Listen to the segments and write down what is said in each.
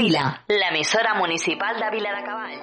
Ràdio Vila, l'emissora municipal de Vila de Cavalls.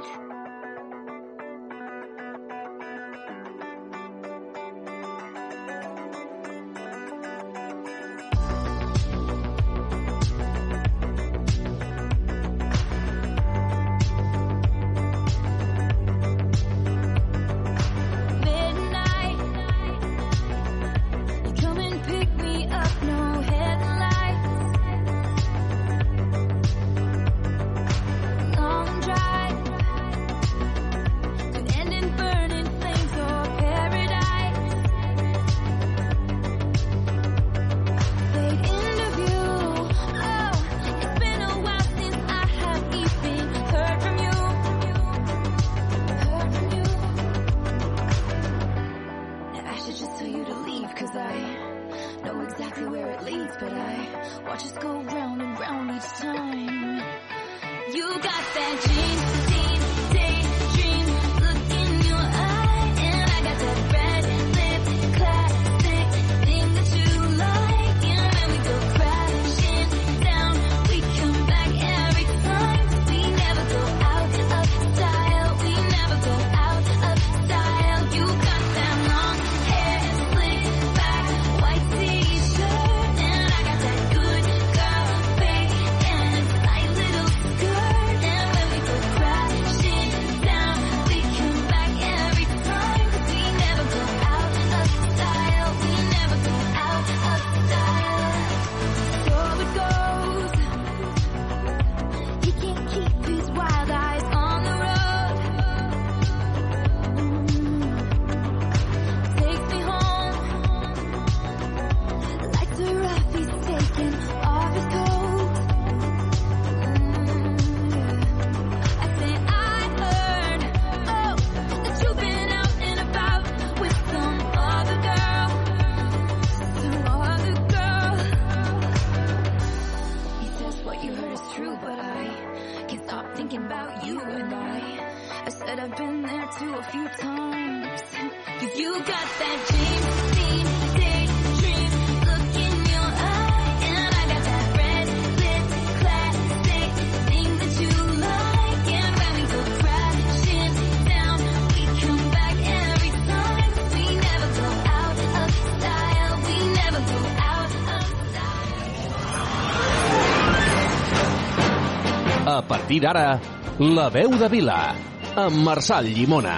Partir d'ara, La veu de Vila, amb Marçal Llimona.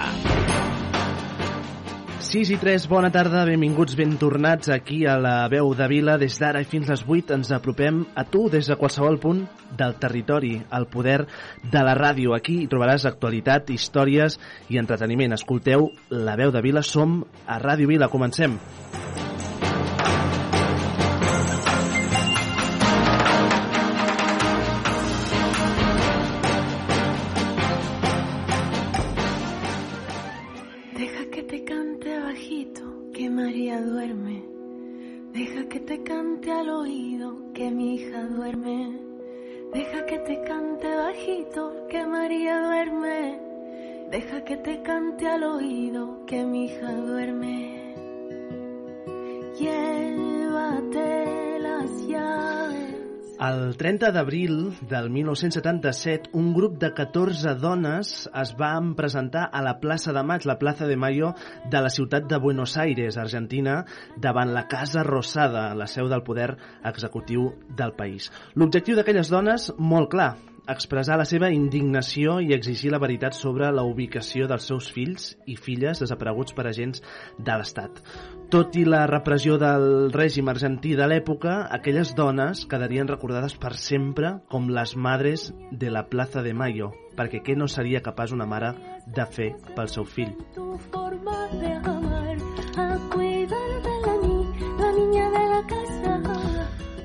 6 i 3, bona tarda, benvinguts, ben tornats aquí a la veu de Vila. Des d'ara i fins les 8 ens apropem a tu des de qualsevol punt del territori, al poder de la ràdio. Aquí hi trobaràs actualitat, històries i entreteniment. Escolteu la veu de Vila, som a Ràdio Vila, comencem. Deja d'abril del 1977, un grup de 14 dones es van presentar a la plaça de Maig, la plaça de Mayo de la ciutat de Buenos Aires, Argentina, davant la Casa Rosada, la seu del poder executiu del país. L'objectiu d'aquelles dones, molt clar, expressar la seva indignació i exigir la veritat sobre la ubicació dels seus fills i filles desapareguts per agents de l'Estat. Tot i la repressió del règim argentí de l'època, aquelles dones quedarien recordades per sempre com les madres de la Plaza de Mayo, perquè què no seria capaç una mare de fer pel seu fill? Tu forma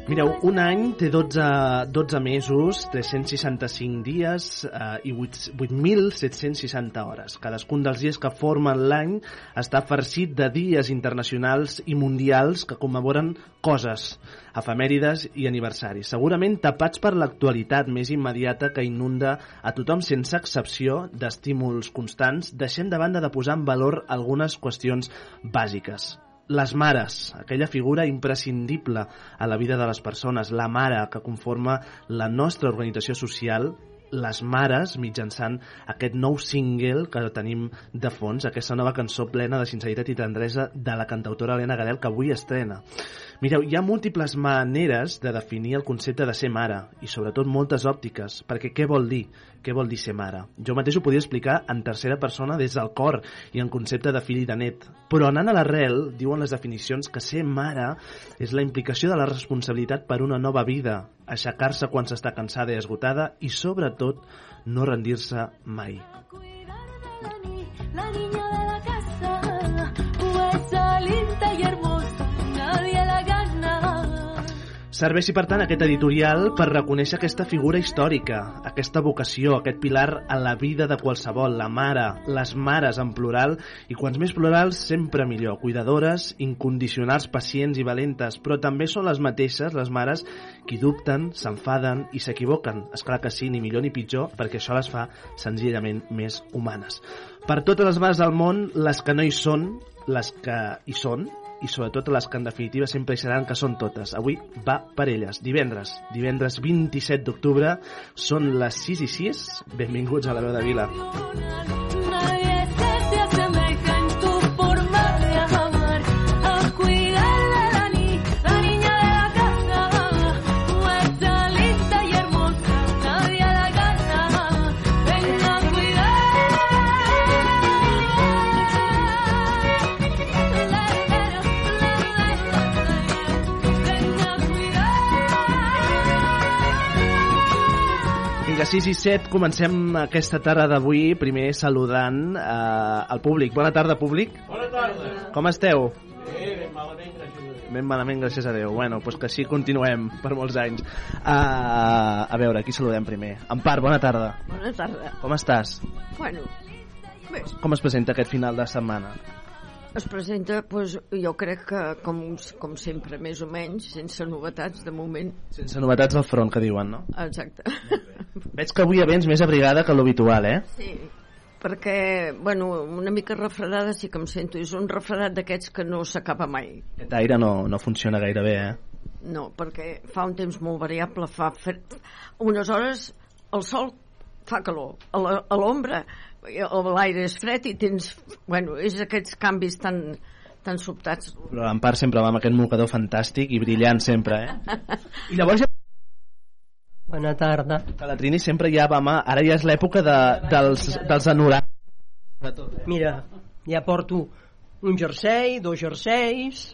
Mireu, un any té 12, 12 mesos, 365 dies eh, i 8 8.760 hores. Cadascun dels dies que formen l'any està farcit de dies internacionals i mundials que commemoren coses, efemèrides i aniversaris. Segurament tapats per l'actualitat més immediata que inunda a tothom sense excepció d'estímuls constants, deixem de banda de posar en valor algunes qüestions bàsiques les mares, aquella figura imprescindible a la vida de les persones, la mare que conforma la nostra organització social, les mares mitjançant aquest nou single que tenim de fons, aquesta nova cançó plena de sinceritat i tendresa de la cantautora Helena Gadel que avui estrena. Mireu, hi ha múltiples maneres de definir el concepte de ser mare i sobretot moltes òptiques, perquè què vol dir? Què vol dir ser mare? Jo mateix ho podia explicar en tercera persona des del cor i en concepte de fill i de net, però anant a l'arrel diuen les definicions que ser mare és la implicació de la responsabilitat per una nova vida, aixecar-se quan s'està cansada i esgotada i sobretot no rendir-se mai. La, ni- la niña de la casa, pues y hermosa, Serveixi, per tant, aquest editorial per reconèixer aquesta figura històrica, aquesta vocació, aquest pilar en la vida de qualsevol, la mare, les mares en plural, i quants més plurals, sempre millor. Cuidadores, incondicionals, pacients i valentes, però també són les mateixes, les mares, qui dubten, s'enfaden i s'equivoquen. És clar que sí, ni millor ni pitjor, perquè això les fa senzillament més humanes. Per totes les mares del món, les que no hi són, les que hi són, i sobretot les que en definitiva sempre hi seran que són totes. Avui va per elles. Divendres, divendres 27 d'octubre, són les 6 i 6. Benvinguts a la veu de Vila. Nadie se te Vinga, 6 i 7, comencem aquesta tarda d'avui, primer saludant eh, al públic. Bona tarda, públic. Bona tarda. Com esteu? Bé, ben malament, gràcies a Déu. Ben malament, gràcies a Déu. Bueno, doncs que així continuem per molts anys. Uh, a veure, aquí saludem primer. Empar, bona tarda. Bona tarda. Com estàs? Bueno, bé, Com es presenta aquest final de setmana? Es presenta, doncs, jo crec que, com, com sempre, més o menys, sense novetats de moment. Sense novetats al front, que diuen, no? Exacte. Veig que avui vens més abrigada que l'habitual, eh? Sí, perquè, bueno, una mica refredada sí que em sento. És un refredat d'aquests que no s'acaba mai. Aquest aire no, no funciona gaire bé, eh? No, perquè fa un temps molt variable, fa fred. Unes hores el sol fa calor, a l'ombra eh, l'aire és fred i tens... Bueno, és aquests canvis tan, tan sobtats. Però l'Empar sempre va amb aquest mocador fantàstic i brillant sempre, eh? I llavors ja... Bona tarda. Que la Trini sempre ja va amb... Ara ja és l'època de, dels, dels anoraks. Mira, ja porto un jersei, dos jerseis...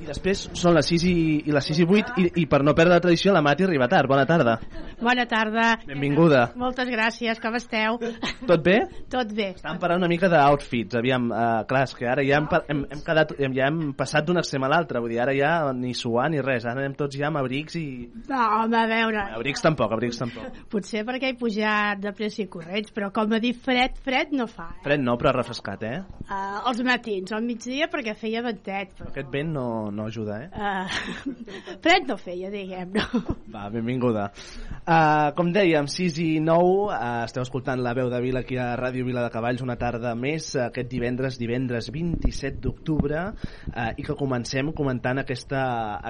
I després són les 6 i, i les 6 i 8 i, i per no perdre la tradició la Mati arriba tard. Bona tarda. Bona tarda. Benvinguda. Moltes gràcies, com esteu? Tot bé? Tot bé. Estàvem parlant una mica d'outfits, aviam, uh, clar, és que ara ja hem, hem, hem, quedat, ja hem passat d'un extrem a l'altre, vull dir, ara ja ni suar ni res, ara anem tots ja amb abrics i... No, home, a veure, Abrics tampoc, abrics tampoc. potser perquè he pujat de pressa i corrents, però com a dir fred, fred no fa. Fred no, però refrescat, eh? Uh, els matins, al migdia, perquè feia ventet, però... Aquest vent no, no ajuda, eh? Uh, fred no feia, diguem-ne. Va, benvinguda. Uh, com dèiem, 6 i 9, uh, esteu escoltant la veu de Vila aquí a Ràdio Vila de Cavalls una tarda més, uh, aquest divendres, divendres 27 d'octubre, uh, i que comencem comentant aquesta,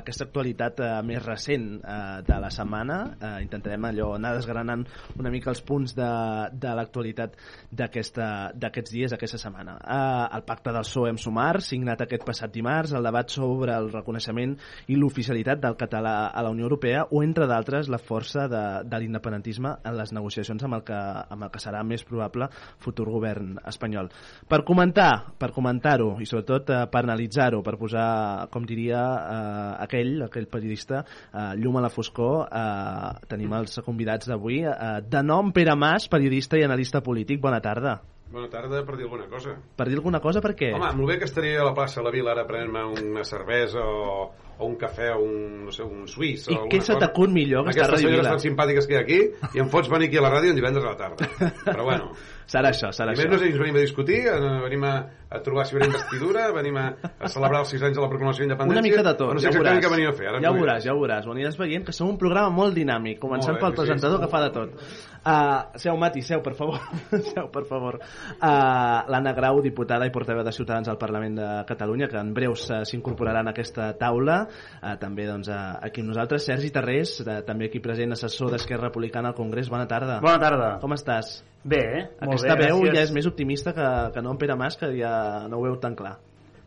aquesta actualitat uh, més recent uh, de la setmana. Uh, intentarem allò anar desgranant una mica els punts de, de l'actualitat d'aquests dies, aquesta setmana. Uh, el pacte del PSOE amb Sumar, signat aquest passat dimarts, el debat sobre el reconeixement i l'oficialitat del català a la Unió Europea o, entre d'altres, la força de, de l'independentisme en les negociacions amb el, que, amb el que serà més probable futur govern espanyol. Per comentar, per comentar-ho i sobretot eh, per analitzar-ho, per posar, com diria eh, aquell, aquell periodista, eh, llum a la foscor, eh, tenim els convidats d'avui. Eh, de nom Pere Mas, periodista i analista polític. Bona tarda. Bona tarda, per dir alguna cosa. Per dir alguna cosa, per què? Home, molt bé que estaria a la plaça a la Vila ara prenent-me una cervesa o, o un cafè o un, no sé, un suís I què se t'acut millor que estar a Aquestes Ràdio senyores Vila? tan simpàtiques que hi ha aquí i em fots venir aquí a la ràdio un divendres a la tarda. Però bueno, Serà això, serà I això. més no sé si ens venim a discutir, eh, venim a, a trobar si venim investidura, venim a, a celebrar els 6 anys de la proclamació d'independència... Una mica de tot, no sé ja ho veuràs. què venim a fer. Ara ja ho veuràs, ja ho veuràs. Ho aniràs veient que som un programa molt dinàmic, començant Molt bé, pel sí, presentador sí. que fa de tot. Uh, seu, Mati, seu, per favor. seu, per favor. Uh, L'Anna Grau, diputada i portaveu de Ciutadans al Parlament de Catalunya, que en breus uh, s'incorporarà en aquesta taula. Uh, també doncs, uh, aquí amb nosaltres, Sergi Tarrés, uh, també aquí present, assessor d'Esquerra Republicana al Congrés. Bona tarda. Bona tarda. Com estàs? Bé, molt Aquesta bé, veu gràcies. ja és més optimista que, que no en Pere Mas, que ja no ho veu tan clar.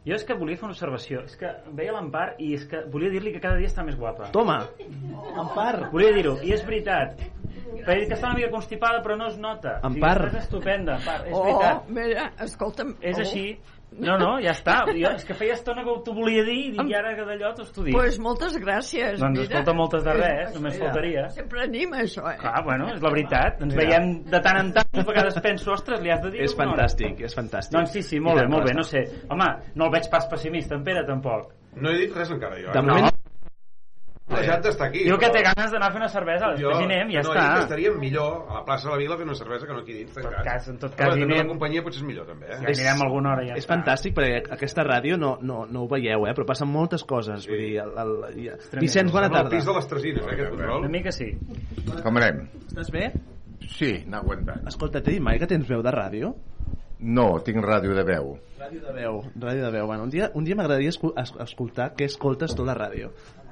Jo és que volia fer una observació. És que veia l'Empar i és que volia dir-li que cada dia està més guapa. Toma! Empar! Volia dir-ho, i és veritat. Perquè dit que està una mica constipada però no es nota. Empar. O sigui, estàs estupenda, Empar, és Oh, veritat. mira, escolta'm. És oh. així. No, no, ja està. Jo, és que feia estona que t'ho volia dir i dic, ara que d'allò t'ho dic. Pues moltes gràcies. Doncs mira. escolta, moltes de res, només Mira, faltaria. Sempre anima això, eh? Clar, bueno, és la veritat. Ens Mira. veiem de tant en tant, a vegades penso, ostres, li has de dir És fantàstic, és fantàstic. Doncs sí, sí, molt I bé, molt bé, no sé. Home, no el veig pas pessimista, en Pere, tampoc. No he dit res encara, jo. De eh? moment, He deixat d'estar aquí. Diu que però- té ganes d'anar a fer una cervesa, després hi anem, ja no, està. que estaríem millor a la plaça de la Vila fent una cervesa que no aquí dins, En tot tancat. cas, en tot cas, hi també anem. la companyia potser és millor, també, eh? Ja anirem alguna hora, ja és està. fantàstic perquè aquesta ràdio no, no, no ho veieu, eh? però passen moltes coses. Vull dir, el, el, el. Vicenç, bona Sembla el tarda. pis de les Tresines, eh, aquest Una control. mica sí. Com anem? Estàs bé? Sí, anar aguantant. Escolta, t'he dit mai que tens veu de ràdio? No, tinc ràdio de veu. Ràdio de veu, ràdio de veu. Bueno, un dia, un dia m'agradaria escol es escoltar què escoltes tu a la ràdio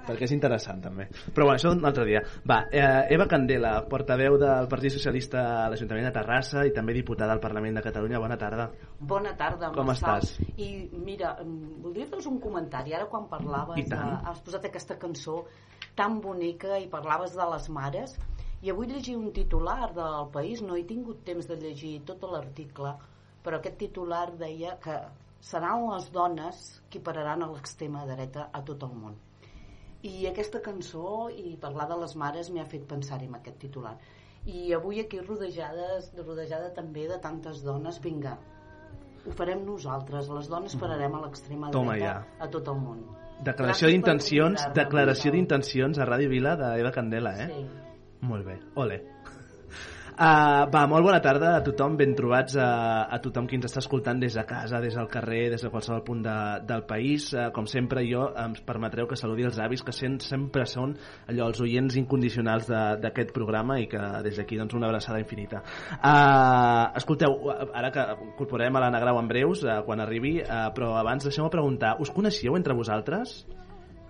perquè és interessant també però bueno, això un altre dia va, eh, Eva Candela, portaveu del Partit Socialista a l'Ajuntament de Terrassa i també diputada al Parlament de Catalunya, bona tarda Bona tarda, Com Marçal. estàs? I mira, voldria fer-vos un comentari. Ara quan parlaves, de, has posat aquesta cançó tan bonica i parlaves de les mares, i avui llegia un titular del País, no he tingut temps de llegir tot l'article, però aquest titular deia que seran les dones qui pararan a l'extrema dreta a tot el món. I aquesta cançó i parlar de les mares m'ha fet pensar en aquest titular. I avui aquí rodejades, rodejada també de tantes dones, vinga, ho farem nosaltres, les dones pararem a l'extrema dreta ja. a tot el món. declaració d'intencions declaració d'intencions a Ràdio Vila d'Eva Candela, eh? Sí. Molt bé, ole. Uh, va, molt bona tarda a tothom, ben trobats a, a tothom qui ens està escoltant des de casa, des del carrer, des de qualsevol punt de, del país. Uh, com sempre, jo em permetreu que saludi els avis, que sen- sempre són allò, els oients incondicionals d'aquest programa i que des d'aquí doncs, una abraçada infinita. Uh, escolteu, ara que incorporarem a l'Anna Grau en breus, uh, quan arribi, uh, però abans deixeu-me preguntar, us coneixíeu entre vosaltres?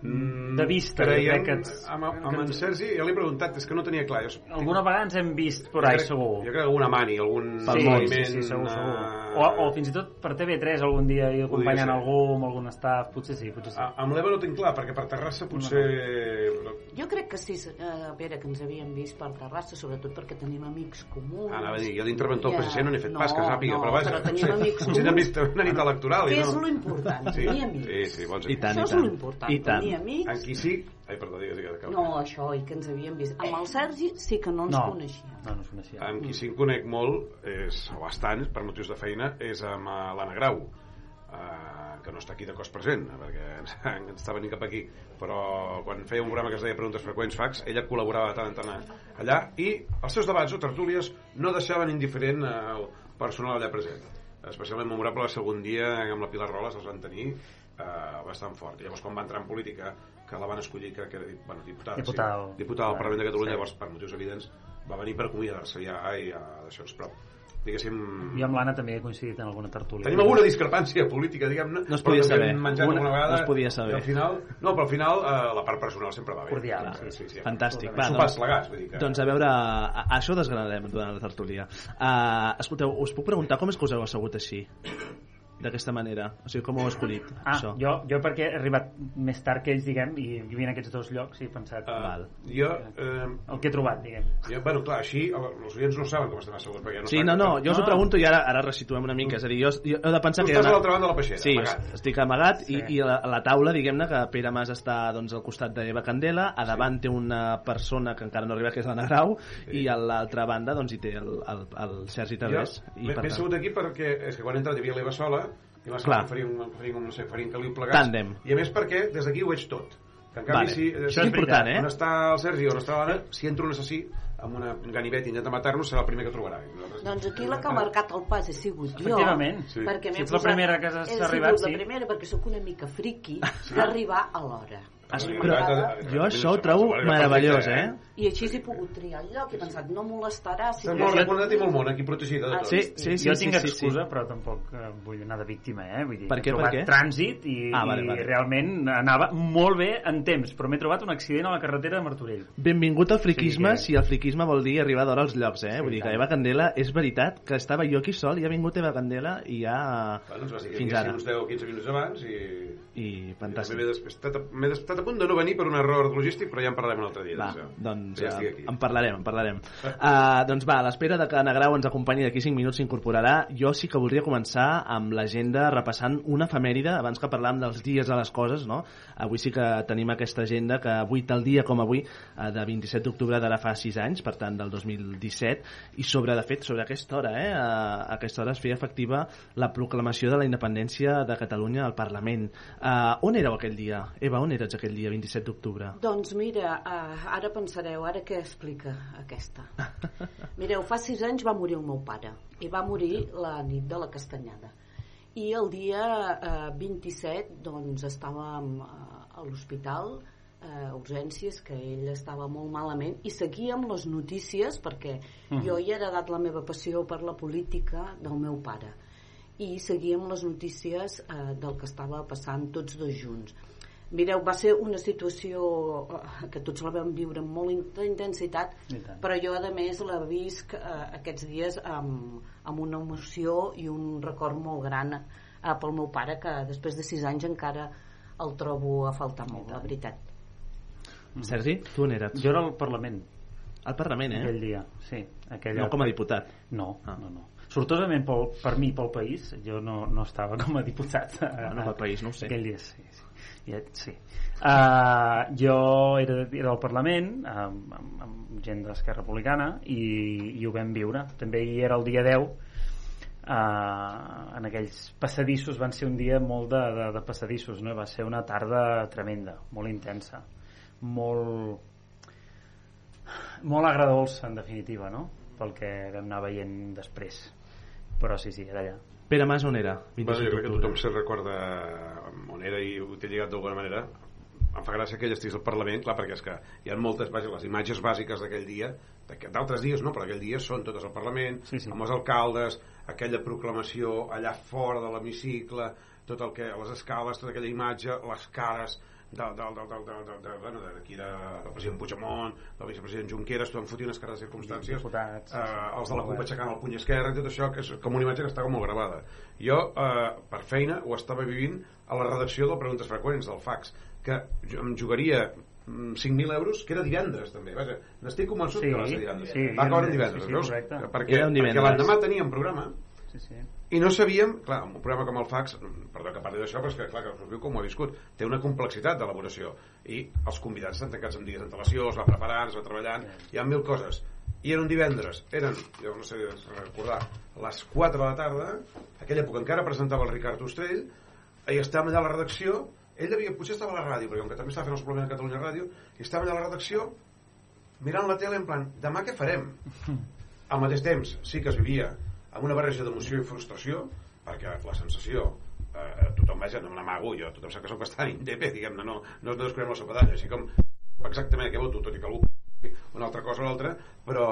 Mm, De vista, creiem, crec que ets- amb, amb en Sergi, ja l'he preguntat, és que no tenia clar. Jo, Alguna vegada ens hem vist jo ahí, segur. Jo crec que alguna mani, algun Sí, esdeveniment, sí, sí, segur, segur. eh, O, o fins i tot per TV3 algun dia i acompanyant ser. algú amb algun staff, potser sí, potser sí. A- Amb l'Eva no tinc clar, perquè per Terrassa potser... Jo crec que sí, eh, Pere, que ens havíem vist per Terrassa, sobretot perquè tenim amics comuns. Ah, anava a dir, jo d'interventor del Ja. PSC no n'he fet No, pas, que sàpiga, no, però vaja. però tenim amics Potser n'hem comuns. vist una nit electoral. Que és no. lo important, sí, tenir amics. Sí, sí, bons I tant, Això i és tant. lo important, I tant. tenir amics. En qui sí... Ai, perdó, digues, digues. acaba. No, això, i que ens havíem vist. Amb el Sergi sí que no ens No. coneixíem. No, no es coneixia. Amb qui sí que conec molt, és, o bastant, per motius de feina, és amb eh, l'Anna Grau, eh, que no està aquí de cos present, perquè ens, ens està venint cap aquí, però quan feia un programa que es deia Preguntes Freqüents Fax, ella col·laborava de tant en tant allà, i els seus debats o tertúlies no deixaven indiferent el personal allà present. Especialment memorable ser algun dia amb la Pilar Roles els van tenir eh, bastant fort. I llavors quan va entrar en política, que la van escollir que, que era bueno, diputada, Diputada. sí, diputada del Parlament de Catalunya, Sí. llavors per motius evidents va venir per acomiadar-se ja i a d'això, però diguéssim Jo amb l'Anna també he coincidit en alguna tertúlia. Tenim alguna discrepància política, diguem-ne, No es podia saber. menjat Alguna- alguna vegada. no es podia saber. Al final, no, però al final eh, la part personal sempre va bé. Cordial. Sí, sí, sí. Fantàstic. Va, Sopars plegats, vull dir que... doncs a veure, a, a això desgranarem durant la tertúlia. Uh, escolteu, us puc preguntar com és que us heu assegut així? D'aquesta manera? O sigui, com ho heu escollit, Ah, això? jo, jo perquè he arribat més tard que ells, diguem, i vivint en aquests dos llocs i he pensat... Uh, Val. jo, eh, El que he trobat, diguem. jo, bueno, clar, així el- els oients no saben com estem asseguts, perquè no Sí, no, no, com- jo us ho No. pregunto i ara, ara resituem una mica. És a dir, jo, jo he de pensar Tu que... hi estàs ha a una- l'altra banda de la peixera, Sí, amagat. estic amagat Sí. i, i a la, a la taula, diguem-ne, que Pere Mas està doncs, al costat d'Eva Candela, a davant té una persona que encara no arriba, que és l'Anna Grau, i a l'altra banda doncs, hi té el, el, el Sergi Tarrés. Jo m'he assegut aquí perquè és que quan he entrat hi havia l'Eva sola i m'ha Clar. semblat que farien, farien, no sé, farien caliu plegats. Tàndem. I a més perquè des d'aquí ho veig tot. Que en canvi, Vale. si, Això és important, eh? On està el Sergi o on està l'Anna, si entra un assassí amb una un ganivet i intenta matar-nos, serà el primer que trobarà. Nosaltres- Doncs aquí la que ha marcat el pas he sigut jo. Efectivament. Sí. Perquè Si ets la primera que has arribat, sí. la primera perquè sóc una mica friqui d'arribar a l'hora. Però jo això ho trobo meravellós, eh? I així he pogut triar el lloc i he pensat, no molestarà si Estàs molt recordat i molt món, aquí protegida de tot. Sí, sí, sí, jo sí, tinc sí, excusa, però tampoc eh, vull anar de víctima, eh? Vull dir, Per he què, per trobat què? trànsit i, Ah, vale, i vale. realment anava molt bé en temps, però m'he trobat un accident a la carretera de Martorell. Benvingut al friquisme, Sí, si el friquisme vol dir arribar d'hora als llocs, eh? Vull dir que Eva Candela, és veritat que estava jo aquí sol i ha vingut Eva Candela i ja... Bueno, dir que fins ara. uns 10 o 15 minuts abans i... I fantàstic. M'he despistat, m'he estat a punt de no venir per un error logístic, però ja en parlarem un altre dia. Va, doncs ja eh, estic aquí. en parlarem, en parlarem. Uh, doncs va, a l'espera de que Anna Grau ens acompanyi d'aquí 5 minuts s'incorporarà, jo sí que voldria començar amb l'agenda repassant una efemèride, abans que parlàvem dels dies a les coses, no? Avui sí que tenim aquesta agenda que avui tal dia com avui, eh, de 27 d'octubre d'ara fa 6 anys, per tant del 2017, i sobre, de fet, sobre aquesta hora, eh? A aquesta hora es feia efectiva la proclamació de la independència de Catalunya al Parlament. Uh, on éreu aquell dia? Eva, on eres aquell dia, 27 d'octubre? Doncs mira, uh, ara pensareu, ara què explica aquesta? Mireu, fa sis anys va morir el meu pare i va morir la nit de la castanyada. I el dia eh, 27 doncs estàvem eh, a l'hospital eh, urgències que ell estava molt malament i seguíem les notícies perquè Mhm. jo hi he heredat la meva passió per la política del meu pare i seguíem les notícies eh, del que estava passant tots dos junts Mireu, va ser una situació eh, que tots la vam viure amb molta in- intensitat, però jo, a més, la visc eh, aquests dies amb, amb una emoció i un record molt gran eh, pel meu pare, que després de sis anys encara el trobo a faltar molt, la veritat. Sergi, tu on eres? Jo era al Parlament. Al Parlament, eh? Aquell dia, sí. Aquella... No com a diputat. No, ah. no, no. Sortosament pel, per mi, pel país, jo no, no estava com a diputat. Bueno, pel país, no ho sé. Aquell dia, sí. Sí. Ja, sí. Uh, jo era, era al Parlament amb, amb, amb gent d'Esquerra Republicana i, i ho vam viure. També hi era el dia 10 uh, en aquells passadissos van ser un dia molt de, de, de passadissos no? va ser una tarda tremenda molt intensa molt molt agradolça en definitiva no? pel que vam anar veient després però sí, sí, era allà Pere Mas on era? Bueno, jo crec que tothom se'n recorda on era i ho té lligat d'alguna manera em fa gràcia que ell estigués al Parlament clar, perquè és que hi ha moltes vaja, les imatges bàsiques d'aquell dia d'altres dies no, però aquell dia són totes al Parlament sí, sí. amb els alcaldes aquella proclamació allà fora de l'hemicicle tot el que, les escales, tota aquella imatge les cares del, del, del, del, del, del, del, bueno, d'aquí de, del president Puigdemont del vicepresident Junqueras, tothom fotia unes cares de circumstàncies. Diputats, eh, sí, els de la CUP aixecant el puny esquerre i tot això, que és com una imatge que estava molt gravada. Jo, eh, per feina, ho estava vivint a la redacció del Preguntes Freqüents del fax, que jo em jugaria mm, 5.000 euros, que era divendres també. Vaja, n'estic convençut Sí, que va ser divendres. sí, va acabar en divendres, sí, sí, veus? correcte. perquè, Era un perquè l'endemà teníem programa. Sí, sí. I no sabíem, clar, un programa com el fax perdó que parli d'això, però és que clar, que us viu com ho he viscut? Té una complexitat d'elaboració. I els convidats estan tancats amb dies d'antelació es va preparant, es va treballant, hi ha mil coses. I era un divendres, eren jo no sé recordar, les 4 de la tarda aquella època encara presentava el Ricard Ostrell i estàvem allà a la redacció ell devia, potser estava a la ràdio, perquè com que també estava fent el suplement a Catalunya Ràdio, i estàvem allà a la redacció mirant la tele en plan, demà què farem? Al mateix temps, sí que es vivia amb una barreja d'emoció i frustració, perquè la sensació eh, tothom vaja, no me n'amago jo, tothom sap que soc bastant indepe, diguem-ne, no, no, no descobrem la sopadalla, així com exactament què voto, tot i que algú una altra cosa o l'altra, però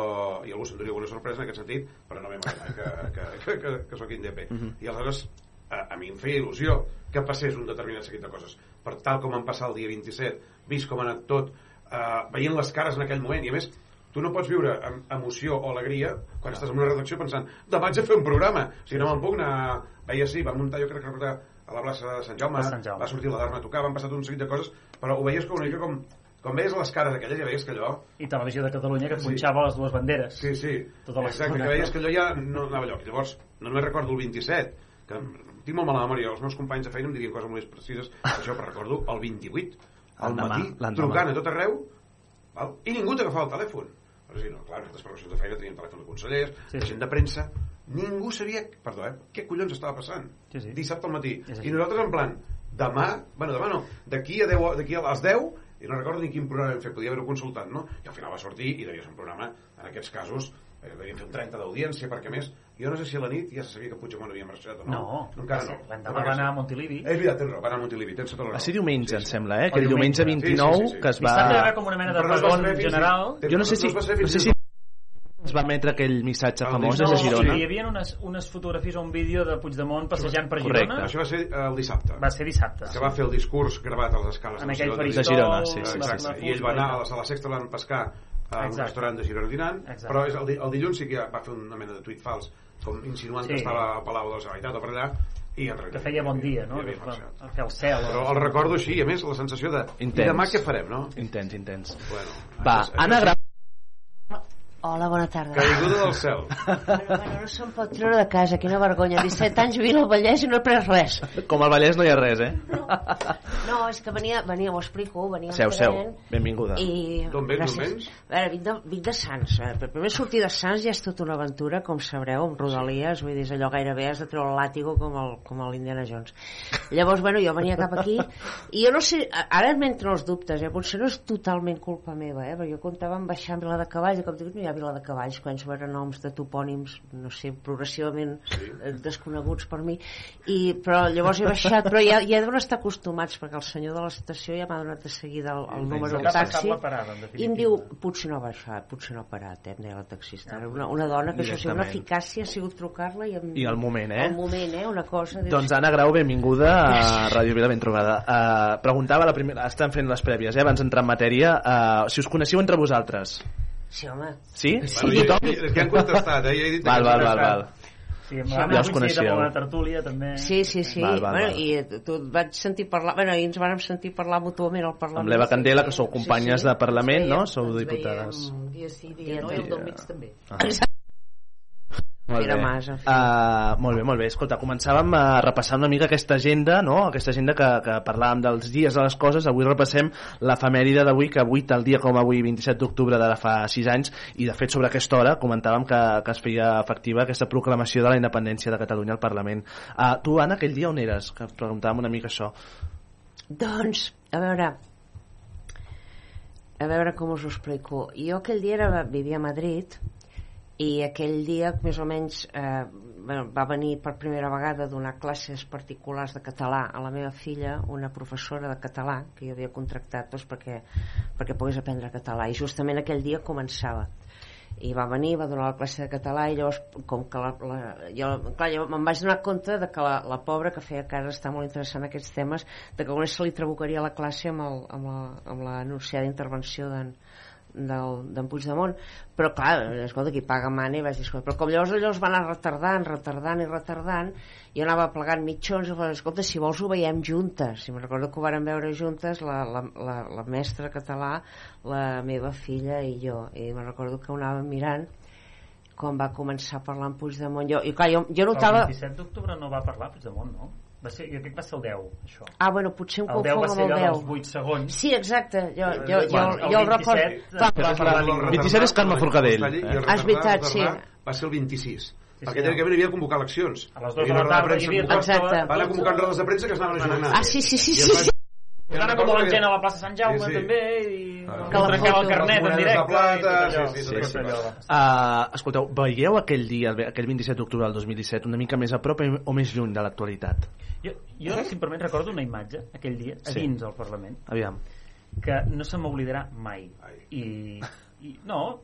i algú s'enduria alguna sorpresa en aquest sentit, però no m'he imaginat que, que, que, que, que soc indepe. Mhm. I aleshores a, a mi em feia il·lusió que passés un determinat seguit de coses. Per tal com em passar el dia 27, vist com ha anat tot, eh, veient les cares en aquell moment, i a més, tu no pots viure amb emoció o alegria quan estàs en una redacció pensant demà haig de fer un programa, sigui, no me'n puc anar veia sí, vam muntar jo crec que a la plaça de Sant Jaume, A Sant Jaume. va sortir la d'arma a tocar, van passar un seguit de coses però ho veies com una mica com com veies les cares aquelles ja veies que allò i Televisió de Catalunya que Sí. punxava les dues banderes Sí, sí, tota exacte, que veies que allò ja no anava lloc. Llavors, no només recordo el 27, que tinc molt mala memòria, els meus companys de feina em dirien coses molt més precises, això, però recordo el 28, al matí, trucant a tot arreu, val? i ningú t'agafava el telèfon. Però sí, no, clar, nosaltres per qüestions de feina teníem telèfon de consellers, Sí, gent de premsa, ningú sabia, perdó, eh, què collons estava passant. Sí, sí. Dissabte al matí. I nosaltres en plan, demà, bueno, demà no, d'aquí a, 10, d'aquí a les 10 i no recordo ni quin programa vam fer, podia haver-ho consultat, no? I al final va sortir i devia ser un programa, en aquests casos, eh, devien fer un 30 d'audiència, perquè a més, jo no sé si a la nit ja se sabia que Puigdemont havia marxat o no. No, encara va no. l'endemà va anar a Montilivi. És veritat, tens raó, va anar a Montilivi, tens tota la raó. Va ser diumenge, em sembla, eh? Aquell diumenge diumenge. 29 Sí, sí, sí, sí. que es va... Dissabte va com una mena de Però no general. Jo no sé si, no sé si es va emetre aquell missatge El famós dijous, des de Girona. Hi havia unes, unes fotografies o un vídeo de Puigdemont passejant per Correcte. Girona. Això va ser eh, el dissabte. Va ser dissabte. que va fer el discurs gravat a les escales En de aquell Girona. De Girona, sí, sí, sí, sí. I ell va anar a la sala sexta, l'han pescar a un Exacte. restaurant de Girona dinant, Exacte. però és el, di- el dilluns sí que va fer una mena de tuit fals, com insinuant Sí. que estava al Palau de la Generalitat o per allà, i en realitat... Que feia bon dia, no? Ja Que fer el cel. Però el recordo així, i a més la sensació de... Intens. I demà què farem, no? Intens, intens. Bueno, Va, Anna Grau... Hola, bona tarda. Caiguda del cel. Però, bueno, no se'n pot treure de casa, quina vergonya. 17 anys vivint al Vallès i no he pres res. Com al Vallès no hi ha res, eh? No, és que venia, venia ho explico, venia Seu, seu, benvinguda. I... D'on vens, d'on vens? A veure, vinc de, vinc de Sants. Eh? Per primer sortir de Sants ja és tota una aventura, com sabreu, amb rodalies, vull dir, és allò gairebé has de treure el làtigo com el, com l'Indiana Jones. Llavors, bueno, jo venia cap aquí i jo no sé, ara m'entren els dubtes, eh? potser no és totalment culpa meva, eh? perquè jo comptava en baixar a Vila de Cavalls i com dic, no de Cavalls, quan veure noms de topònims, no sé, progressivament eh, desconeguts per mi, i, però llavors he baixat, però ja, ja deuen estar acostumats, perquè el senyor de l'estació ja m'ha donat de seguida el, el número del taxi, parada, i em diu, potser no ha baixat, potser no ha parat, eh, em deia la taxista. Era una, una dona que això ha sigut una eficàcia, ha sigut trucar-la i... I al moment, eh? Al moment, eh? Una cosa... dius, Doncs Anna Grau, benvinguda a Ràdio Vila, ben trobada. Uh, preguntava la primera, estan fent les prèvies, eh, abans d'entrar en matèria, uh, si us coneixeu entre vosaltres. Sí, home. Sí? Bueno, ja, ja, és que han contestat, eh? Ja he dit Val, que val, val, val. Sí, amb Ja us coneixeu. amb una tertúlia, també. Sí, sí, sí. Val, val, bueno, val. I tu, et vaig sentir parlar... Bueno, i ens vam sentir parlar mútuament al Parlament. Amb l'Eva Candela, que sou companyes Sí, sí. de Parlament, Ens no? veiem- Sou ens diputades. veiem dia sí, dia no, i el del mig també. Molt bé. mas. Uh, molt bé, molt bé. Escolta, començàvem a repassar una mica aquesta agenda, no? Aquesta agenda que, que parlàvem dels dies de les coses. Avui repassem l'efemèride d'avui, que avui, tal dia com avui, 27 d'octubre d'ara fa 6 anys, i de fet sobre aquesta hora comentàvem que, que es feia efectiva aquesta proclamació de la independència de Catalunya al Parlament. Uh, tu, Anna, aquell dia on eres? Que preguntàvem una mica això. Doncs, a veure... A veure com us ho explico. Jo aquell dia era, vivia a Madrid i aquell dia més o menys eh, bueno, va venir per primera vegada a donar classes particulars de català a la meva filla, una professora de català que jo havia contractat doncs, perquè, perquè pogués aprendre català. I justament aquell dia començava. I va venir, va donar la classe de català i llavors com que la, la, jo, clar, jo me'n vaig donar compte de que la, la pobra que feia casa està molt interessant aquests temes de que només se li trabucaria la classe amb, el, amb, la, amb l'anunciada intervenció d'en d'en Puigdemont. Però clar, escolta, qui paga mana i vaig dir, escolta, però com llavors allò es va anar retardant retardant i retardant jo anava plegant mitjons i vaig dir, escolta, si vols ho veiem juntes. I me'n recordo que ho vàrem veure juntes la, la, la, la mestra català la meva filla i jo. I me'n recordo que ho anàvem mirant quan va començar a parlar amb Puigdemont. Jo, i clar, jo, jo notava El 27 d'octubre no va parlar Puigdemont, no? Va ser, jo crec que va ser el 10, això. Ah, bueno, potser em El 10 va confonc ser amb el allò 10. dels 8 segons. Sí, exacte. Jo, jo, jo, Bueno, jo, el el record... 27 Clar, va parlar ningú. 27 és Carme Forcadell. El Ah, és veritat, sí. Va ser el 26. Sí, perquè teòricament havia de convocar eleccions. A les dues I de la tarda hi havia Exacte. Van a convocar rodes de premsa que es anaven ajornant. Ah, sí, sí, sí, sí, Sí. Van anar com la gent a la plaça Sant Jaume, Sí, sí. també, i Ah. que trencar el foto. carnet en directe. plata, i tot allò. sí, sí, tot allò. allò. Uh, escolteu, veieu aquell dia, aquell 27 d'octubre del 2017, una mica més a prop o més lluny de l'actualitat? Jo, jo simplement recordo una imatge, aquell dia, a Sí. dins del Parlament, Aviam. que no se m'oblidarà mai. I, i no,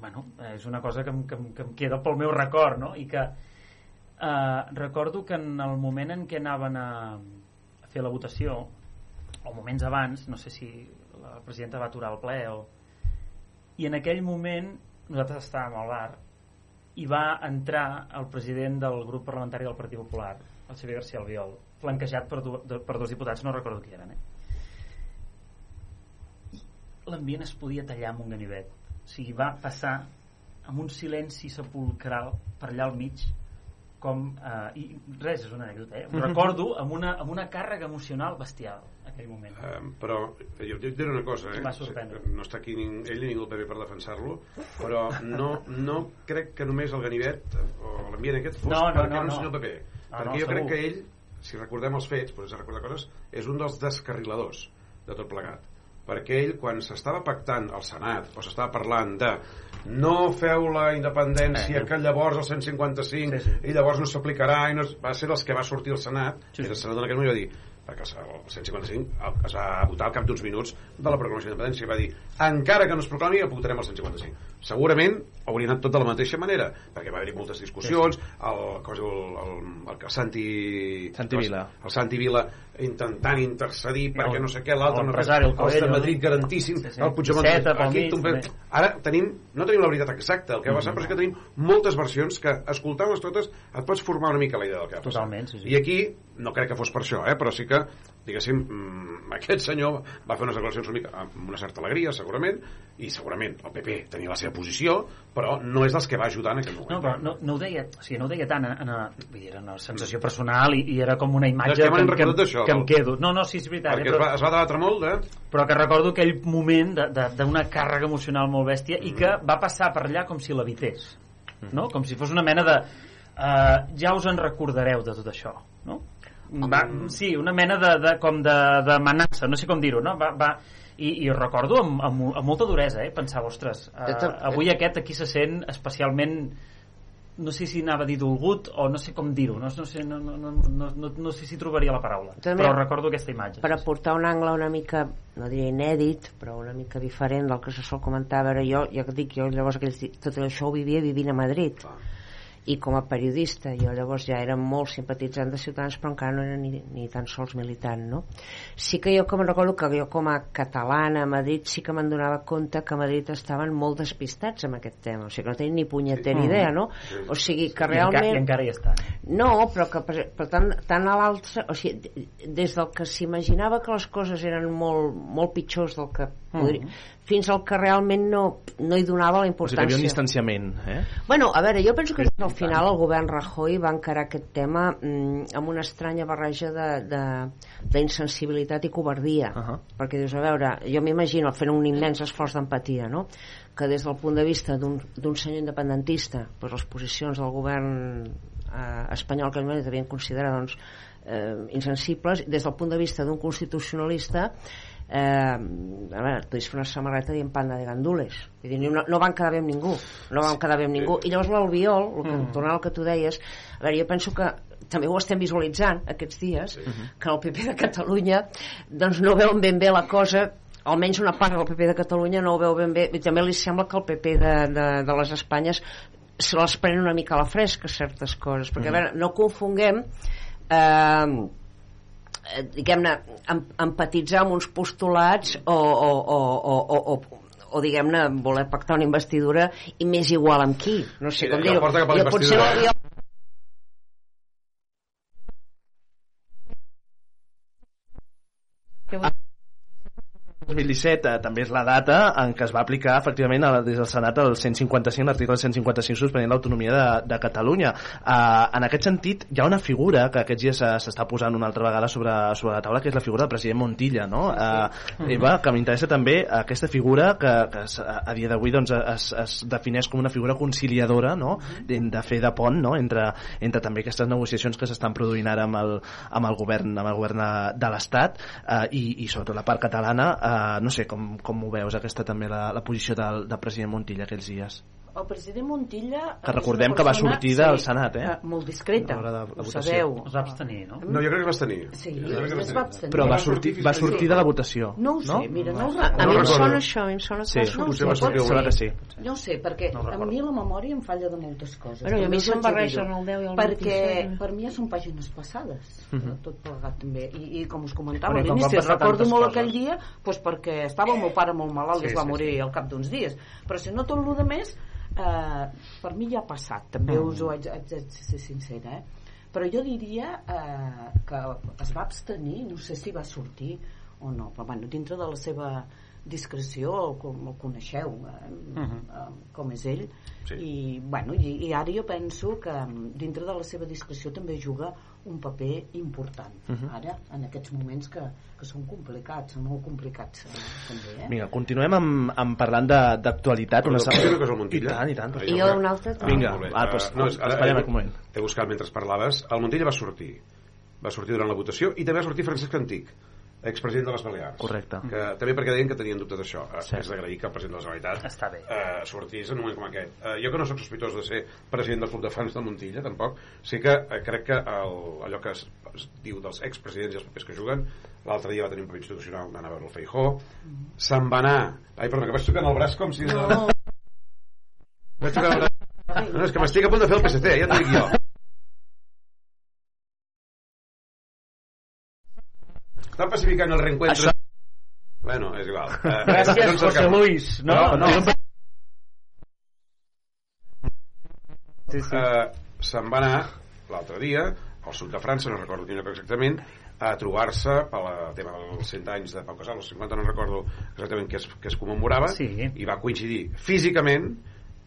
bueno, és una cosa que em, que, em, que em queda pel meu record, no? I que eh, recordo que en el moment en què anaven a, a fer la votació, o moments abans, no sé si la presidenta va aturar el ple o... I en aquell moment nosaltres estàvem al bar i va entrar el president del grup parlamentari del Partit Popular, el Xavier García Albiol, flanquejat per, de, per dos diputats, no recordo qui eren, eh? l'ambient es podia tallar amb un ganivet o sigui, va passar amb un silenci sepulcral per allà al mig com, eh, i res, és una anècdota eh? ho recordo amb una, amb una càrrega emocional bestial aquell moment Um, però jo, jo et diré una cosa eh? Va sorprendre. no està aquí ning, ell ni ningú el PP per defensar-lo però no, no crec que només el ganivet o l'ambient aquest fos No, no, perquè no, no. senyor PP Ah, perquè no, jo crec segur. que ell si recordem els fets, potser recordar coses és un dels descarriladors de tot plegat perquè ell quan s'estava pactant al Senat o s'estava parlant de no feu la independència Eh. que llavors el 155 Sí, sí. i llavors no s'aplicarà i no es... va ser dels que va sortir al Senat sí, sí. i el Senat en aquell moment va dir perquè el 155 el- es va votar al cap d'uns minuts de la proclamació d'independència i va dir encara que no es proclami votarem el 155 segurament hauria anat tot de la mateixa manera perquè va haver-hi moltes discussions el, el, el, el, el Santi Santi Vila. el Santi Vila intentant intercedir perquè El- no sé què l'altre no l'empresari, el els de Coelho, Madrid garantíssim Sí, sí. el Puigdemont Iceta pel aquí, mig, ara tenim, no tenim la veritat exacta el que va Mm. passar, però sí que tenim moltes versions que escoltant-les totes et pots formar una mica la idea del que va passar Totalment, sí, sí. i aquí, no crec que fos per això eh, però sí que, diguéssim mm, aquest senyor va fer unes declaracions una mica amb una certa alegria, segurament i segurament el PP tenia la seva posició però no és dels que va ajudar en aquell moment No, però no, no, ho deia, o sigui, no ho deia tant en, en, vull dir, era una sensació personal i, i era com una imatge que recordat em- d'això, que em quedo. No, no, sí, és veritat. perquè eh, es, va, es va debatre molt de... però que recordo aquell moment d'una càrrega emocional molt bèstia i que va passar per allà com si l'evités no? com si fos una mena de uh, ja us en recordareu de tot això no? Va, sí, una mena de, de, com de- d'amenaça, no sé com dir-ho no? va, va, i, i ho recordo amb, amb, amb molta duresa eh? pensava, ostres, De tot- avui aquest aquí se sent especialment no sé si anava a dir dolgut o no sé com dir-ho no, no, sé, no, no, no, no, no, no sé si trobaria la paraula També- però recordo aquesta imatge per aportar un angle una mica, no diria inèdit, però una mica diferent del que se sol comentar. A veure, jo, ja que dic, jo llavors aquells, tot això ho vivia vivint a Madrid. I com a periodista, jo llavors ja era molt simpatitzant de Ciutadans, però encara no era ni, ni tan sols militant, no? Sí que jo com recordo que jo com a catalana a Madrid sí que me'n donava compte que a Madrid estaven molt despistats amb aquest tema, o sigui que no tenien ni punyetera Sí. idea, no? O sigui que realment... I, enca, i encara hi estan No, però que per, per tant, tant a l'altre, o sigui, des del que s'imaginava que les coses eren molt, molt pitjors del que podria, fins al que realment no, no hi donava la O sigui, havia un importància. distanciament, eh? Bueno, a veure, jo penso que al final el govern Rajoy va encarar aquest tema mm, amb una estranya barreja d'insensibilitat i covardia. Uh -huh. Perquè dius, a veure, jo m'imagino fent un immens esforç d'empatia, no? que des del punt de vista d'un senyor independentista doncs les posicions del govern eh, espanyol que es devien considerar doncs, eh, insensibles des del punt de vista d'un constitucionalista eh, a veure, tu és fer una samarreta dient panda de gandules. Vull dir, no, no van quedar bé amb ningú. No van quedar bé amb ningú. I llavors l'albiol, el que, Mm. tornant al que tu deies a veure, jo penso que també ho estem visualitzant aquests dies que el PP de Catalunya doncs no veuen ben bé la cosa almenys una part del PP de Catalunya no ho veu ben bé i també li sembla que el PP de, de, de les Espanyes se les pren una mica a la fresca certes coses perquè a veure, no confonguem eh, eh, diguem-ne em, empatitzar amb uns postulats o, o, o, o, o, o o diguem-ne voler pactar una investidura i més igual amb qui? No sé Sí, com dir-ho. cap a la Jo potser investidura. l'Albiol 2017 eh, també és la data en què es va aplicar efectivament des del Senat el 155, l'article 155 suspenent l'autonomia de, de Catalunya. Eh, en aquest sentit, hi ha una figura que aquests dies s'està posant una altra vegada sobre, sobre la taula, que és la figura del president Montilla, no? Eh, Eva, que m'interessa també aquesta figura que, que a, dia d'avui doncs, es, es defineix com una figura conciliadora, no? De, de fer de pont, no? Entre, entre també aquestes negociacions que s'estan produint ara amb el, amb el govern, amb el govern de, de l'Estat eh, i, i sobretot la part catalana eh, no sé com, com ho veus aquesta també la, la posició del, del president Montilla aquells dies El president Montilla... Que recordem que va sortir del Senat, eh? Molt discreta, de la ho sabeu. es va abstenir, no? No, jo crec que va abstenir. Sí, Jo crec que es va abstenir. però va sortir, va sortir de la votació No ho sé, mira, no ho a, a mi em sona això, a mi em sona Sí, que potser va sortir. sortir Sembla que sí. No ho sé, perquè No a mi la memòria em falla de moltes coses. I a mi se'm dir-ho. el 10 i el Perquè 27. per mi ja són pàgines passades, Mhm. tot plegat també. I, I com us comentava a l'inici, recordo molt aquell dia doncs perquè estava el meu pare molt malalt i Sí, es va sí, morir sí. al cap d'uns dies. Però si no tot el de més, eh, per mi ja ha passat, també Mm. us ho haig, haig de ser sincera, eh? Però jo diria eh, que es va abstenir, no sé si va sortir o no, però bueno, dintre de la seva discreció, com el coneixeu, eh, Mhm. eh, com és ell, Sí. i, bueno, i, i ara jo penso que mm, dintre de la seva discreció també juga un paper important, Mhm. ara, en aquests moments que, que són complicats, són molt complicats, eh, també, eh? Vinga, continuem amb, amb parlant de- d'actualitat Però una no considero que és el Montilla. i tant, i tant Ai, I no, jo un altre Ah, Vinga, bé. ah, doncs, no, ara esperem he- un moment. He buscat mentre parlaves. El Montilla va sortir. Va sortir durant la votació i també va sortir Francesc Antic. Expresident de les Balears. Correcte. Que, també perquè deien que tenien dubtes d'això. Sí. És d'agrair que el president de la Generalitat Està bé. eh, sortís en un moment com aquest. Eh, jo que no sóc sospitós de ser president del Club de Fans de Montilla, tampoc, sí que eh, crec que el, allò que es, es diu dels expresidents i els papers que juguen, l'altre dia va tenir un paper institucional d'anar a veure el Feijó, se'n va anar... Ai, perdona, que vaig tocant el braç com si... No. Vaig tocant el braç... No, és que m'estic a punt de fer el PSC, ja t'ho dic jo. Estan pacificant el reencuentro... Això- Bueno, és igual. Eh, Gràcies, no ens José. Luis. No, no. Sí, sí. Uh, se'n va anar l'altre dia al sud de França, no recordo quin lloc exactament a trobar-se per la tema dels 100 anys de Pau Casal, els 50 no recordo exactament què es, què es commemorava Sí. i va coincidir físicament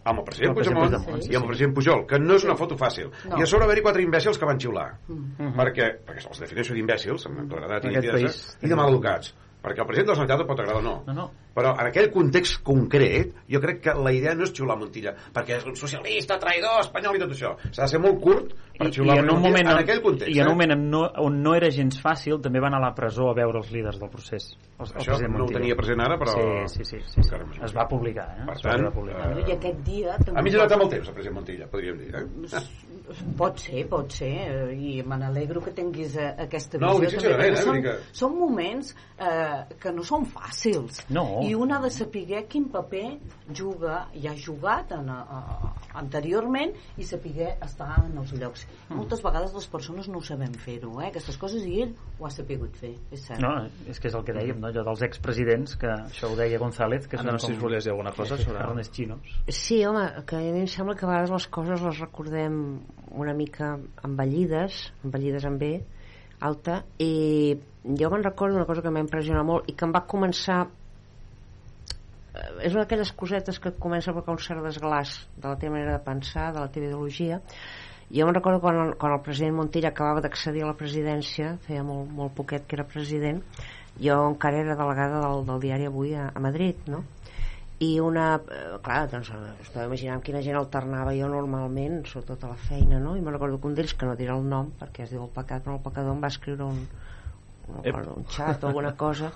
amb el president El president Puigdemont, Puigdemont, sí, i amb el president Pujol, que no és una foto fàcil. No. I a sobre haver-hi quatre imbècils que van xiular. Mhm. Perquè, perquè se'ls defineixo d'imbècils, amb claredat i nitidesa, país. i de maleducats. Perquè el president de la Generalitat pot agradar o no. No, no. Però en aquell context concret, jo crec que la idea no és xiular Montilla, perquè és un socialista, traïdor, espanyol i tot això. S'ha de ser molt curt per xiular i en un Montilla moment, en aquell context. i en un eh? moment on no, on no era gens fàcil també van a la presó a veure els líders del procés el, el Això president no ho Montilla. tenia present ara, però- sí, sí, sí, sí, sí. es va publicar eh? Per Es va tant, publicar. eh, I aquest dia... Ha millorat amb el temps, el president Montilla, podríem dir, eh? Pot ser, pot ser, eh, i me n'alegro que tinguis eh, aquesta No, visió. dic també, sincerament, eh, són, que- són moments eh, que no són fàcils. No. I un ha de saber quin paper juga i ha jugat en, uh, anteriorment i saber estar en els llocs. Mm. Moltes vegades les persones no ho sabem fer-ho, eh, aquestes coses, i ell ho ha sapigut fer, és cert. No, és que és el que dèiem, no? allò dels expresidents, que això ho deia González, que Ana, no sé si volies dir alguna cosa sobre- Carnes xinos. Sí, home, que a mi em sembla que a vegades les coses les recordem una mica envellides, envellides amb B, alta, i jo me'n recordo una cosa que m'ha impressionat molt i que em va començar eh, és una d'aquelles cosetes que comença per un cert desglàs de la teva manera de pensar, de la teva ideologia jo me'n recordo quan el, quan el president Montilla acabava d'accedir a la presidència feia molt, molt poquet que era president jo encara era delegada del, del diari Avui a, a Madrid no? I una, eh, clar, doncs eh, estava imaginant quina gent alternava jo normalment, sobretot a la feina, no? I me'n recordo que un d'ells, que no dirà el nom, perquè es diu el pecat, però el pecador em va escriure un, no recordo, un xat o alguna cosa,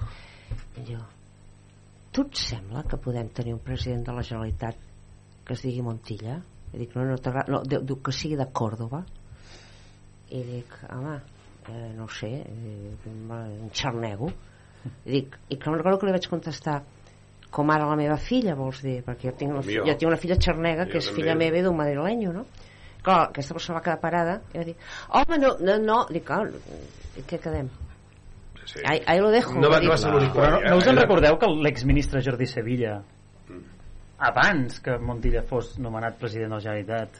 i jo, tu et sembla que podem tenir un president de la Generalitat que es digui Montilla? I dic, no, no t'agrada, no, diu, que sigui de Còrdoba. I dic, home, eh, no ho sé, eh, un xarnego. I dic, i que me'n recordo que li vaig contestar, com ara la meva filla, vols dir? Perquè jo tinc Millor. jo tinc una filla xarnega que Jo és també. filla meva i d'un madrilenyo, no? Clar, aquesta persona va quedar parada i va dir, home, no, no, no. Dic, i què quedem? Sí. Ahí, ahí lo dejo. No va- no va ser l'únic no, eh? no us en recordeu que l'exministre Jordi Sevilla abans que Montilla fos nomenat president de la Generalitat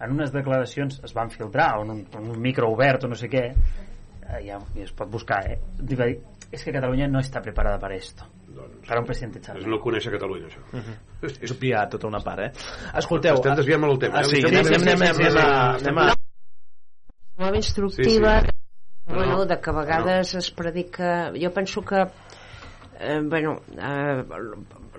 en unes declaracions es van filtrar en un, en un micro obert o no sé què eh, ja, ja es pot buscar eh? Diu, va dir, és que Catalunya no està preparada per esto doncs, per un president Xavi És no conèixer Catalunya, això. Uh -huh. És obviar tota una part, eh? Escolteu... Estem desviant molt el tema, Ah, eh? sí, Sí, anem, sí, sí, anem, sí, anem, sí, anem, a- molt instructiva Sí, sí. bueno, No, de que a vegades es predica jo penso que eh, bueno, eh,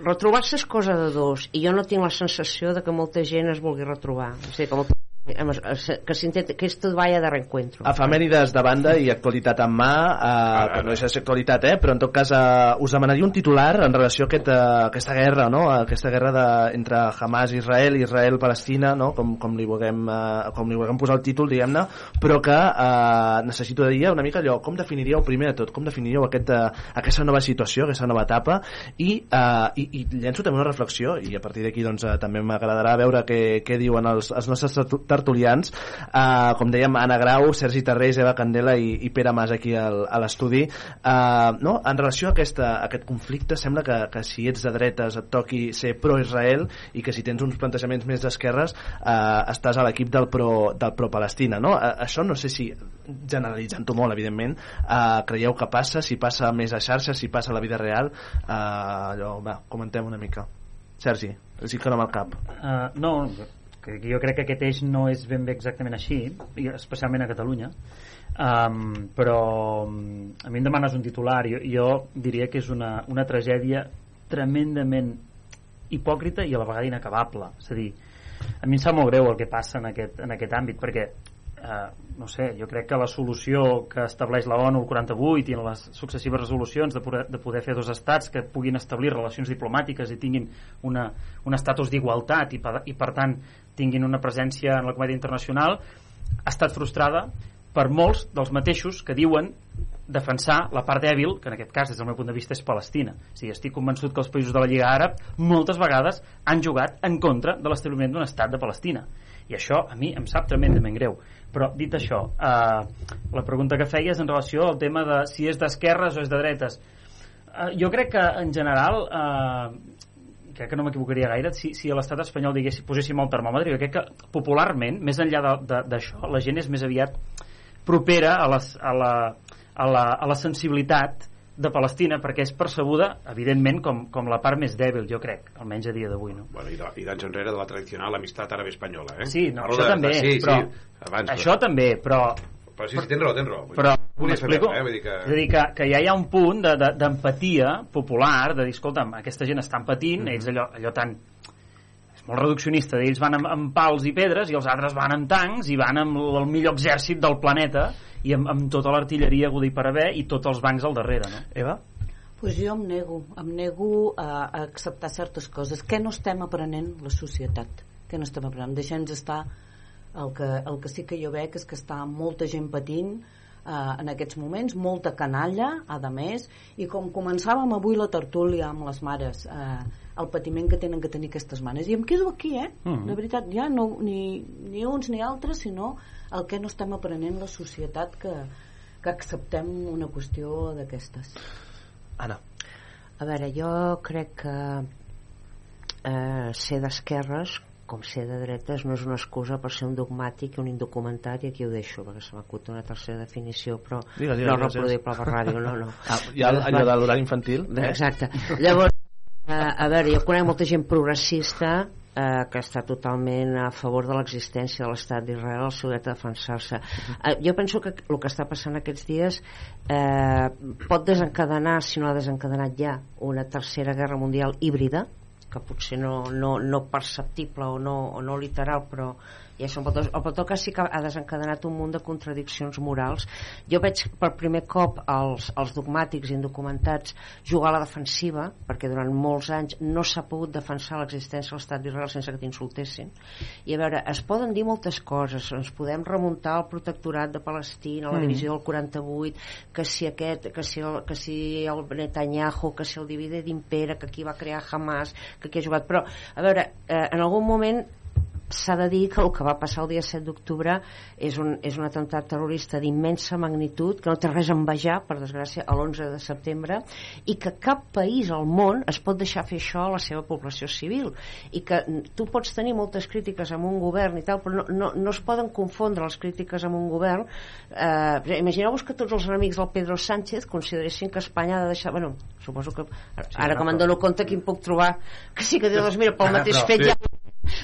retrobar-se és cosa de dos i jo no tinc la sensació de que molta gent es vulgui retrobar o sigui, que, molta, que, s'intenta, que esto vaya de reencuentro Efemèrides de banda i actualitat en mà, eh, que no deixa de ser actualitat, eh, però en tot cas eh, us demanaria un titular en relació a aquest, eh, aquesta guerra, no? aquesta guerra de, entre Hamas i Israel, Israel-Palestina, no? com, com, li vulguem, eh, com li vulguem posar el títol, diguem-ne, però que eh, necessito de dir una mica allò, com definiríeu primer de tot, com definiríeu aquest, eh, aquesta nova situació, aquesta nova etapa, i, eh, i, i llenço també una reflexió, i a partir d'aquí doncs, eh, també m'agradarà veure què, què diuen els, els nostres tertulians, eh, com dèiem, Anna Grau, Sergi Tarrés, Eva Candela i, i Pere Mas aquí al, a l'estudi. Eh, no? En relació a, aquesta, a aquest conflicte, sembla que, que si ets de dretes et toqui ser pro-Israel i que si tens uns plantejaments més d'esquerres eh, estàs a l'equip del pro- del pro-Palestina. No? Eh, això no sé si, generalitzant-ho molt, evidentment, eh, creieu que passa, si passa més a xarxes, si passa a la vida real, eh, allò, va, comentem una mica. Sergi, els hi amb el cap. Uh, no, que jo crec que aquest eix no és ben bé exactament així, especialment a Catalunya, um, però a mi em demanes un titular, jo, jo diria que és una, una tragèdia tremendament hipòcrita i a la vegada inacabable. És a dir, a mi em sap molt greu el que passa en aquest, en aquest àmbit, perquè eh, no sé, jo crec que la solució que estableix la ONU el 48 i en les successives resolucions de poder, de poder fer dos estats que puguin establir relacions diplomàtiques i tinguin una, un estatus d'igualtat i, i per tant tinguin una presència en la comèdia internacional ha estat frustrada per molts dels mateixos que diuen defensar la part dèbil, que en aquest cas des del meu punt de vista és Palestina. O sigui, estic convençut que els països de la Lliga Àrab moltes vegades han jugat en contra de l'establiment d'un estat de Palestina. I això a mi em sap tremendament greu. Però dit això, eh, la pregunta que feies en relació al tema de si és d'esquerres o és de dretes. Eh, jo crec que en general eh, crec que no m'equivocaria gaire si, si a l'estat espanyol diguéssim, poséssim el termòmetre jo crec que popularment, més enllà d'això la gent és més aviat propera a, les, a, la, a, la, a la sensibilitat de Palestina perquè és percebuda, evidentment, com, com la part més dèbil, jo crec, almenys a dia d'avui. No? Bueno, i, de, i d'anys enrere de la tradicional amistat àrabe-espanyola, eh? Sí, no, Parlo això de- també, de- sí, però, sí, abans, això també, però... Però sí, sí, tens raó, tens raó. Però, m'explico? eh? Vull dir que... És a dir, que, que ja hi ha un punt de- de- d'empatia de, popular, de dir, escolta'm, aquesta gent estan patint, Mhm. ells allò, allò tan... És molt reduccionista, ells van amb, amb pals i pedres i els altres van amb tancs i van amb el millor exèrcit del planeta i amb, amb tota l'artilleria aguda i per haver i tots els bancs al darrere, no? Eva? Pues jo em nego, em nego a, a acceptar certes coses. Què no estem aprenent la societat? Què no estem aprenent? Deixem-nos estar el que, el que sí que jo veig és que està molta gent patint eh, en aquests moments, molta canalla, a més, i com començàvem avui la tertúlia amb les mares, eh, el patiment que tenen que tenir aquestes manes. I em quedo aquí, eh? Mhm. De veritat, ja no, ni, ni uns ni altres, sinó el que no estem aprenent la societat que, que acceptem una qüestió d'aquestes. Anna. A veure, jo crec que eh, ser d'esquerres com ser de dretes no és una excusa per ser un dogmàtic i un indocumentat i aquí ho deixo perquè se m'acut una tercera definició però Digue, digue, no reproduïble per ràdio no, no. Ah, hi ha allò de l'horari infantil. Eh? Exacte. Llavors, eh, a veure, jo conec molta gent progressista eh, que està totalment a favor de l'existència de l'estat d'Israel, el seu dret a defensar-se. Eh, jo penso que el que està passant aquests dies eh, pot desencadenar, si no ha desencadenat ja, una tercera guerra mundial híbrida, que potser no, no, no perceptible o no, o no literal, però són petons. El que sí que ha desencadenat un munt de contradiccions morals. Jo veig per primer cop els, els dogmàtics indocumentats jugar a la defensiva, perquè durant molts anys no s'ha pogut defensar l'existència de l'estat d'Israel sense que t'insultessin. I a veure, es poden dir moltes coses, ens podem remuntar al protectorat de Palestina, a la Mm. divisió del 48, que si aquest, que si el, que si el Netanyahu, que si el divide d'impera, que qui va crear Hamas, que qui ha jugat... Però, a veure, eh, en algun moment s'ha de dir que el que va passar el dia 7 d'octubre és, un, és un atemptat terrorista d'immensa magnitud que no té res a envejar, per desgràcia, a l'11 de setembre i que cap país al món es pot deixar fer això a la seva població civil i que tu pots tenir moltes crítiques amb un govern i tal, però no, no, no es poden confondre les crítiques amb un govern eh, imagineu-vos que tots els enemics del Pedro Sánchez consideressin que Espanya ha de deixar bueno, suposo que ara, Sí, ara no, que me'n però- dono compte que em puc trobar que sí que diu, doncs mira, pel mateix però- fet sí. ja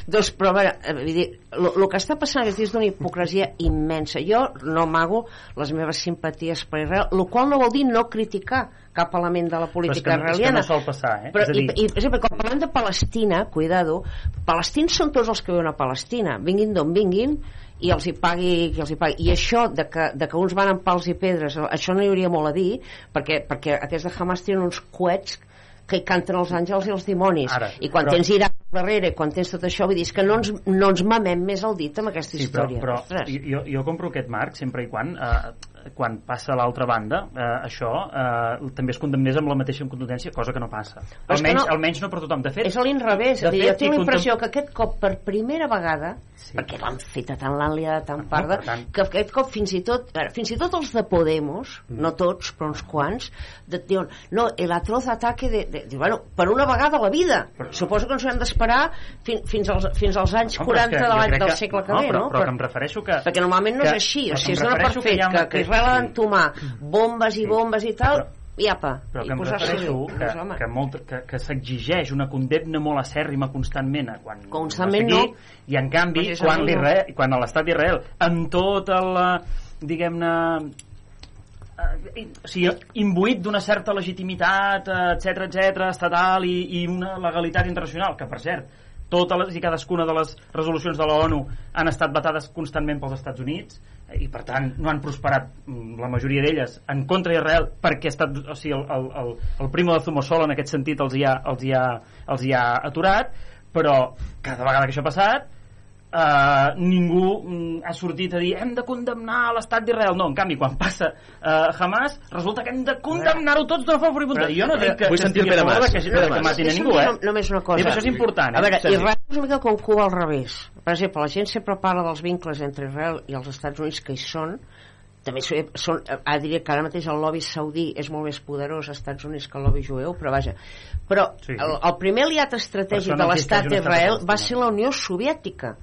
doncs, però a veure, eh, el que està passant aquests dies és d'una hipocresia immensa. Jo no amago les meves simpaties per Israel, el qual no vol dir no criticar cap element de la política però és que, és que israeliana. no sol passar, eh? Però, és a dir, i, i, per exemple, quan parlem de Palestina, cuidado, palestins són tots els que viuen a Palestina, vinguin d'on vinguin, i els hi pagui qui els hi pagui. I això de que, de que uns van amb pals i pedres, això no hi hauria molt a dir, perquè, perquè aquests de Hamas tenen uns coets que canten els àngels i els dimonis. Ara, I quan però- tens Iraq darrere, quan tens tot això, vull dir que no ens, no ens mamem més el dit amb aquesta Sí, però, història. però Ostres. jo, jo compro aquest marc sempre i quan eh, quan passa a l'altra banda eh, això eh, també es condemnés amb la mateixa contundència cosa que no passa Però és que almenys, no- almenys no per tothom de fet és a l'inrevés, és a jo fet, tinc la contem- impressió que aquest cop per primera vegada sí. perquè l'han feta tan l'han liada tan parda per tant- que aquest cop fins i tot a fins i tot els de Podemos Mm. no tots però uns quants de, diuen, no, el atroz ataque de, de, de, bueno, per una vegada a la vida suposo que ens hem d'esperar fin, fins, als, fins als anys No, però és 40 que de l'any del que- segle que no, ve però, no? però que em refereixo que perquè normalment no que- és així o però sigui, que per refereixo que fet que, una- que Israel ha d'entomar bombes i bombes i tal i apa, però i que em posar-se refereixo que, Doncs, home. que, molt, que, que s'exigeix una condemna molt acèrrima constantment a quan Constantment no no. i en canvi Precisament quan, no. l'Israel- quan a l'estat d'Israel amb tot el eh, diguem-ne eh, o sigui, imbuït d'una certa legitimitat, etc etc estatal i, i una legalitat internacional, que per cert, totes les i cadascuna de les resolucions de la ONU han estat vetades constantment pels Estats Units eh, i per tant no han prosperat mm, la majoria d'elles en contra d'Israel perquè ha estat, o sigui, el, el, el, el primo de Zumosol en aquest sentit els hi ha, els hi ha, els hi ha aturat però cada vegada que això ha passat Uh, ningú mm, ha sortit a dir hem de condemnar l'estat d'Israel no, en canvi quan passa uh, Hamas resulta que hem de condemnar-ho tots d'una forma furibunda jo no dic que, Vull que sentir el estigui a Pere favor Mas. de que, Pere de que Mas. matin a ningú eh? nom- només una cosa. I això és important A veure, eh? Israel és una mica com Cuba al revés. Per exemple, la gent sempre parla dels vincles entre Israel i els Estats Units que hi són, també són, ah, diria que ara mateix el lobby saudí és molt més poderós als Estats Units que el lobby jueu, però vaja. Però Sí. el, el primer aliat estratègic no de l'estat d'Israel va ser la Unió Soviètica.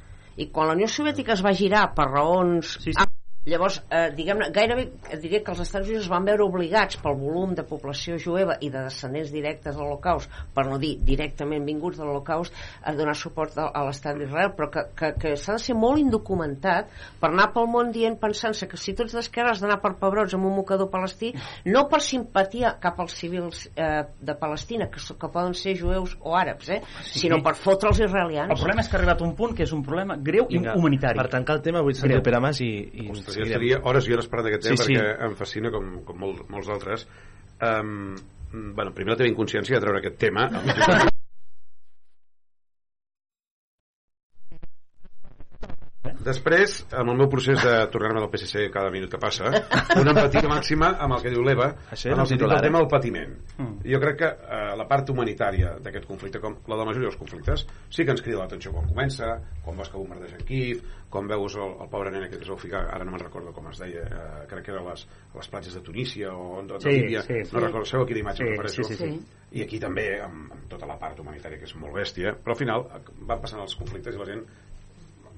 I quan la Unió Soviètica es va girar per raons... Sí, sí. Llavors, eh, diguem-ne, gairebé eh, diria que els Estats Units es van veure obligats pel volum de població jueva i de descendents directes de l'Holocaust, per no dir directament vinguts de l'Holocaust, a donar suport a, a l'estat d'Israel, però que, que, que s'ha de ser molt indocumentat per anar pel món dient, pensant-se que si tu ets d'esquerra has d'anar per pebrots amb un mocador palestí, no per simpatia cap als civils eh, de Palestina, que, que poden ser jueus o àrabs, eh, Sí. sinó per fotre els israelians. el problema és que ha arribat un punt que és un problema greu i humanitari Per tancar el tema vull sentir Pere Mas i... i Ostres, jo estaria hores i hores parlant d'aquest tema Sí, sí. perquè em fascina com, com molt, molts altres. Um, bueno, primer la teva inconsciència de treure aquest tema Després, amb el meu procés de tornar-me del PSC cada minut que passa, una empatia màxima amb el que diu l'Eva, en el sentit del tema del patiment. Mm. Jo crec que eh, la part humanitària d'aquest conflicte, com la de la majoria dels conflictes, sí que ens crida l'atenció quan comença, quan veus que bombardegen Kiev, quan veus el, el pobre nen aquest que es vau ficar, ara no me'n recordo com es deia, eh, crec que era les, les platges de Tunísia o de, Sí, Líbia, sí, no sí. recordo, sabeu a quina imatge Sí, refereixo? sí, sí, sí. I aquí també, amb, amb tota la part humanitària que és molt bèstia, però al final eh, van passant els conflictes i la gent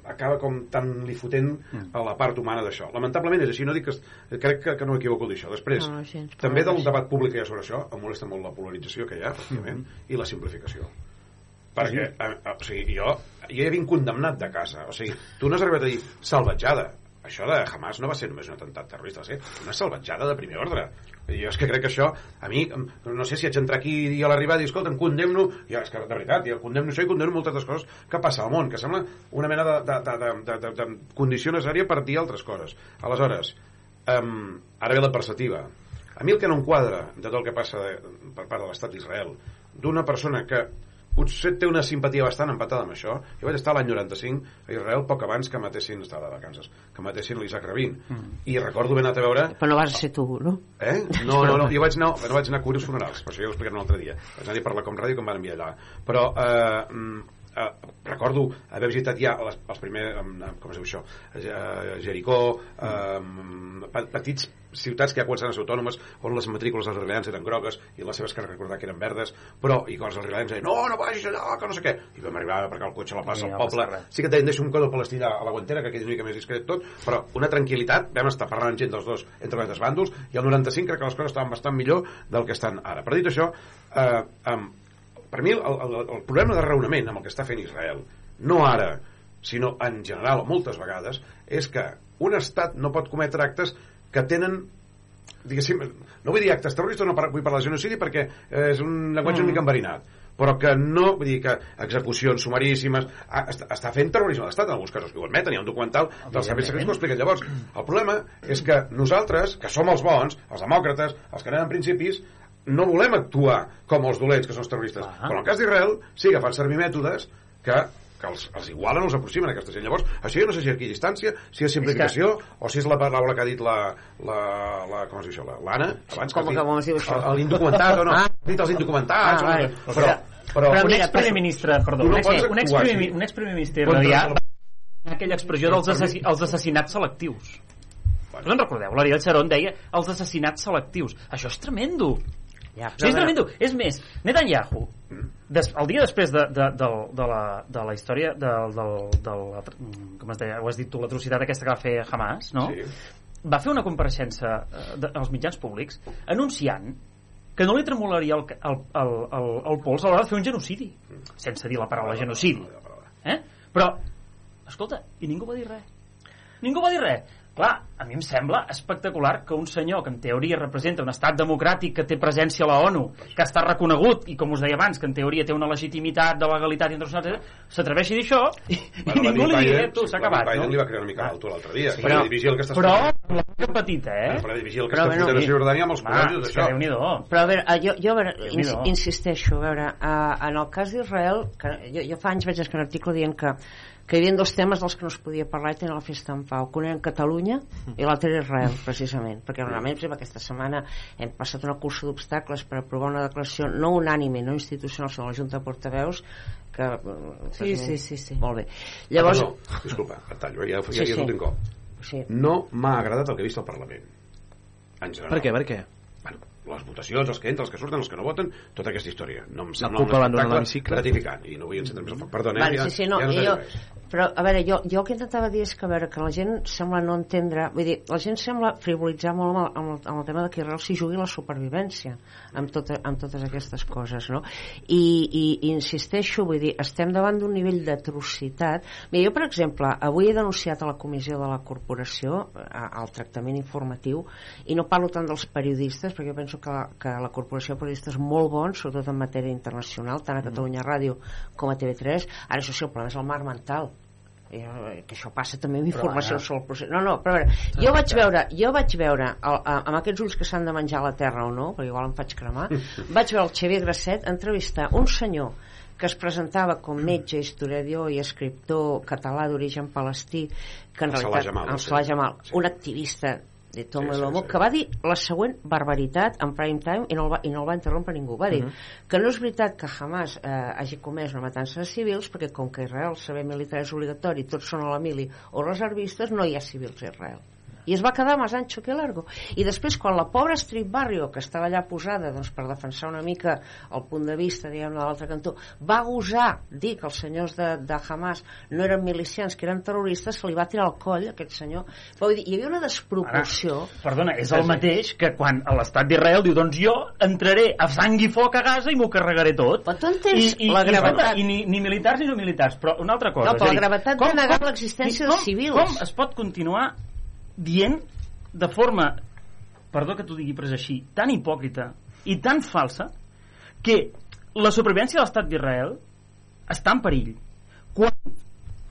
acaba com tan li fotent a la part humana d'això. Lamentablement és així, no dic que... Crec que, que no m'equivoco d'això. Després, No, gens, també del debat públic que hi ha sobre això, em molesta molt la polarització que hi ha, efectivament, i la simplificació. Perquè, eh, eh, o sigui, jo, jo ja vinc condemnat de casa. O sigui, tu no has arribat a dir salvatjada. Això de Hamas no va ser només un atemptat terrorista, va ser una salvatjada de primer ordre. Jo és que crec que això, a mi, no sé si haig d'entrar aquí i a l'arribada i escolta, em condemno, ja, és que de veritat, jo condemno això i condemno moltes altres coses que passa al món, que sembla una mena de, de, de, de, de, de, de condició necessària per dir altres coses. Aleshores, um, ara ve la perceptiva. A mi el que no em quadra de tot el que passa de, per part de l'estat d'Israel, d'una persona que potser té una simpatia bastant empatada amb això. Jo vaig estar l'any 95 a Israel poc abans que matessin, estava de vacances, que matessin l'Isaac Rabin. Mm. I recordo haver anat a veure... Però no vas ser tu, no? Eh? No, no, no, jo vaig anar, no vaig anar a cobrir els funerals, per això ja ho explicaré un altre dia. Vaig anar a parlar com ràdio com van enviar allà. Però eh, mm, eh, recordo haver visitat ja les, els primers, com es diu això, eh, Jericó, eh, pe- petits ciutats que ja començaven a ser autònomes on les matrícules dels israelians eren grogues i les seves que recordar que eren verdes però i que els israelians deien no, no vagis allà, que no sé què. I vam arribar a aparcar el cotxe a la plaça al no poble. sí que et deien deixa un codó palestí allà a la guantera que quedi una mica més discret tot. Però una tranquil·litat, vam estar parlant amb gent dels dos entre els dos bàndols i el 95 crec que les coses estaven bastant millor del que estan ara. Però dit això eh, eh, per mi el, el, el problema de raonament amb el que està fent Israel no ara, sinó en general o moltes vegades, és que un estat no pot cometre actes que tenen diguéssim, no vull dir actes terroristes, no vull parlar de genocidi perquè eh, és un llenguatge Mm. una mica enverinat però que no, vull dir que execucions sumaríssimes, ah, està, està fent terrorisme d'estat en alguns casos, que ho admeten, hi ha un documental dels serveis secrets que ho expliquen llavors. El problema és que nosaltres, que som els bons, els demòcrates, els que anem en principis, no volem actuar com els dolents, que són els terroristes. Però en el cas d'Israel, sí que fan servir mètodes que que els, els igualen, els aproximen a aquesta gent. Llavors, això jo no sé si aquí distància, si és simplificació, o si és la paraula que ha dit la, la, la com es diu això, la- l'Anna, abans Com que dit- com es diu això? L'indocumentat, o no? Ah. Ha dit els indocumentats, Ah, o no vale. però, però, però un ex-primer ministre, perdó, no un ex- ex-primer ex-primer ministre va aquella expressió dels assassí, els assassinats selectius. Us en recordeu? L'Ariel Sharon deia els assassinats selectius. Això és tremendo. Ja, Això és tremendo. És més, Netanyahu, des, el dia després de, de, de, de, la, de la història del, del, de la, com es deia, ho has dit tu, l'atrocitat aquesta que va fer Hamas, no? Sí. Va fer una compareixença eh, de, als mitjans públics anunciant que no li tremolaria el, el, el, el, el pols a l'hora de fer un genocidi sense dir la paraula genocidi eh? però, escolta, i ningú va dir res ningú va dir res clar, a mi em sembla espectacular que un senyor que en teoria representa un estat democràtic que té presència a la ONU, que està reconegut i com us deia abans, que en teoria té una legitimitat de legalitat internacional, s'atreveixi a dir això i, Bueno, i ningú li digui tu, s'ha acabat Biden no? li va crear una mica l'alto l'altre dia. Sí, per però- dirigir el que estàs però fent. la boca petita, eh? Per dirigir el que Però, estàs bueno, fotent a sí. Cisjordània amb els que d'això. Però a veure, jo, jo a veure, ins insisteixo, a veure, uh, en el cas d'Israel, que jo, jo fa anys vaig escriure un article dient que, que hi havia dos temes dels que no es podia parlar i tenir la festa en pau, que un era Catalunya i l'altre era Israel, precisament, perquè normalment, per exemple, aquesta setmana hem passat una cursa d'obstacles per aprovar una declaració no unànime, no institucional, sinó la Junta de Portaveus, que... eh, Sí, sí, sí, sí. Molt bé. Llavors... Ah, perdó, disculpa, et tallo, ja, ja, Sí, ja és sí. l'últim cop. Sí. No m'ha agradat el que he vist al Parlament. En general. Per què, per què? Les votacions, els que entren, els que surten, els que no voten, tota aquesta història. No em sembla un espectacle gratificant. I no vull encendre més el foc. Perdona, Vale, ja, sí, sí, no, ja no jo, però a veure, jo, jo el que intentava dir és que a veure, que la gent sembla no entendre vull dir, la gent sembla frivolitzar molt amb el, amb el, amb el tema de que Israel s'hi jugui la supervivència amb, tota, amb totes aquestes coses no? I, i, i insisteixo vull dir, estem davant d'un nivell d'atrocitat. Mira, jo per exemple, avui he denunciat a la comissió de la corporació al tractament informatiu i no parlo tant dels periodistes perquè jo penso que la, que la corporació de periodistes molt bons, sobretot en matèria internacional tant a Catalunya Ràdio com a TV3 ara això sí, el problema és el mar mental que això passa també amb Però, informació Anna. sobre el procés no, no, però a veure, jo vaig veure jo vaig veure, el, a- amb aquests ulls que s'han de menjar a la terra o no, perquè igual em faig cremar vaig veure el Xavier Grasset entrevistar un senyor que es presentava com metge, historiador i escriptor català d'origen palestí que en El Salah realitat Jamal, el sí. Salah Jamal, un activista de Tomo Sí, sí, sí, Lomo, sí. que va dir la següent barbaritat en prime time i no el va, i no el va interrompre ningú. Va dir Mhm. que no és veritat que Hamas eh, hagi comès una matança de civils perquè com que Israel saber militar és obligatori, tots són a la mili o reservistes, no hi ha civils a Israel i es va quedar més ancho que largo i després quan la pobra Street Barrio que estava allà posada doncs, per defensar una mica el punt de vista diguem de l'altre cantó va gosar dir que els senyors de, de Hamas no eren milicians que eren terroristes se li va tirar al coll aquest senyor Vull dir, hi havia una desproporció Ara, perdona, és el mateix que quan a l'estat d'Israel diu doncs jo entraré a sang i foc a Gaza i m'ho carregaré tot. Però tu entens I, i, la i, gravetat- escolta, I, ni, ni militars ni no militars, però una altra cosa. No, però és la gravetat de negar l'existència de civils. Com es pot continuar dient de forma, perdó que t'ho digui però és així, tan hipòcrita i tan falsa que la supervivència de l'estat d'Israel està en perill quan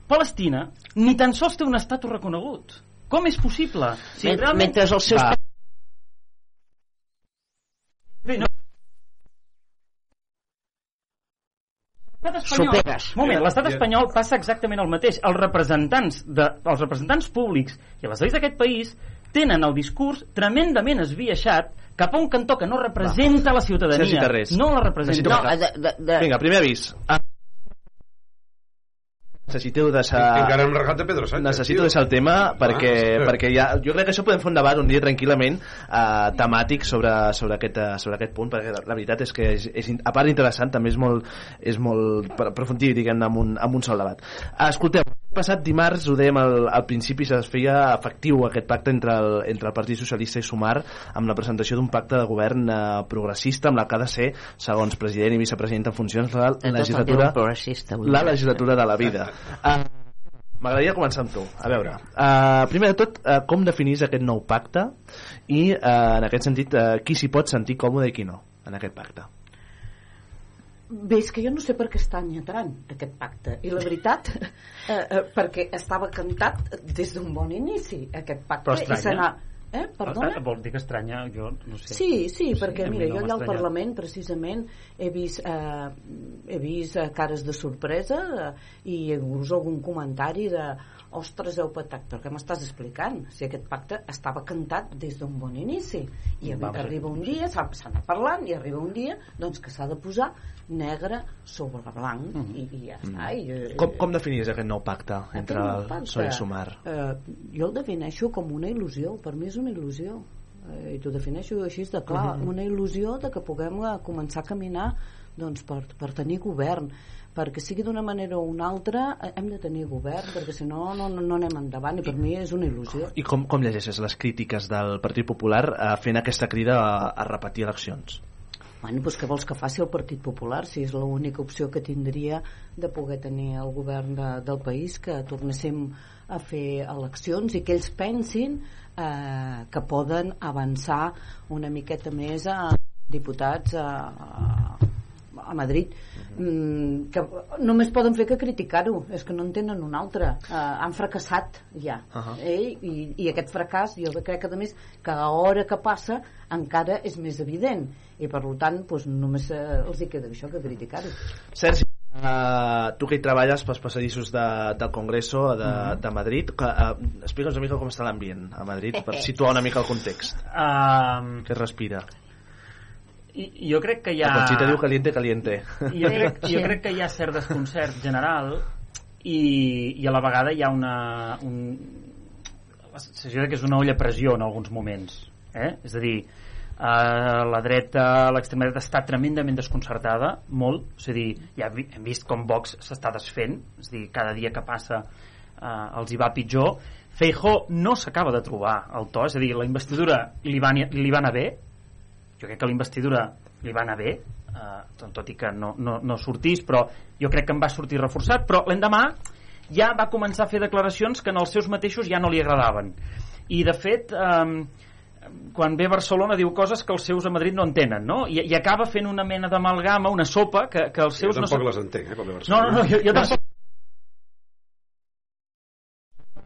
Palestina ni tan sols té un estat reconegut. Com és possible? Si Men- realment... mentre els seus Va. Bé, no. L'estat espanyol, moment, l'estat espanyol passa exactament el mateix. Els representants, de, els representants públics i les lleis d'aquest país tenen el discurs tremendament esbiaixat cap a un cantó que no representa la ciutadania. No la representa. No, de, de, de, Vinga, primer avís. Ah. Necessiteu deixar... Encara hem regat de Pedro Sánchez. Necessito deixar el tema perquè, Ah, perquè ja, jo crec que això podem fer un debat un dia tranquil·lament uh, temàtic sobre, sobre, aquest, uh, sobre aquest punt perquè la, la veritat és que és, és, a part interessant també és molt, és molt per aprofundir diguem amb un, amb un sol debat escolteu, passat dimarts ho dèiem al, al principi es feia efectiu aquest pacte entre el, entre el Partit Socialista i Sumar amb la presentació d'un pacte de govern uh, progressista amb la que ha de ser, segons president i vicepresident en funcions la el legislatura la legislatura de la vida uh, M'agradaria començar amb tu. A veure, uh, primer de tot, uh, com definís aquest nou pacte i, uh, en aquest sentit, uh, qui s'hi pot sentir còmode i qui no en aquest pacte? Bé, és que jo no sé per què està enyetrant aquest pacte. I la veritat, eh, eh, perquè estava cantat des d'un bon inici, aquest pacte. Però I estranya. Eh, perdona? Ah, Vol dir que estranya, jo no sé. Sí, sí, perquè a mi mira, no jo allà al. Parlament precisament he vist, eh, he vist eh, cares de sorpresa eh, i inclús algun comentari de ostres, heu patat, però què m'estàs explicant? Si aquest pacte estava cantat des d'un bon inici i Va, arriba un dia, s'ha anat parlant i arriba un dia doncs que s'ha de posar negre sobre blanc Mhm. i, i ja està i, eh, Com, com definies aquest nou pacte entre nou el pacte, PSOE i Sumar? Eh, jo el defineixo com una il·lusió, per mi és una il·lusió. Eh, I t'ho defineixo així de clar, Mhm. una il·lusió de que puguem eh, començar a caminar doncs, per, per tenir govern perquè sigui d'una manera o una altra eh, hem de tenir govern perquè si no no, no anem endavant i per mi és una il·lusió I com, com llegeixes les crítiques del Partit Popular uh, fent aquesta crida a, a repetir eleccions? Bueno, doncs què vols que faci el Partit Popular si és l'única opció que tindria de poder tenir el govern de, del país que tornéssim a fer eleccions i que ells pensin eh, que poden avançar una miqueta més a diputats a, a Madrid mm, que només poden fer que criticar-ho és que no en tenen un altre uh, han fracassat ja uh. -huh. eh? I, i aquest fracàs jo crec que a més cada hora que passa encara és més evident i per tant doncs, només eh, els hi queda això que criticar-ho Sergi, uh, tu que hi treballes pels passadissos de, del Congreso de, Mhm. de Madrid, que, uh, explica'ns una mica com està l'ambient a Madrid per situar una mica el context. Um, que es respira. I, jo crec que hi ha... La Conxita diu caliente, caliente. jo crec, jo crec que hi ha cert desconcert general i, i a la vegada hi ha una un, la sensació que és una olla a pressió en alguns moments eh? és a dir eh, la dreta, l'extrema dreta està tremendament desconcertada, molt. És a dir, ja hem vist com Vox s'està desfent, és a dir, cada dia que passa eh, els hi va pitjor. Feijó no s'acaba de trobar el to, és a dir, la investidura li va, li va anar bé jo crec que la investidura li va anar bé eh, tot i que no, no, no sortís però jo crec que en va sortir reforçat. Però l'endemà ja va començar a fer declaracions que en els seus mateixos ja no li agradaven. I de fet eh, quan ve a Barcelona diu coses que els seus a Madrid no entenen no? I, i acaba fent una mena d'amalgama una sopa que, que els Jo seus tampoc no les entenc, eh, com de no, Barcelona. no, no, jo, jo tampoc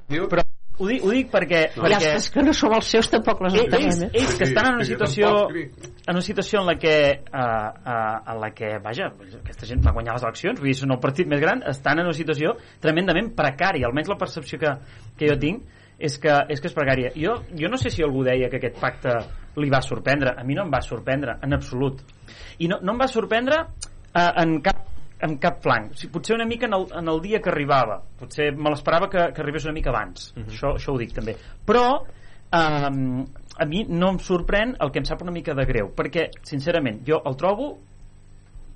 Diu, però ho dic, ho dic perquè, Ja perquè és que no som els seus tampoc les ells, entenem, eh? ells que estan en una jo situació en una situació en la que uh, uh, en la que, vaja, aquesta gent va guanyar les eleccions vull dir, són el partit més gran estan en una situació tremendament precària almenys la percepció que, que jo tinc és que, és que és precària jo, jo no sé si algú deia que aquest pacte li va sorprendre, a mi no em va sorprendre en absolut i no, no em va sorprendre uh, en cap en cap flanc, o sigui, potser una mica en el, en el dia que arribava potser me l'esperava que, que arribés una mica abans Mhm. això, això ho dic també però um, a mi no em sorprèn el que em sap una mica de greu perquè sincerament jo el trobo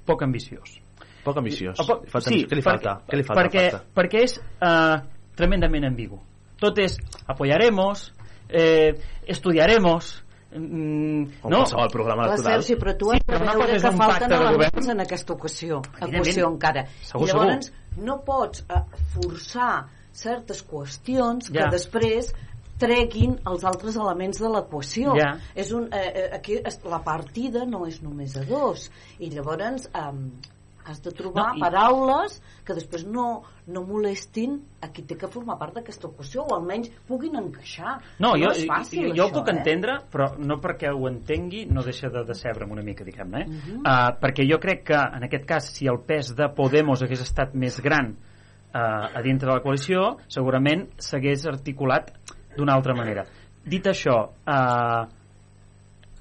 poc ambiciós Poc ambiciós. I- poc- sí. Què li falta? perquè, Què li falta, perquè, falta? perquè és uh, tremendament ambigu tot és apoyaremos eh, estudiaremos mm, Com no, qualsevol programa Clar, electoral. Sergi, però tu Sí, has però de una veure que falten elements govern. en aquesta ocasió, equació encara. Segur, I llavors no pots eh, forçar certes qüestions que Ja. després treguin els altres elements de l'equació. Ja. És un, eh, eh, aquí la partida no és només a dos. I llavors eh, has de trobar No, i- paraules que després no, no molestin a qui té que formar part d'aquesta equació o almenys puguin encaixar. No, jo, és fàcil, jo, jo ho això, puc eh? entendre, però no perquè ho entengui no deixa de decebre'm una mica, diguem-ne. Eh? Mhm. uh, perquè jo crec que, en aquest cas, si el pes de Podemos hagués estat més gran uh, a dintre de la coalició, segurament s'hagués articulat d'una altra manera. Dit això, uh,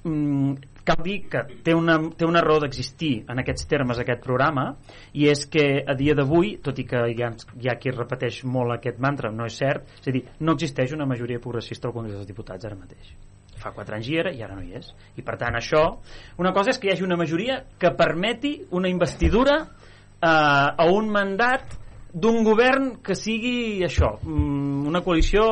mm, cal dir que té una, té una raó d'existir en aquests termes aquest programa i és que a dia d'avui, tot i que hi ha, hi ha qui repeteix molt aquest mantra, no és cert, és a dir, no existeix una majoria progressista al Congrés dels Diputats ara mateix fa 4 anys hi era i ara no hi és i per tant això, una cosa és que hi hagi una majoria que permeti una investidura eh, a un mandat d'un govern que sigui això, mm, una coalició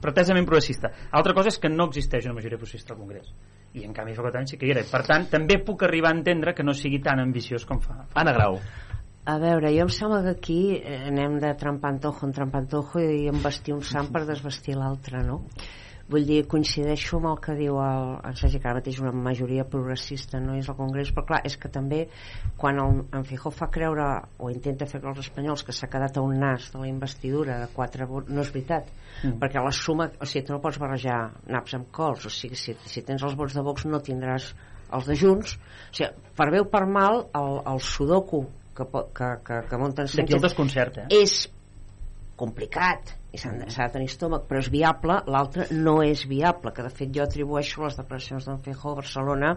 pretesament progressista. Altra cosa és que no existeix una majoria progressista al Congrés. I en canvi fa 4 anys sí que hi era. Per tant, també puc arribar a entendre que no sigui tan ambiciós com fa. Anna Grau. A veure, jo em sembla que aquí eh, anem de trampantojo en trampantojo i embestir un sant per desvestir l'altre, no? Vull dir, coincideixo amb el que diu el, el Sergi, que ara mateix una majoria progressista no és al Congrés, però clar, és que també quan el, en Fijó fa creure o intenta fer creure als espanyols que s'ha quedat a un nas de la investidura de quatre vots, no és veritat, Mm. perquè la suma, o sigui, tu no pots barrejar naps amb cols, o sigui, si, si tens els vots de Vox no tindràs els de Junts, o sigui, per bé o per mal, el, el sudoku que, que, que, que munten D'aquí el desconcert, eh? és complicat i s'ha de, s'ha de tenir estómac però és viable, l'altre no és viable que de fet jo atribueixo les declaracions d'en Feijó a Barcelona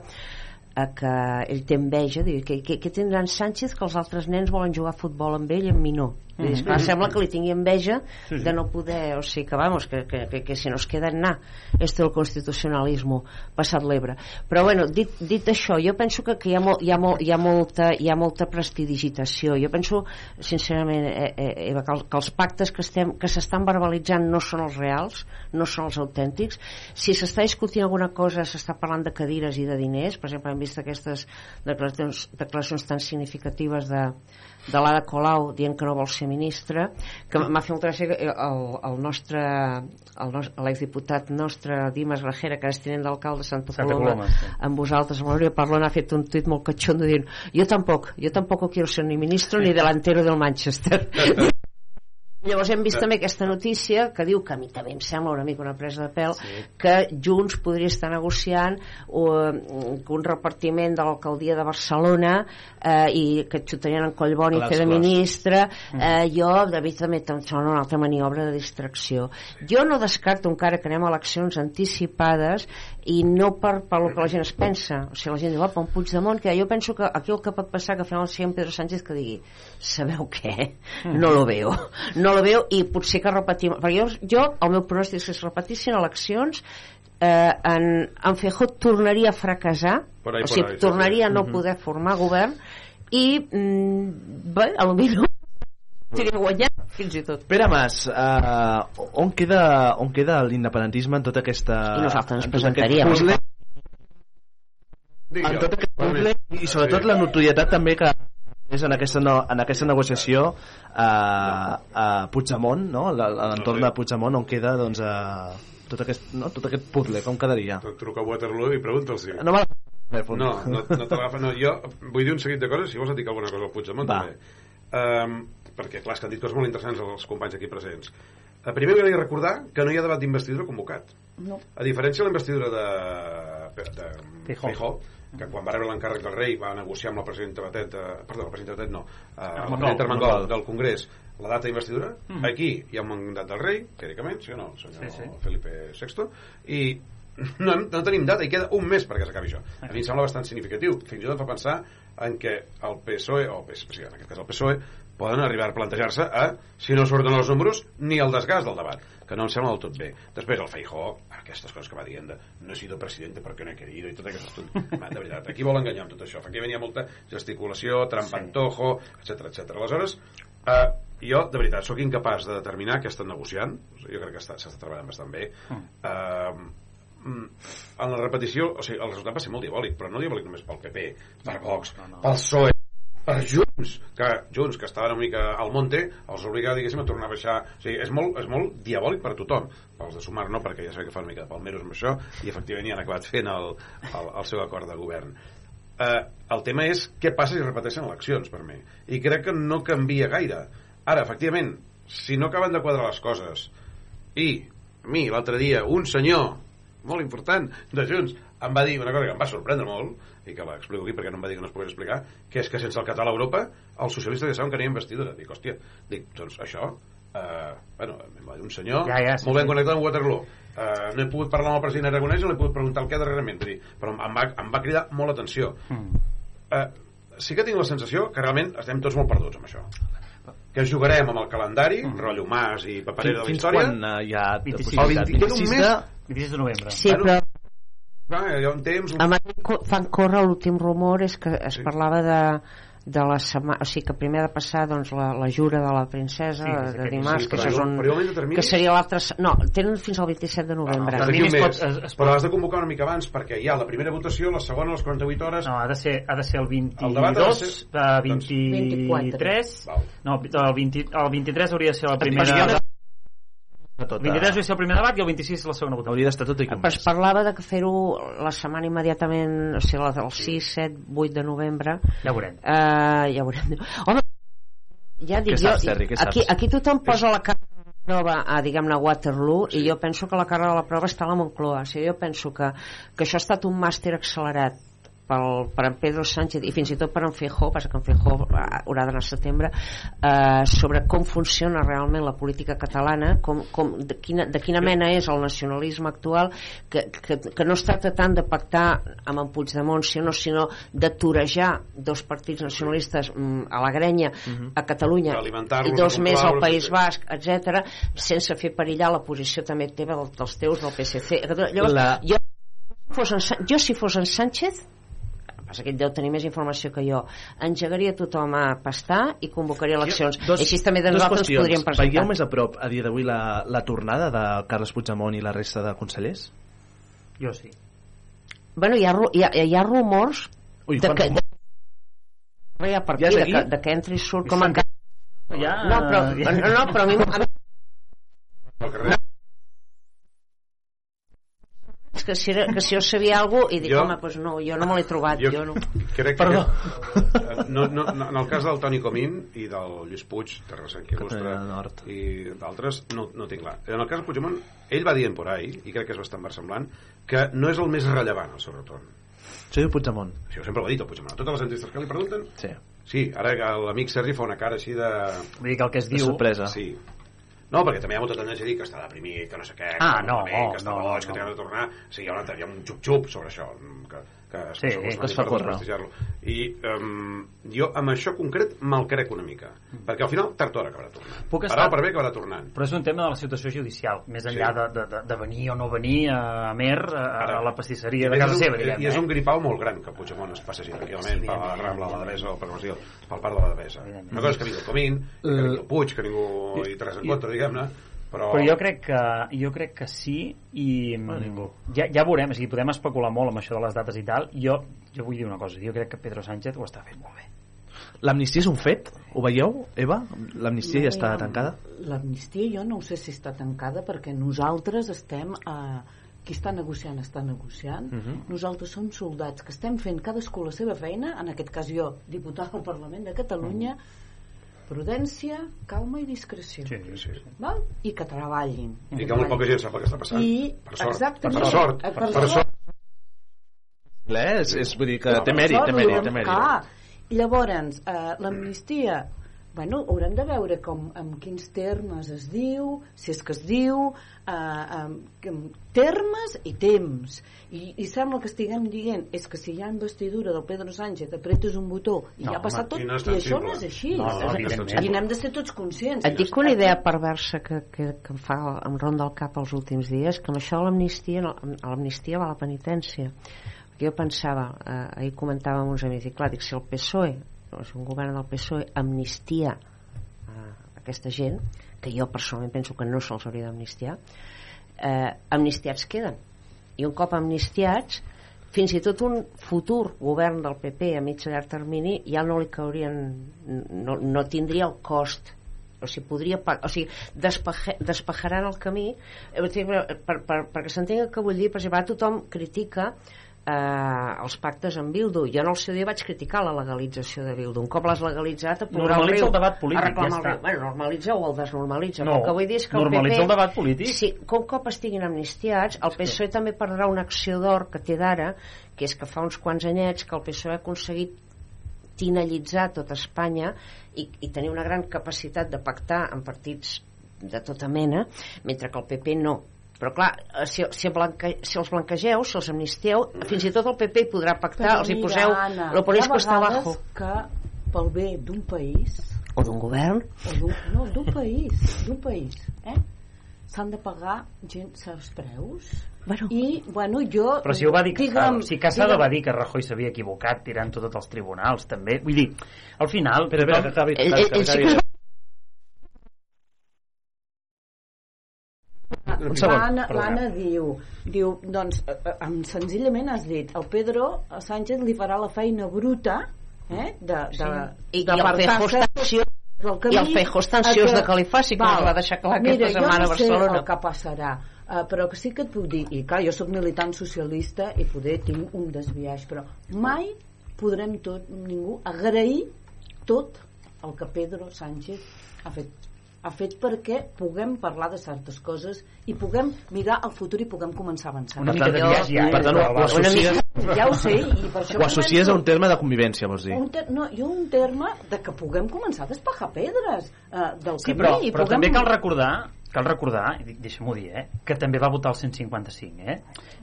a que ell té enveja diu, que, que, que tindran Sánchez que els altres nens volen jugar a futbol amb ell i amb mi no Vull dir, Mhm. esclar, sembla que li tingui enveja Sí, sí. de no poder, o sigui, que vamos, que, que, que, que si nos queda anar este el constitucionalismo passat l'Ebre. Però bueno, dit, dit això, jo penso que, que hi, ha molt, hi, ha molt, hi, ha molta, hi ha molta prestidigitació. Jo penso, sincerament, eh, eh, Eva, que, el- que els pactes que estem que s'estan verbalitzant no són els reals, no són els autèntics. Si s'està discutint alguna cosa, s'està parlant de cadires i de diners, per exemple, hem vist aquestes declaracions, declaracions tan significatives de, de l'Ada Colau dient que no vol ser ministre que m'ha fet molta gràcia que el, el nostre l'exdiputat nostre Dimas Grajera que ara és tinent d'alcalde de Santa, Santa Coloma, Coloma, sí. amb vosaltres amb l'Oriol Parlon ha fet un tuit molt catxondo dient jo tampoc, jo tampoc quiero ser ni ministro ni delantero del Manchester Llavors hem vist també aquesta notícia que diu que a mi també em sembla una mica una presa de pèl sí. que Junts podria estar negociant uh, un repartiment de l'alcaldia de Barcelona uh, i que et xutarien en Collboni fer de ministre. Uh, jo, David, també em sembla una altra maniobra de distracció. Jo no descarto encara que anem a eleccions anticipades i no per, per que la gent es pensa. O sigui, la gent diu, va, un Puigdemont que jo penso que aquí el que pot passar que final sigui en Pedro Sánchez que digui, sabeu què? no lo veo, no lo veo i potser que repetim, perquè jo, jo el meu pronòstic és que es repetissin eleccions eh, en, en Feijó tornaria a fracassar ahí, o sigui, ahí, tornaria a no poder formar govern i mm, bé, a lo millor seria guanyar fins i tot. Pere Mas, uh, on queda, on queda l'independentisme en tota aquesta... I nosaltres ens en tot aquest presentaríem. en jo. tot aquest Val puzzle i sobretot la notorietat també que és en aquesta, no, en aquesta negociació a, a Puigdemont, no? a l'entorn No sé. de Puigdemont, on queda doncs, a, tot, aquest, no? tot aquest puzzle, com quedaria? Truca a Waterloo i pregunta'ls. si- No. No, no, no t'agafa, no. Jo vull dir un seguit de coses, si vols et dic alguna cosa al Puigdemont, Va. també. Um, perquè, clar, és que han dit coses molt interessants els companys aquí presents. Uh, primer m'agradaria recordar que no hi ha debat d'investidura convocat. No. A diferència de la investidura de, de Feijó. Feijó, que quan va rebre l'encàrrec del rei va negociar amb la presidenta Batet, de, perdó, la presidenta Batet no, uh, la Armengol, presidenta Armengol del Congrés, la data d'investidura, Mhm. aquí hi ha un mandat del rei, teòricament, sí o no, el senyor Sí, sí. Felipe VI, i no, no tenim data i queda un mes perquè s'acabi això a mi em sembla bastant significatiu fins i tot fa pensar en què el PSOE o PS, sí, en aquest cas el PSOE poden arribar a plantejar-se a si no surten els números ni el desgast del debat que no em sembla del tot bé. Després el Feijó, aquestes coses que va dient de no he sido presidente perquè no he querido i tot aquest estudi. De veritat, aquí vol enganyar amb tot això. Hi ha molta gesticulació trampantojo, etc etc. aleshores eh, jo de veritat sóc incapaç de determinar què estan negociant. Jo crec que està- s'està treballant bastant bé. Eh, mm, en la repetició, o sigui, el resultat va ser molt diabòlic, però no diabòlic només pel PP, per Vox, pel PSOE, per Junts, que Junts, que estaven una mica al monte, els obliga, diguéssim, a tornar a baixar. O sigui, és molt, és molt diabòlic per a tothom. Pels de sumar no, perquè ja sabem que fan una mica de palmeros amb això, i efectivament hi han acabat fent el, el, el seu acord de govern. Eh, el tema és què passa si repeteixen eleccions, per mi. I crec que no canvia gaire. Ara, efectivament, si no acaben de quadrar les coses i a mi l'altre dia un senyor molt important de Junts em va dir una cosa que em va sorprendre molt i que l'explico aquí perquè no em va dir que no es pogués explicar que és que sense el català a Europa els socialistes ja saben que no hi ha investidura dic, hòstia, dic, doncs això eh, bueno, em va dir un senyor Ja, ja, sí, molt ben sí. connectat amb Waterloo eh, no he pogut parlar amb el president Aragonès no li he pogut preguntar el què darrerament dir, però em va, em va cridar molt l'atenció Mm. eh, sí que tinc la sensació que realment estem tots molt perduts amb això que jugarem amb el calendari, mm. rotllo Mas i paperera de la Fins història quan uh, hi ha 26. possibilitat? El 26 de- 26 de novembre. sí, però Va, hi ha un temps... Un... a Madrid fan córrer l'últim rumor és que es parlava de de la setmana, o sigui que primer ha de passar doncs, la, la jura de la princesa Sí, de, sí, de sí, dimarts, sí, que però és però terminis- que seria l'altre no, tenen fins al 27 de novembre. Ah, un pot- es- es però pot- has de convocar una mica abans perquè hi ha la primera votació, la segona a les 48 hores. No, ha de ser, ha de ser el 22, El ser- eh, doncs- 23... Val. No, el, 20, el 23 hauria de ser la primera... Perquè- El 23 hauria de ser el primer debat i el 26 la segona votació. Hauria d'estar tot aquí. Es parlava de que fer-ho la setmana immediatament o sigui, la del 6, 7, 8 de novembre Ja veurem. uh, ja veurem. Home, ja dic jo, saps, Sergi, què aquí, aquí tothom posa la cara prova a, diguem-ne, Waterloo i jo penso que la cara de la prova està a la Moncloa. O sigui, jo penso que, que això ha estat un màster accelerat pel, per en Pedro Sánchez i fins i tot per en Feijó, passa que en Feijó haurà d'anar a setembre, eh, sobre com funciona realment la política catalana, com, com, de, quina, de quina mena és el nacionalisme actual, que, que, que no es tracta tant de pactar amb en Puigdemont, sinó, sinó de torejar dos partits nacionalistes mm, a la grenya a Catalunya i dos més al País sí. Basc, etc sense fer perillar la posició també teva del- dels teus del PSC. Llavors, La- jo, fos en, jo si fos en Sánchez passa que ell deu tenir més informació que jo engegaria tothom a pastar i convocaria eleccions Dos, així també de nosaltres qüestions. podríem presentar Veieu més a prop a dia d'avui la, la tornada de Carles Puigdemont i la resta de consellers? Jo sí. bueno, hi ha, hi ha, hi ha rumors Ui, de que, rumors. de, ja per Ja de, que, de que entri i surt com a Ja, no, però, ja. no, no, però a mi, a carrer. És que si, era, que si jo sabia alguna cosa i dic, Jo- home, doncs no, jo no me l'he trobat jo, no. crec Perdó. que no, no, no, en el cas del Toni Comín i del Lluís Puig il·lustre Catalunya Nord. i d'altres no, no tinc clar en el cas de Puigdemont ell va dient por ahí i crec que és bastant versemblant que no és el més rellevant el seu retorn Això diu Puigdemont. això sempre ho ha dit el Puigdemont totes les entrevistes que li pregunten Sí. sí, ara que l'amic Sergi fa una cara així de... Vull dir que el que es De diu... sorpresa. sí no, perquè també hi ha molta tendència a dir que està deprimit, que no sé què, que Ah, no, no, que està no, boig, no, que té de tornar. Sí, hi ha, una, hi ha un xup-xup sobre això, que, que, Sí, que es fa córrer. I um, jo amb això concret me'l crec una mica, perquè al final tard o d'hora acabarà tornant. Puc estar- per bé acabarà tornant. Però és un tema de la situació judicial, més enllà Sí. de, de, de, venir o no venir a Amer, a, a la pastisseria de casa un- seva, diguem. I és un eh? gripau molt gran que Puigdemont es passi tranquil·lament per la Rambla, la Devesa o per Brasil, pel parc de la Devesa. Una cosa és que vingui el Comín, que vingui el Puig, que ningú hi té res en contra, diguem-ne, però... Però jo crec que, jo crec que sí i No, ningú. ja, ja veurem, o sigui, podem especular molt amb això de les dates i tal jo, jo vull dir una cosa, jo crec que Pedro Sánchez ho està fent molt bé L'amnistia és un fet? Ho veieu, Eva? L'amnistia ja està tancada? L'amnistia jo no ho sé si està tancada perquè nosaltres estem a... qui està negociant està negociant Mhm. nosaltres som soldats que estem fent cadascú la seva feina en aquest cas jo, diputada al Parlament de Catalunya prudència, calma i discreció sí, sí. val? i que treballin I que molt poca gent sap el que està passant. I, per sort. exactament, Per sort. eh, Per, per sort. És, és, vull dir que No, té per mèrit, sort, té mèrit, té mèrit. clar. llavors eh, l'amnistia bueno, haurem de veure com, en quins termes es diu, si és que es diu, eh, eh, termes i temps. I, I sembla que estiguem dient és que si hi ha investidura del Pedro Sánchez, apretes un botó i No, ja ha passat home, tot, i no és i això simple. no és així. No, no, evidentment. I n'hem de ser tots conscients. Et dic una idea perversa que, que, que em fa em ronda el cap els últims dies, que amb això de l'amnistia, no, l'amnistia va la penitència. Jo pensava, eh, ahir comentava amb uns amics, i clar, dic, si el PSOE, si un govern del PSOE amnistia eh, aquesta gent, que jo personalment penso que no se'ls hauria d'amnistiar, eh, amnistiats queden. I un cop amnistiats, fins i tot un futur govern del PP a mig llarg termini ja no li caurien no, no tindria el cost o sigui, podria o sigui, despeje, despejaran el camí eh, per, per, perquè s'entengui el que vull dir per exemple, tothom critica eh, els pactes amb Bildu jo en el seu dia vaig criticar la legalització de Bildu un cop l'has legalitzat a plorar Normalitza riu el debat polític, ja el està. bueno, normalitza o el desnormalitza No, el que vull dir és que el normalitza PP el debat polític. sí, com cop estiguin amnistiats el PSOE també perdrà una acció d'or que té d'ara que és que fa uns quants anyets que el PSOE ha aconseguit tinellitzar tota Espanya i, i tenir una gran capacitat de pactar amb partits de tota mena, mentre que el PP no. Però clar, eh, si, si, blanque, si els blanquegeu, si els amnistieu, fins i tot el PP hi podrà pactar, els hi poseu Anna, lo cuesta vegades abajo. que pel bé d'un país O d'un govern. o d'un no, d'un país d'un país eh? s'han de pagar gent certs preus bueno. i bueno jo Però si ho va dir Casado, digue'm- si Casado digue'm- va dir que Rajoy s'havia equivocat tirant tot als tribunals, també, vull dir, al final... Espera, espera, tothom- que acabi, Ell- que ell- L'Anna diu, diu, doncs, eh, eh, senzillament has dit, el Pedro Sánchez li farà la feina bruta, eh, de, de, Sí. I- de i el està ansiós- del camí i el Feijóo està a ansiós de que li faci, que ens va deixar clar Mira, aquesta setmana a jo no sé Barcelona. el que passarà, uh, però que sí que et puc dir, i clar, jo sóc militant socialista i poder tinc un desviaix, però mai podrem tot, ningú agrair tot el que Pedro Sánchez ha fet ha fet perquè puguem parlar de certes coses i puguem mirar al futur i puguem començar a avançar. Una mica de biaix ja, eh? Per tant, ho- associes- Ja ho sé, i per això... Ho associes a un terme de convivència, vols dir? Un ter no, jo un terme de que puguem començar a despejar pedres eh, del Sí, camí però, i però puguem... també cal recordar cal recordar, i dic- deixa'm-ho dir, eh, que també va votar el 155, eh?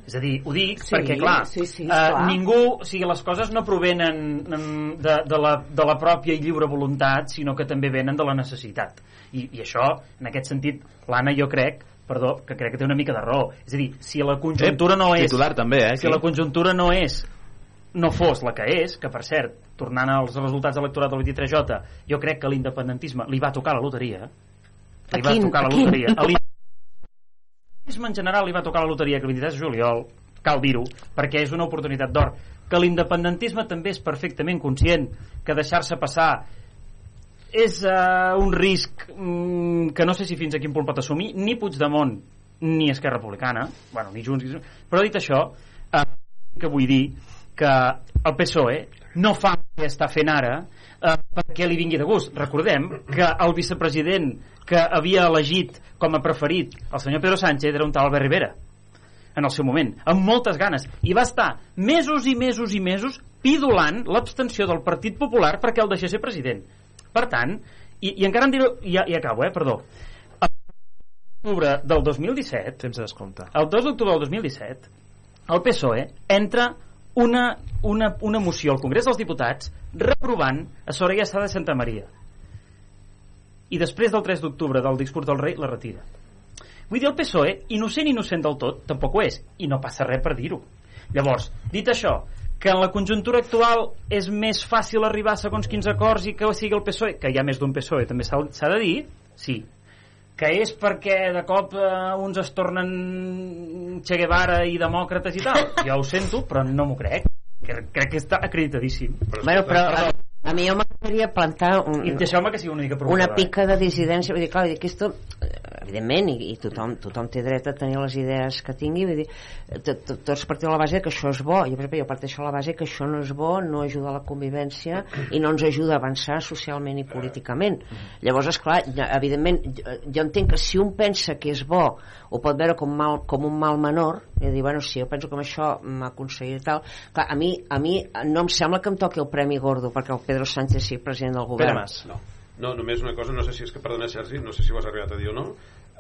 És a dir, ho dic Sí, perquè, clar, sí, sí, eh, clar. ningú, o sigui, les coses no provenen mm, de, de, la, de la pròpia i lliure voluntat, sinó que també venen de la necessitat. I, i això, en aquest sentit, l'Anna jo crec perdó, que crec que té una mica de raó. És a dir, si la conjuntura no és... Titular també, eh? Si aquí. la conjuntura no és no fos la que és, que per cert, tornant als resultats de l'electorat del 23J, jo crec que l'independentisme li va tocar la loteria. Li A va quin? tocar la loteria. A l'independentisme en general li va tocar la loteria que el 23 de juliol, cal dir-ho, perquè és una oportunitat d'or. Que l'independentisme també és perfectament conscient que deixar-se passar és uh, un risc mm, que no sé si fins a quin punt pot assumir ni Puigdemont ni Esquerra Republicana bueno, ni Junts, ni... però dit això uh, que vull dir que el PSOE no fa el que està fent ara uh, perquè li vingui de gust. Recordem que el vicepresident que havia elegit com a preferit el senyor Pedro Sánchez era un tal Albert Rivera en el seu moment, amb moltes ganes. I va estar mesos i mesos i mesos pidolant l'abstenció del Partit Popular perquè el deixés ser president. Per tant, i, i encara em diré i ja, ja acabo, eh, perdó. El 2 d'octubre del 2017 temps de descompte. el 2 d'octubre del 2017 el PSOE entra una, una, una moció al Congrés dels Diputats reprovant a Soraya Sada de Santa Maria. I després del 3 d'octubre del discurs del rei la retira. Vull dir el PSOE innocent innocent del tot tampoc ho és. I no passa res per dir-ho. Llavors, dit això que en la conjuntura actual és més fàcil arribar segons quins acords i que sigui el PSOE, que hi ha més d'un PSOE també s'ha de dir, sí que és perquè de cop eh, uns es tornen Che Guevara i demòcrates i tal. Jo ho sento, però no m'ho crec. Crec, crec que està acreditadíssim. Bueno, però a, a mi jo m'agradaria plantar un, i deixeu-me que sigui una mica una provocadora, eh? pica de dissidència vull dir, clar, vull dir que esto, evidentment i, i tothom, tothom té dret a tenir les idees que tingui vull dir, to- to- tots partiu de la base que això és bo jo, exemple, jo parteixo de la base que això no és bo no ajuda a la convivència i no ens ajuda a avançar socialment i políticament llavors, esclar, ja, evidentment jo, jo entenc que si un pensa que és bo ho pot veure com, mal, com un mal menor i dir, bueno, si jo penso que amb això m'ha aconseguit tal clar, a mi, a mi no em sembla que em toqui el Premi Gordo perquè el Pedro Sánchez sigui president del govern No. No, només una cosa, no sé si és que, perdona Sergi, no sé si ho has arribat a dir o no,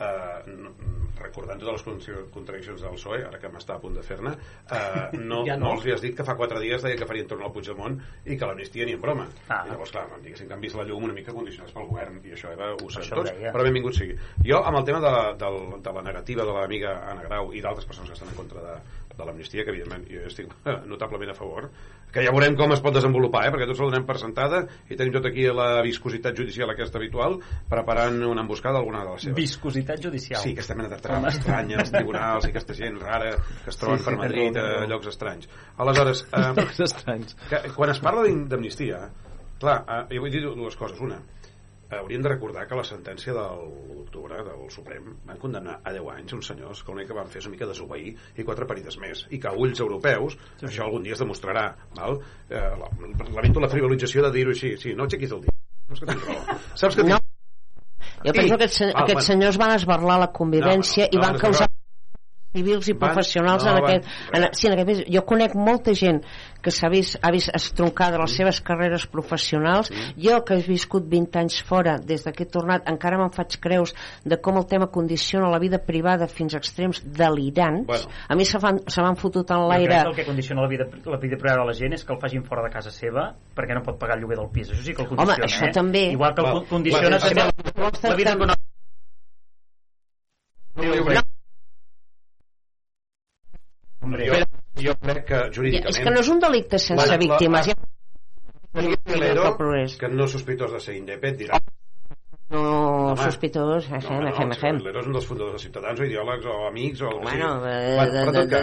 eh, no recordant totes les contra- contradiccions del PSOE, ara que m'està a punt de fer-ne, eh, no, Ja no. no. els havies dit que fa quatre dies deia que farien tornar al Puigdemont i que l'amnistia ni en broma. Ah. I llavors, clar, diguéssim que han vist la llum una mica condicionats pel govern i això Eva, ho sabem ho tots, deia. però benvingut sigui. Jo, amb el tema de la, del, de la negativa de l'amiga Anna Grau i d'altres persones que estan en contra de, de l'amnistia, que evidentment jo estic eh, notablement a favor, que ja veurem com es pot desenvolupar, eh? perquè tots la donem per sentada i tenim tot aquí la viscositat judicial aquesta habitual preparant una emboscada alguna de les seves. viscositat judicial Sí, aquesta mena de traves estranyes, als tribunals i aquesta gent rara que es troben Sí, sí, per Madrid a raó. llocs estranys. Aleshores, eh, Llocs estranys. Que, quan es parla d'am- d'amnistia, clar, eh, jo vull dir dues coses. Una, eh, hauríem de recordar que la sentència de l'octubre del Suprem van condemnar a 10 anys uns senyors que l'únic que van fer és una mica desobeir i quatre perites més i que a ulls europeus sí, això algun dia es demostrarà val? Eh, la- lamento la frivolització de dir-ho així sí, no aixequis el dit saps que tens raó saps que No. tens... Jo Sí. penso que aquests, Ah, aquests senyors van esbarlar la convivència No, no, no, i van no, causar no. Civils i Van- professionals no, en van- aquest... En, sí, en aquest país. jo conec molta gent que s'ha vist, ha vist estroncada les seves carreres professionals. Jo, que he viscut 20 anys fora, des que he tornat, encara me'n faig creus de com el tema condiciona la vida privada fins a extrems delirants. Bueno. A mi se van, se van fotut en l'aire... que el que condiciona la vida, la vida privada de la gent és que el facin fora de casa seva perquè no pot pagar el lloguer del pis. Això sí que el Home, condiciona, això eh? també. Igual que el condiciona també val. la, la vida econòmica. Hombre, jo, jo crec que jurídicament És que no és un delicte sense La- la- víctimes. la- Ja... Melero, progrés. que no sospitós de ser independent dirà No, Home. sospitós, no, ahem, no, el ahem. Melero és un dels fundadors de Ciutadans o ideòlegs o amics o Bueno, eh, Bueno, de, en de,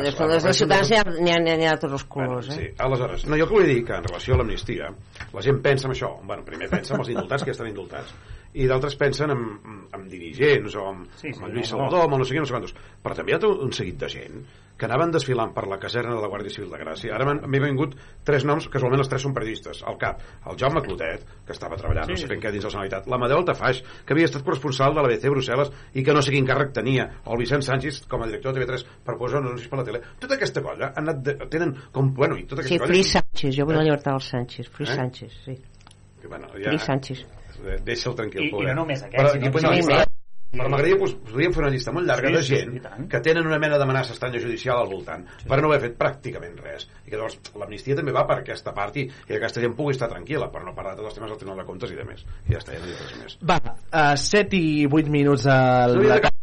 la ciutadans n'hi ha, de tots els colors, Sí, eh? aleshores, no, jo que vull dir que en relació a l'amnistia, la gent pensa en això, bueno, primer pensa en els indultats que ja estan indultats, i d'altres pensen en, en dirigents o en, Sí, sí, amb el Lluís no, no. Salvador, amb el no sé què, no sé quantos. Però també hi ha un seguit de gent que anaven desfilant per la caserna de la Guàrdia Civil de Gràcia. Ara m'han m'he vingut tres noms, casualment els tres són periodistes. Al cap, el Jaume Clotet, que estava treballant, no Sí. sé fent què dins de la Generalitat, l'Amadeu Altafaix, que havia estat corresponsal de la BC Brussel·les i que no sé quin càrrec tenia, o el Vicent Sánchez com a director de TV3 per posar anuncis per la tele. Tota aquesta colla han anat de, tenen com, bueno, i tota Sí, aquesta Free colla... Sánchez, jo vull la llibertat dels Sánchez. Free Eh? Sánchez, sí. Que, bueno, Free Sánchez. Eh, Deixa'l tranquil, I- i no només aquests, Però, sinó però, m'agradaria, pues, podríem fer una llista molt llarga Sí, de sí, gent tant. que tenen una mena d'amenaça estranya judicial al voltant per no haver fet pràcticament res. I que llavors l'amnistia també va per aquesta part i, i que aquesta gent pugui estar tranquil·la per no parlar de tots els temes del Tribunal de Comptes i de més. I ja està, ja no dic res més. Va, a 7 i 8 minuts al... No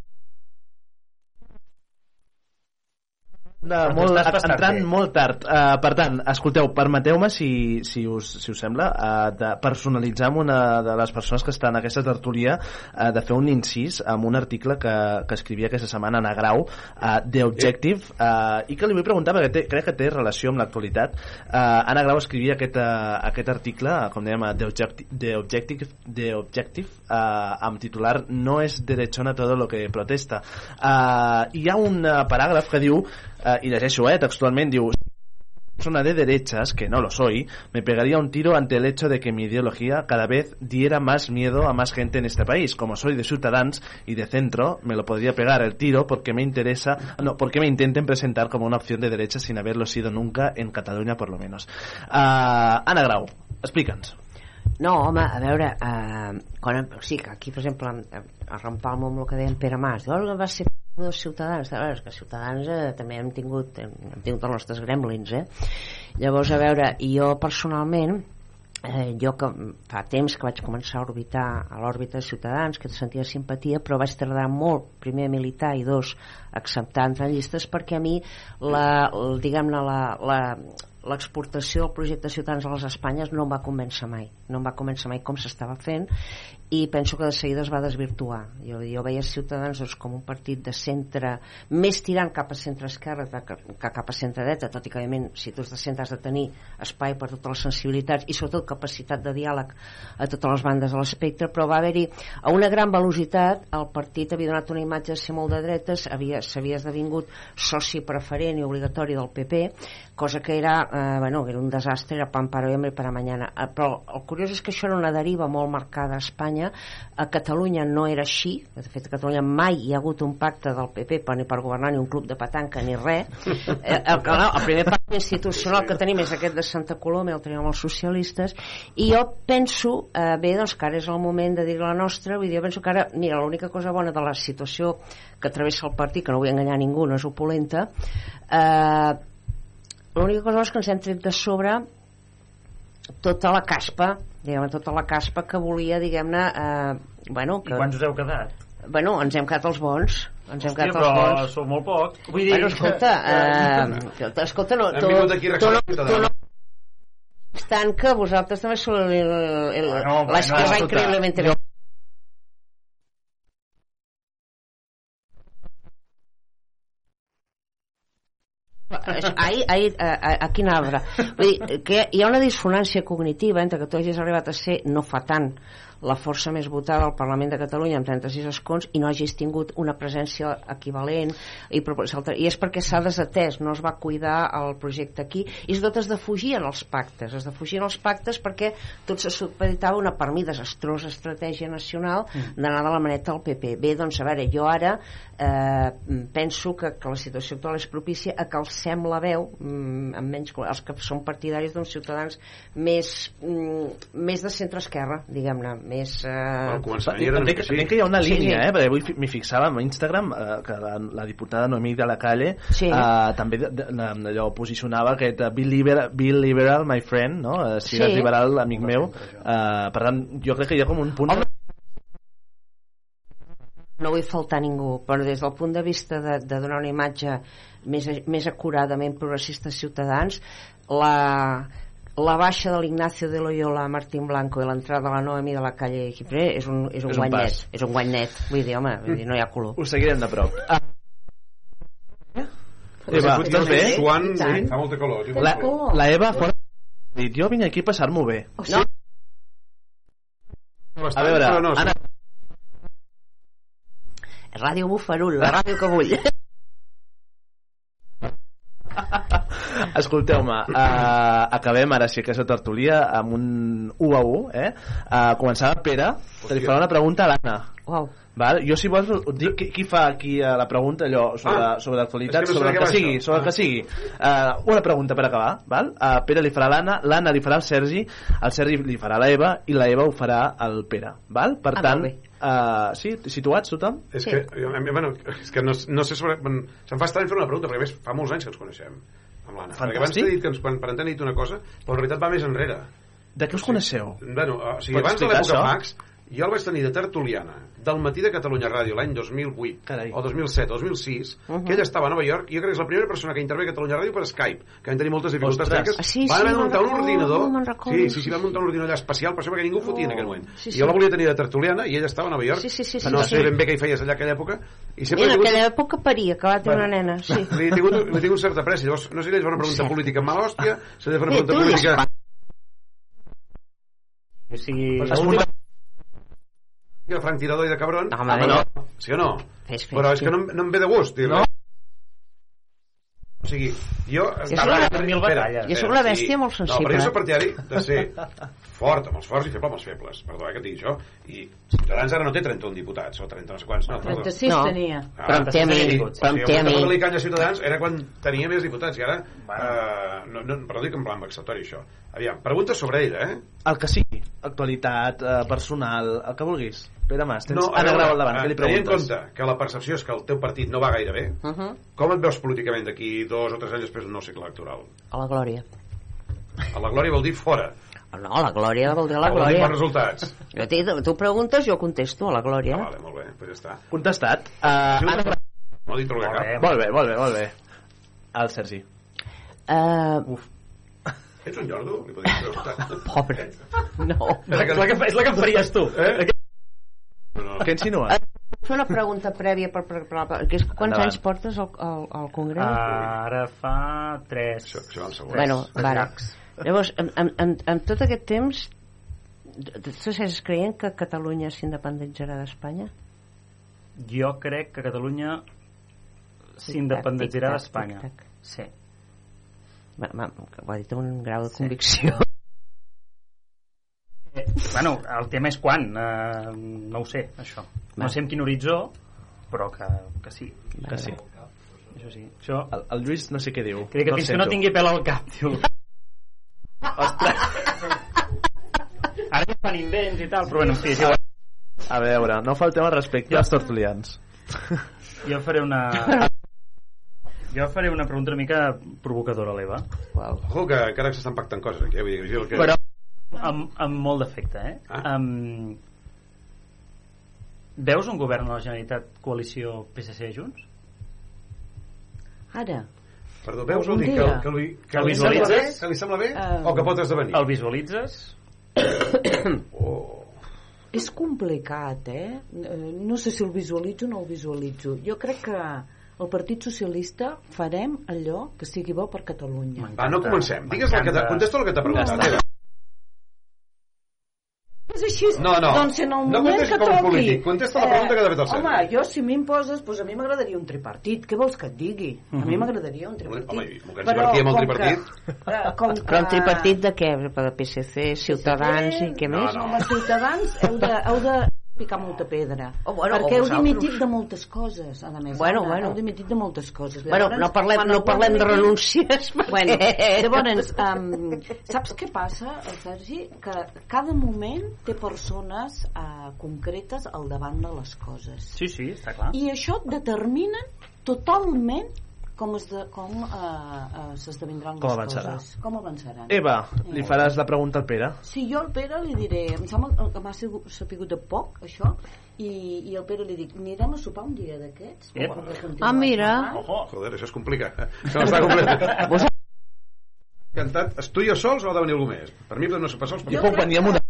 tu molt, entrant bé. molt tard. Uh, per tant, escolteu, permeteu-me si, si, us, si us sembla uh, de personalitzar amb una de les persones que està en aquesta tertúlia uh, de fer un incís amb un article que, que escrivia aquesta setmana Anna Grau uh, The Objective uh, i que li vull preguntar perquè té, crec que té relació amb l'actualitat. Uh, Anna Grau escrivia aquest, uh, aquest article uh, com dèiem, The Objective, The Objective, The Objective uh, amb titular No es derechona todo lo que protesta uh, hi ha un uh, paràgraf que diu uh, i llegeixo, eh, textualment diu persona de derechas, que no lo soy, me pegaría un tiro ante el hecho de que mi ideología cada vez diera más miedo a más gente en este país. Como soy de Ciutadans y de centro, me lo podría pegar el tiro porque me interesa, no, porque me intenten presentar como una opción de derecha sin haberlo sido nunca en Cataluña por lo menos. Uh, Ana Grau, explica'ns. No, home, a veure, eh, quan, sí, que aquí, per exemple, arrampar-me amb el que deia en Pere Mas, diu, "Oh, va ser dels ciutadans, a veure, que ciutadans eh, també hem tingut, hem, hem tingut els nostres gremlins, eh? Llavors, a veure, jo personalment, eh, jo que fa temps que vaig començar a orbitar a l'òrbita de Ciutadans, que sentia simpatia, però vaig tardar molt, primer a militar i dos, acceptar entrar en llistes perquè a mi la, diguem-ne la, la, l'exportació del projecte Ciutadans a les Espanyes no va convèncer mai no va convèncer mai com s'estava fent i penso que de seguida es va desvirtuar. Jo, jo veia Ciutadans doncs, com un partit de centre més tirant cap a centre-esquerra que, que cap a centre-dreta tot i que òbviament si tu ets de centre has de tenir espai per totes les sensibilitats i sobretot capacitat de diàleg a totes les bandes de l'espectre però va haver-hi a una gran velocitat el partit havia donat una imatge de ser molt de dretes havia- s'havia esdevingut soci preferent i obligatori del PP cosa que era, eh, bueno, era un desastre era pan para hoy hambre para mañana. Eh, però el curiós és que això era una deriva molt marcada a Espanya. A Catalunya no era així. De fet a Catalunya mai hi ha hagut un pacte del PP per, ni per governar ni un club de petanca ni res. Eh, el, el, el primer pacte institucional que tenim és aquest de Santa Coloma el tenim els socialistes i jo penso, eh, bé, doncs que ara és el moment de dir la nostra, vull dir, jo penso que ara mira, l'única cosa bona de la situació que travessa el partit, que no vull enganyar ningú, no és opulenta eh, l'única cosa és que ens hem tret de sobre tota la caspa diguem tota la caspa que volia diguem-ne eh, bueno, que, I quants us heu quedat? bueno, ens hem quedat els bons ens hem Hòstia, quedat els però bons sou molt poc. Vull dir... bueno, escolta eh, escolta, no, tu, tu, no, tu no tant que vosaltres també sou el- el- el- Bueno, bueno, l'esquerra escolta, increïblement jo- ahir, ahir, a, a, a quin arbre Vull dir, que hi ha una dissonància cognitiva entre que tu hagis arribat a ser no fa tant la força més votada al Parlament de Catalunya amb 36 escons i no hagis tingut una presència equivalent i, i és perquè s'ha desatès no es va cuidar el projecte aquí. I sobretot es defugien els pactes es defugien els pactes perquè tot se supeditava una per mi desastrosa estratègia nacional d'anar de la maneta al PP bé, doncs a veure, jo ara eh, penso que, que la situació actual és propícia a que alcem la veu mm, amb menys, els que són partidaris d'uns ciutadans més, mm, més de centre-esquerra diguem-ne més... Eh... Al començament era una Entenc, mica així. entenc que hi ha una Sí, línia, sí. eh? perquè avui m'hi fixava en Instagram eh, que la, la diputada Noemí de la Calle Sí. eh, també de, de, allò posicionava aquest uh, Bill, Liberal, Bill Liberal, my friend, no? Eh, si Sí. eres liberal, amic meu. Eh, per tant, jo crec que hi ha com un punt... Home, no vull faltar a ningú, però des del punt de vista de, de donar una imatge més, més acuradament progressista als ciutadans, la, la baixa de l'Ignacio de Loyola a Martín Blanco i l'entrada de la Noemi de la calle Gifré és un, és un, És un guany pas. net. És un guany net. Vull dir, home, vull dir, no hi ha color. Ho seguirem de prop. Ah. Eva, Puig estàs bé? Suant, I tant. fa molta calor. tio. La, la Eva fora dit, jo vinc aquí a passar-m'ho bé. No, A veure, no, Anna, Ràdio Bufarul, la ràdio que vull. Escolteu-me, uh, acabem ara sí aquesta tertulia amb un 1 a 1, eh? Uh, començava Pere, que li farà una pregunta a l'Anna. Uau. Val? Jo si vols us dic qui, qui fa aquí uh, la pregunta allò sobre, Ah, sobre l'actualitat, no sobre el que sigui, això. sobre el que Ah. sigui. Uh, una pregunta per acabar, val? Uh, Pere li farà l'Anna, l'Anna li farà al Sergi, el Sergi li farà a l'Eva i la Eva ho farà al Pere, val? Per Ah, tant, uh, sí, situats tothom? És que, jo, a mi- bueno, és que no, no sé sobre... bueno, Se'm fa estrany fer una pregunta, perquè a més fa molts anys que ens coneixem amb l'Anna. Perquè abans t'he dit que ens, quan, per t'he dit una cosa, però en realitat va més enrere. De què us coneixeu? Bueno, o sigui, Pots abans de l'època? Max, jo el vaig tenir de tertuliana del matí de Catalunya Ràdio l'any 2008 Carai. o 2007 o 2006 Uh -huh. que ell estava a Nova York i jo crec que és la primera persona que intervé a Catalunya Ràdio per Skype que van tenir moltes dificultats tècniques Ah, sí, van sí, haver de me'n muntar un recordo, ordinador sí, sí, sí, sí, van muntar un ordinador allà especial per això perquè ningú ho fotia en aquell moment sí, i sí. jo la volia tenir de tertuliana i ella estava a Nova York Sí, sí, sí, sí, no sí. sé ben bé què hi feies allà aquella època i I sempre en he tingut- aquella època paria, que va tenir una nena, sí. li he tingut, li he tingut certa pressa llavors no sé si li una pregunta política mala hòstia se li fa una pregunta política O sigui, L'última de Frank Tirador i de cabron No, home, home, no. no. sí o no? Fes, fes, però és sí. que no, no em ve de gust dir No. o sigui, jo Jo soc una- mil batalles. jo soc una bèstia molt No, però sensible. jo soc partidari de ser fort amb els forts i feble amb els febles perdó, eh, que et digui això i Ciutadans ara no té 31 diputats o 30 no sé quants no, perdó. 36 No. tenia. Ah, Però em té però té a Ciutadans era quan tenia més diputats i ara eh, no, no, però dic en plan vexatori això aviam, preguntes sobre ella eh? El que sigui, actualitat, eh, personal, el que vulguis. Pere Mas, tens no, a Anna veure, Grau al davant, eh, què li tenint en preguntes? compte que la percepció és que el teu partit no va gaire bé Uh -huh. com et veus políticament d'aquí dos o tres anys després d'un nou cicle electoral? A la glòria. A la glòria vol dir fora No, la glòria vol dir la glòria. bons resultats Jo t'he- tu preguntes, jo contesto a la glòria. ah, vale, molt bé, doncs ja està Contestat. Uh, Grau. no dit res Molt cap bé. Molt bé, molt bé, molt bé. El Sergi. Uh, ets un llordo? Li podries preguntar pobre. No. És la, que, és la que em faries tu. eh? no, no. Què insinues? Fer una pregunta prèvia per, per, per, per que és, quants Endavant. anys portes al, al, al Congrés? Uh, ara fa 3. això, això segon bueno, vale. Llavors, en, en, en, en tot aquest temps, tu segueixes creient que Catalunya s'independitzarà d'Espanya? Jo crec que Catalunya s'independitzarà d'Espanya. Sí. Va, que ho ha dit amb un grau de convicció. Eh, bueno, el tema és quan, uh, no ho sé, això. No Va. sé en quin horitzó, però que, que sí. Que sí. Això sí. Això... El, el Lluís no sé què diu. Dic que no fins que no tingui pèl al cap, diu. Ara ja fan invents i tal, però bueno, sí, sí, A veure, no faltem al respecte als tertulians. jo faré una... Jo faré una pregunta una mica provocadora a l'Eva, Ojo que encara s'estan pactant coses aquí, eh? Vull dir, que... però amb, amb molt d'efecte, eh? Ah. Um, veus un govern de la Generalitat coalició PSC Junts? Ara, Perdó, veus Algun dir que, que, li, que, El li sembla bé, visualitzes? que li sembla bé Eh, o que pot esdevenir? El visualitzes? Oh. és complicat, eh? Eh, No sé si el visualitzo o no el visualitzo. Jo crec que el Partit Socialista farem allò que sigui bo per Catalunya. Va, no comencem. Digues el que. Contesta el que t'ha preguntat. No. És així, No, no. doncs en el No moment que com toqui... polític, contesta la pregunta que t'ha fet el Sergi. Home, jo si m'imposes, doncs a mi m'agradaria un tripartit. Què vols que et digui? A mi m'agradaria un tripartit. Home, i que ens divertíem com que- tripartit. eh, com que... Però un tripartit de què? De PSC, Ciutadans i què No, més? no. Com a ciutadans heu de, heu de picar molta pedra. Oh, bueno, perquè heu dimitit de moltes coses, a més. Bueno, ara, bueno. Heu dimitit de moltes coses. Bueno, no parlem, no parlem de renúncies. perquè- Bueno, llavors, um, saps què passa, Sergi? Que cada moment té persones uh, concretes al davant de les coses. Sí, sí, està clar. I això determina totalment com, es de, com uh, uh, s'esdevindran Com les avançarà. coses. Com avançaran. Eva, li faràs la pregunta al Pere? Si jo al Pere li diré, em sembla que m'ha sigut- sapigut de poc, això, i, i al Pere li dic, anirem a sopar un dia d'aquests? Continuar Ah, mira. parlant?" Ojo. Joder, això es complica. Se m'està complicant. Cantat, és tu i jo sols o ha de venir algú més? Per mi podem no ser sols. Jo puc venir amb una...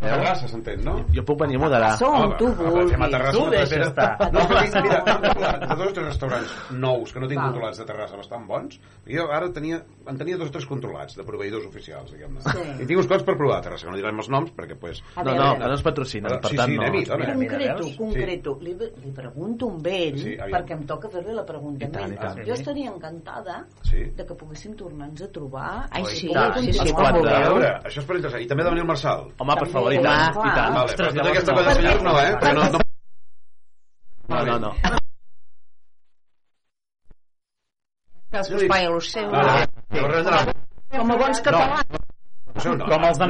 Terrassa, s'entén, no? Jo puc venir a moderar. Som, tu vulguis. fem a Terrassa Tu tercera. estar. No, però mira, controlat de dos o tres restaurants nous que no tinc Val. controlats de Terrassa bastant bons. Jo ara tenia, en tenia dos o tres controlats de proveïdors oficials, diguem-ne. Sí. I tinc uns quants per provar a Terrassa, que no direm els noms perquè, pues... A No, no, que no ens patrocinen, Però- per sí, tant sí, no. concreto, concreto. Li, li pregunto un vell, Sí, perquè em toca fer-li la pregunta. I tant, i tant. Jo estaria encantada Sí. de que poguéssim tornar-nos a trobar. Ai, i sí, poder sí, sí, continuar. com A vulgueu. veure, això és per interessant. I també ha de venir el Marçal. Home, per favor, i També, tant, clar. i tant. Vale, però tota aquesta colla de senyors no, eh? No, no... No, no, no. Cadascú es paga el seu. No, no, no, res de nada. Com a bons catalans. No. Com els de...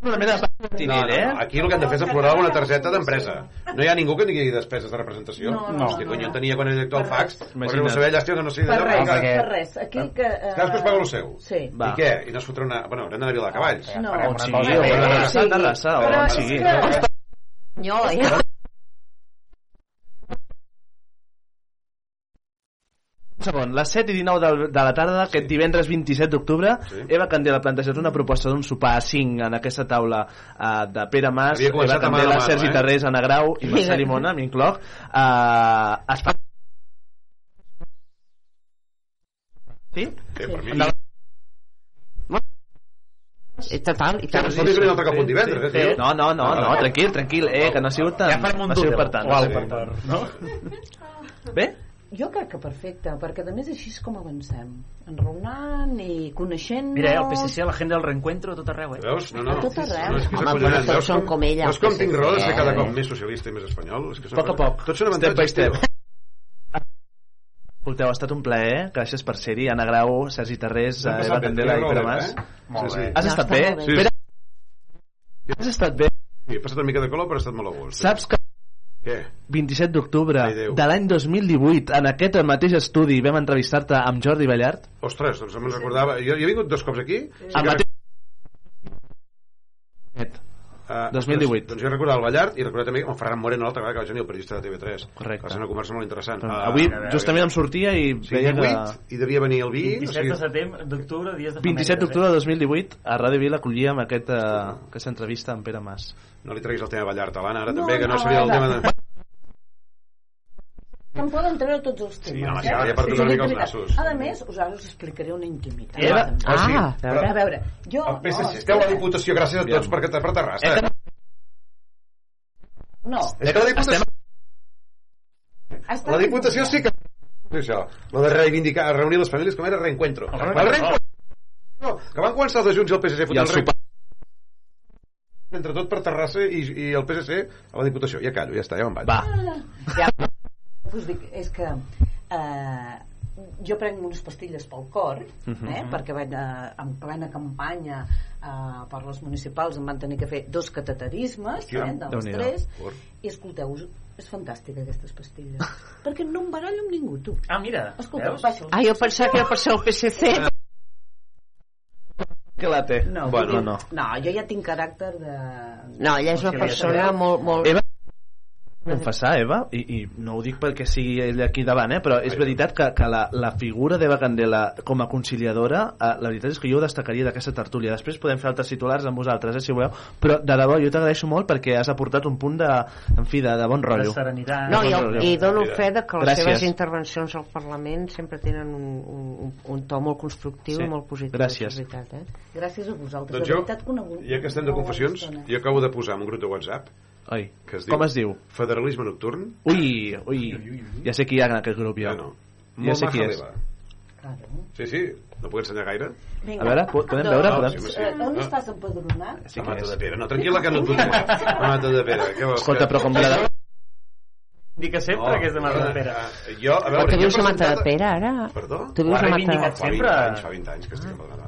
Una mena de No, patinell, no, eh? no. Aquí el que han de fer és aflorar una targeta d'empresa. No hi ha ningú que tingui despeses de representació. No, no, Hòstia, no, quan jo no. tenia quan era director al fax, perquè no sabia llàstima que no sé Per d'allò. res, perquè- per res. Aquí que... eh, Cadascú es paga el seu. Sí. Va. I què? I no es fotrà una... Bueno, haurem d'anar a Viladecavalls. No. Una sigui, cosa o per la Sí. Terrassa, o Però sigui. que- Nyola, Un segon, les 7 i 19 de, de la tarda d'aquest divendres 27 d'octubre Sí. Eva Candela planteja una proposta d'un sopar a 5 en aquesta taula uh, de Pere Mas, Eva mà Candela, de mano, Sergi eh? Tarrés, Anna Grau i Marcel Limona, m'incloc uh, es fa Sí? Eh, per mi... I total, i tant. Sí, sí, sí, un altre cop un divendres, eh? No, no, no, no, tranquil, tranquil, eh, que no ha sigut tant. Ja farem un no ha sigut per tant. o no ha no? Bé? Jo crec que perfecte, perquè a més així és com avancem. Enraonant i coneixent Mira, eh, el PSC a la gent del reencuentro a tot arreu, eh? Veus? No, no. A tot arreu. No, és que és Home, però tots són com- ella, Veus com tinc raó de ser cada eh? cop més socialista i més espanyol? És que poc a poc, Tots són step by avantatges, step. tio. Escolteu, ha estat un plaer, gràcies per ser-hi, Anna Grau, Sergi Tarrés, eh, Eva bé, Candela i Pere Mas. eh? Molt bé. Has No, estat bé? Sí, has estat bé? Sí, he passat una mica de cola, però he estat molt a gust. Saps que Què? 27 d'octubre de l'any 2018, en aquest mateix estudi, vam entrevistar-te amb Jordi Ballart. Ostres, doncs no me'n recordava. Jo, jo he vingut dos cops aquí. Sí, que- mateix... Uh, 2018. Doncs, doncs jo recordava el Ballart i recordava també amb Ferran Moreno l'altra vegada que vaig venir, el periodista de TV3. Correcte. Va ser una conversa molt interessant. Uh, Avui justament em sortia i sí, veia que... 18, i devia venir el vi. 27 de setembre, d'octubre, dies de 27 d'octubre de 2018 a Ràdio Vila acollíem aquest, uh, aquesta entrevista amb Pere Mas. No li treguis el tema Ballart a l'Anna, ara No, també, que no no, seria el tema de... Em poden treure tots els temes. Sí, home, eh? ja, ja per tocar una mica els nassos. A més, us ara us explicaré una intimitat. Era? Ah, Ah, sí. a veure, a veure, jo... El PSC, no, esteu a la Diputació, gràcies a tots per, per Terrassa. Eh? No, És que la Diputació... Està La Diputació sí que... Sí, això, lo de reivindicar, reunir les famílies com era reencuentro. El reencuentro. No, que van començar els de Junts i el PSC I el sopar. entre tot per Terrassa i, i el PSC a la Diputació. Ja callo, ja està, ja me'n vaig. Va. Ja, us dic, és que eh, jo prenc unes pastilles pel cor Mhm. eh, perquè vaig a, en plena campanya eh, per les municipals em van tenir que fer dos cateterismes Hòstia, eh, de les Déu-n'hi-do. tres i escolteu és fantàstica aquestes pastilles perquè no em barallo amb ningú tu Ah, mira, escolta, veus? baixa Ah, jo pensava que era per ser el PSC. Que la té. no, bueno, no. no, jo ja tinc caràcter de... No, ella és una persona molt... molt... Eva, confessar, Eva, i, i no ho dic perquè sigui ella aquí davant, eh, però és veritat que, que la, la figura d'Eva Candela com a conciliadora, eh, la veritat és que jo ho destacaria d'aquesta tertúlia. Després podem fer altres titulars amb vosaltres, eh, si voleu, però de debò jo t'agraeixo molt perquè has aportat un punt de, en fi, de, de bon rotllo. De serenitat. No, bon rotllo. i dono fe de que les Gràcies. seves intervencions al Parlament sempre tenen un, un, un to molt constructiu Sí. i molt positiu. Gràcies. veritat, eh? gràcies a vosaltres Doncs de jo, veritat conegut ja que estem de confessions, jo acabo de posar en un grup de WhatsApp Ai, que es diu com es diu? Federalisme Nocturn. Ui, ui, ja sé qui hi ha en aquest grup, jo. Ja no. Ja sé qui és. Sí, sí, no puc ensenyar gaire. Vinga. A veure, po- podem veure? No, Podem... sí, sí. On No. estàs empadronat? Sí a que Mata és. de Pere. No, tranquil·la que no et dubto. A Mata de Pere. Què vols Escolta, que- però com la de... Indica sempre que és de Mata de Pere. eh, Jo, a Però veure, tu jo vius a Mata de Pere, ara? Perdó? Tu vius a Mata reivindicat Fa 20 sempre. anys, fa 20 anys que estic empadronat a Mata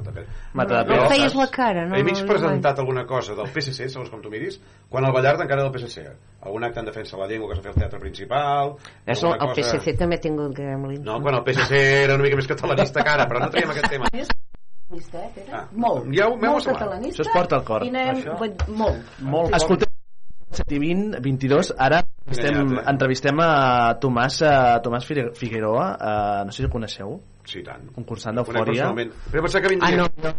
de Pere. Mata de No feies la cara, no? He mig no, presentat alguna cosa del PSC, segons com tu miris, quan el Ballard encara era del PSC. Algun acte en defensa de la llengua que s'ha fet al teatre principal... És el, el PSC també ha tingut gremlins. No, quan el PSC era una mica més catalanista que ara, però no traiem aquest tema. Catalanista, eh, Pere? Ah, molt. ja ho- m'heu molt semblat. catalanista. Això es porta al cor. I anem, Això. molt. Molt Escolteu, 7 i 20, 22, ara estem, eh? entrevistem a Tomàs, a Tomàs Figue- Figueroa, eh, no sé si el coneixeu, Sí, tant. concursant Conec d'Eufòria. Però pensava que Ah, vindria... no, no.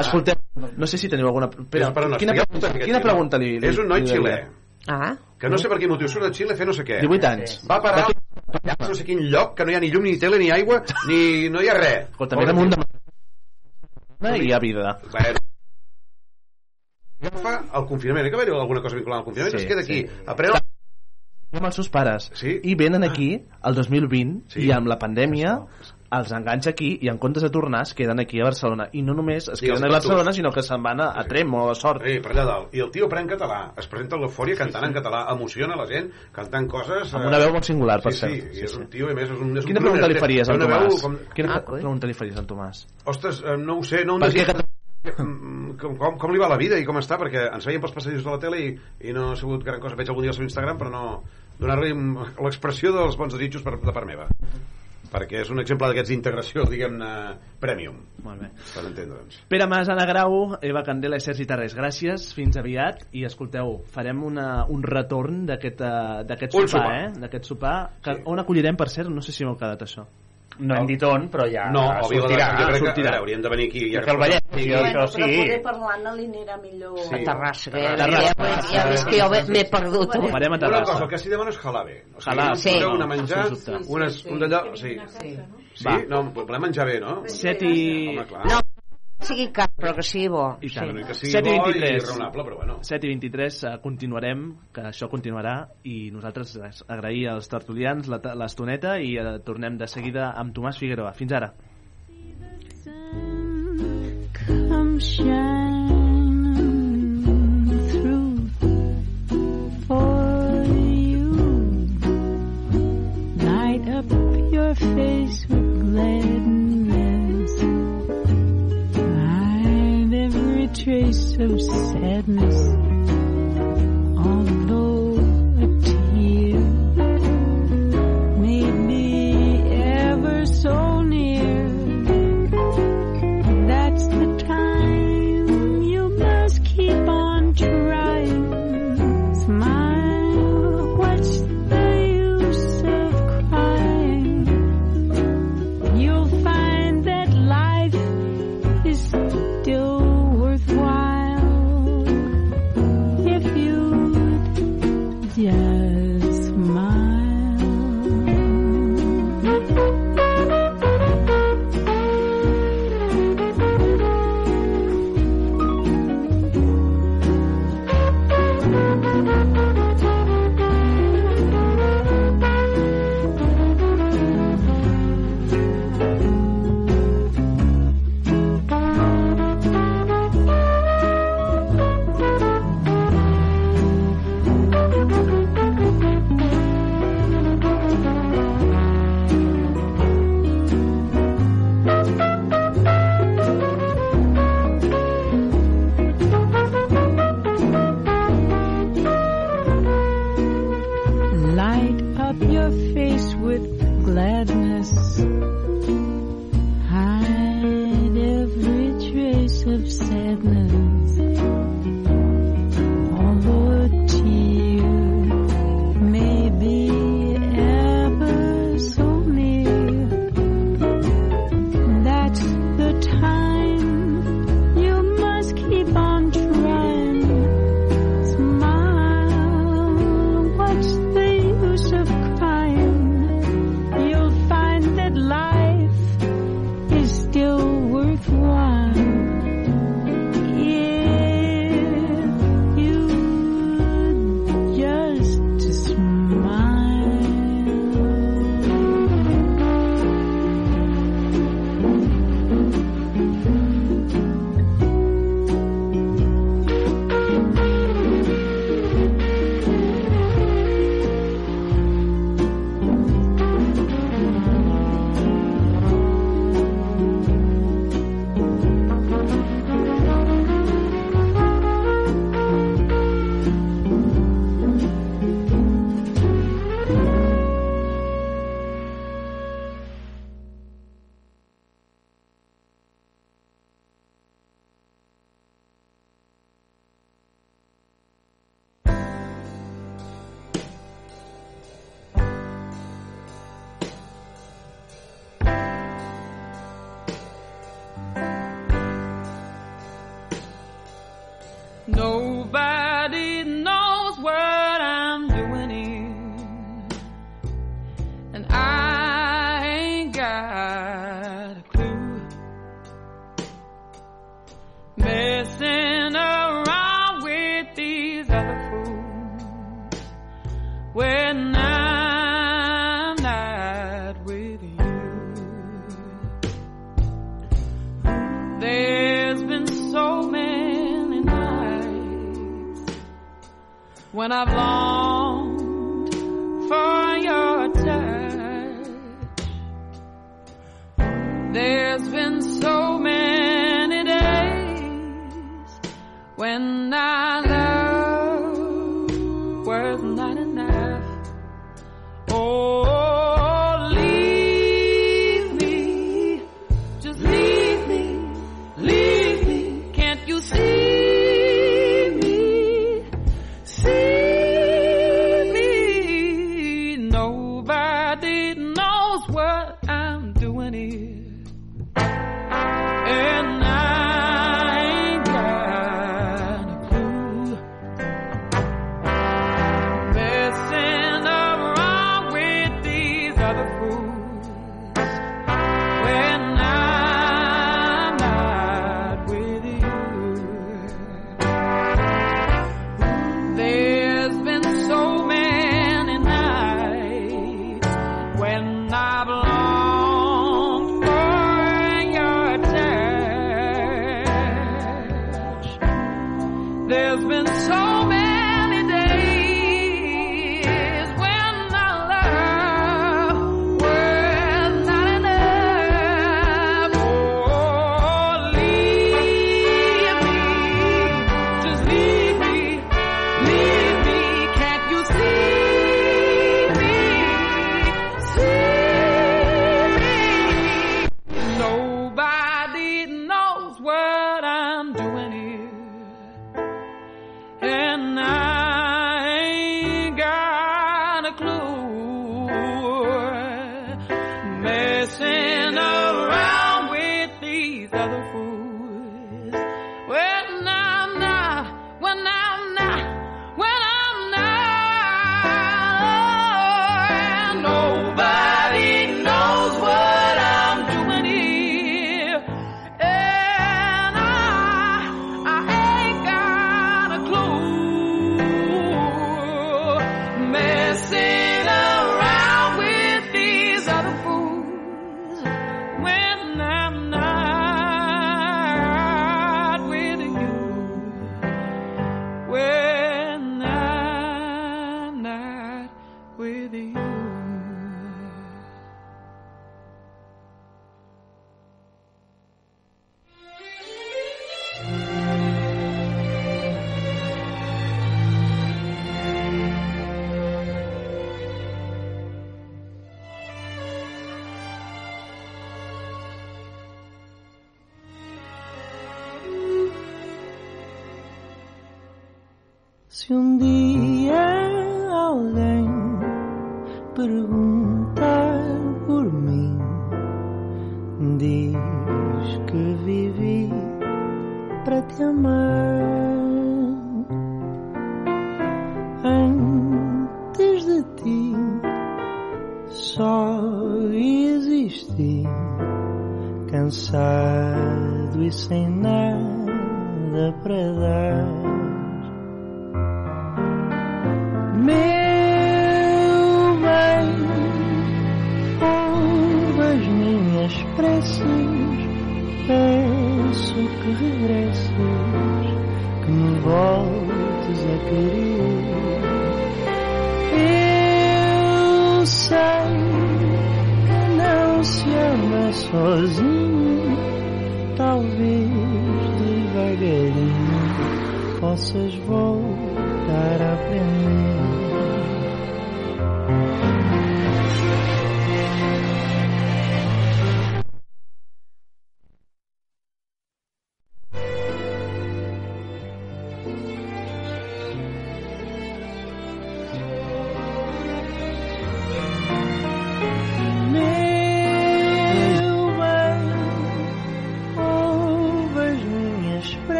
Escolteu, no sé si teniu alguna... Però, És per anar quina, pregunta, quina pregunta li, li És un noi xilè. Ah? Que no sé per quin motiu surt a Xile a fer no sé què. 18 anys. Va parar a no sé quin lloc, que no hi ha ni llum, ni tele, ni aigua, ni no hi ha res. Escolta, mira amunt de... I hi ha vida. Bueno. Agafa el confinament, que haver alguna cosa vinculada al confinament, Sí, es queda aquí, sí. aprèn el amb els seus pares. Sí? i venen aquí el 2020 sí. i amb la pandèmia els enganxa aquí i en comptes de tornar es queden aquí a Barcelona. I no només es Sí, queden a Barcelona sinó que se'n van a, a Trem o a Sort. Sí, per allà dalt. I el tio aprèn català, es presenta a l'eufòria cantant en català, emociona la gent cantant coses... amb una veu molt singular per sí, cert. Sí, i és un tio, a més, és un... És Quina un pregunta li faries al Tomàs? Com... Quina Ah, pregunta li faries al Tomàs? Ostres, eh, no ho sé, no... Per no què com, com, com li va la vida i com està, perquè ens veiem pels passadissos de la tele i, i no ha sigut gran cosa. Veig algun dia al seu Instagram, però no donar-li l'expressió dels bons desitjos per, de part meva. Perquè és un exemple d'aquests d'integració, diguem-ne, premium. Molt bé. Per entendre, doncs. Pere Mas, Anna Grau, Eva Candela i Sergi Tarrés, gràcies, fins aviat i escolteu, farem una, un retorn d'aquest eh, sopar, sopar. eh? d'aquest sopar que, on acollirem, per cert, no sé si m'heu quedat això No hem dit on, però ja No, a sortirà. jo crec que sortirà. ara hauríem de venir aquí. Perquè el Vallès, Sí, Bueno, això però sí. poder parlar-ne li anirà millor Sí. A Terrassa, que Terrassa. ja, ja, ja ves que jo m'he perdut. Ho farem a Una Terrassa. cosa, el que sí demano és jalabe. O sigui, un sí. poseu una No, menjar, sens dubte. unes, un d'allò... Sí. Sí, Va. no, volem menjar bé, no? 7 i... Home, clar. No, que sigui car, però que sigui bo. I tant. Sí. Que sigui 7 i bo i 23. raonable, però bueno. 7 i 23 eh, continuarem, que això continuarà i nosaltres agrair als tertulians la- l'estoneta i eh, tornem de seguida amb Tomàs Figueroa. Fins ara. Come shine through for you. Light up your face with gladness. Trace of sadness.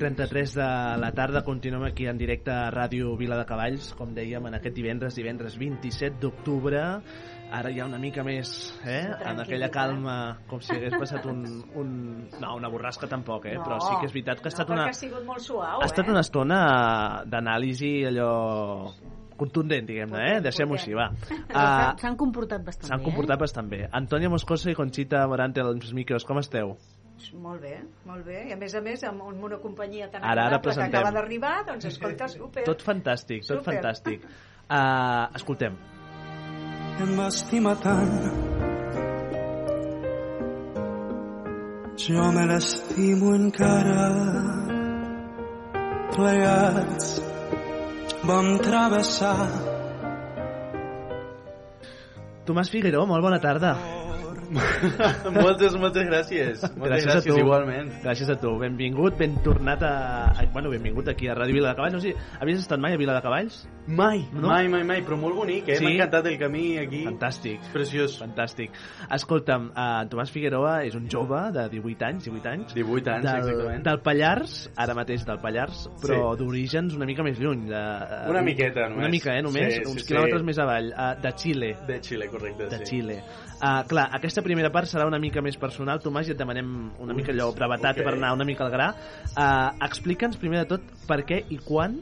33 de la tarda continuem aquí en directe a Ràdio Vila de Cavalls, com dèiem, en aquest divendres, divendres 27 d'octubre. Ara hi ha una mica més, eh? en aquella calma, com si hagués passat un... un... No, una borrasca tampoc, eh? No, Però sí que és veritat que ha estat no, una... ha sigut molt suau, Ha estat eh? una estona d'anàlisi allò contundent, diguem-ne, eh? Deixem-ho així, va. Uh, S'han comportat bastant bé. S'han comportat eh? bastant bé. Antonia Moscoso i Conxita Morante als micros, com esteu? Molt bé, molt bé. I a més a més, amb un- una companyia tan Ara, ara que acaba d'arribar, doncs escolta, super. Tot fantàstic, tot Super. fantàstic. Uh, escoltem. em va estimar tant. Jo me l'estimo encara. Plegats vam travessar Tomàs Figueró, molt bona tarda. moltes, moltes gràcies. Moltes gràcies, a tu. igualment. Gràcies a tu. Benvingut, ben tornat a... a- Bueno, benvingut aquí a Ràdio Vila de Cavalls. No sé, havies estat mai a Vila de Cavalls? Mai, No? mai, mai, mai, però molt bonic, eh? Sí? M'ha encantat el camí aquí. Fantàstic. Preciós. Fantàstic. Escolta'm, uh, Tomàs Figueroa és un jove de 18 anys, 18 anys. 18 anys, del, exactament. Del Pallars, ara mateix del Pallars, però Sí. d'orígens una mica més lluny. De, uh, Una miqueta, només. Una mica, eh, només. Sí, sí, uns sí. quilòmetres més avall. Uh, de Xile. De Xile, correcte, De sí. Xile. Uh, clar, aquesta primera part serà una mica més personal, Tomàs, i et demanem una mica allò brevetat ok. per anar una mica al gra. Uh, Explica'ns primer de tot per què i quan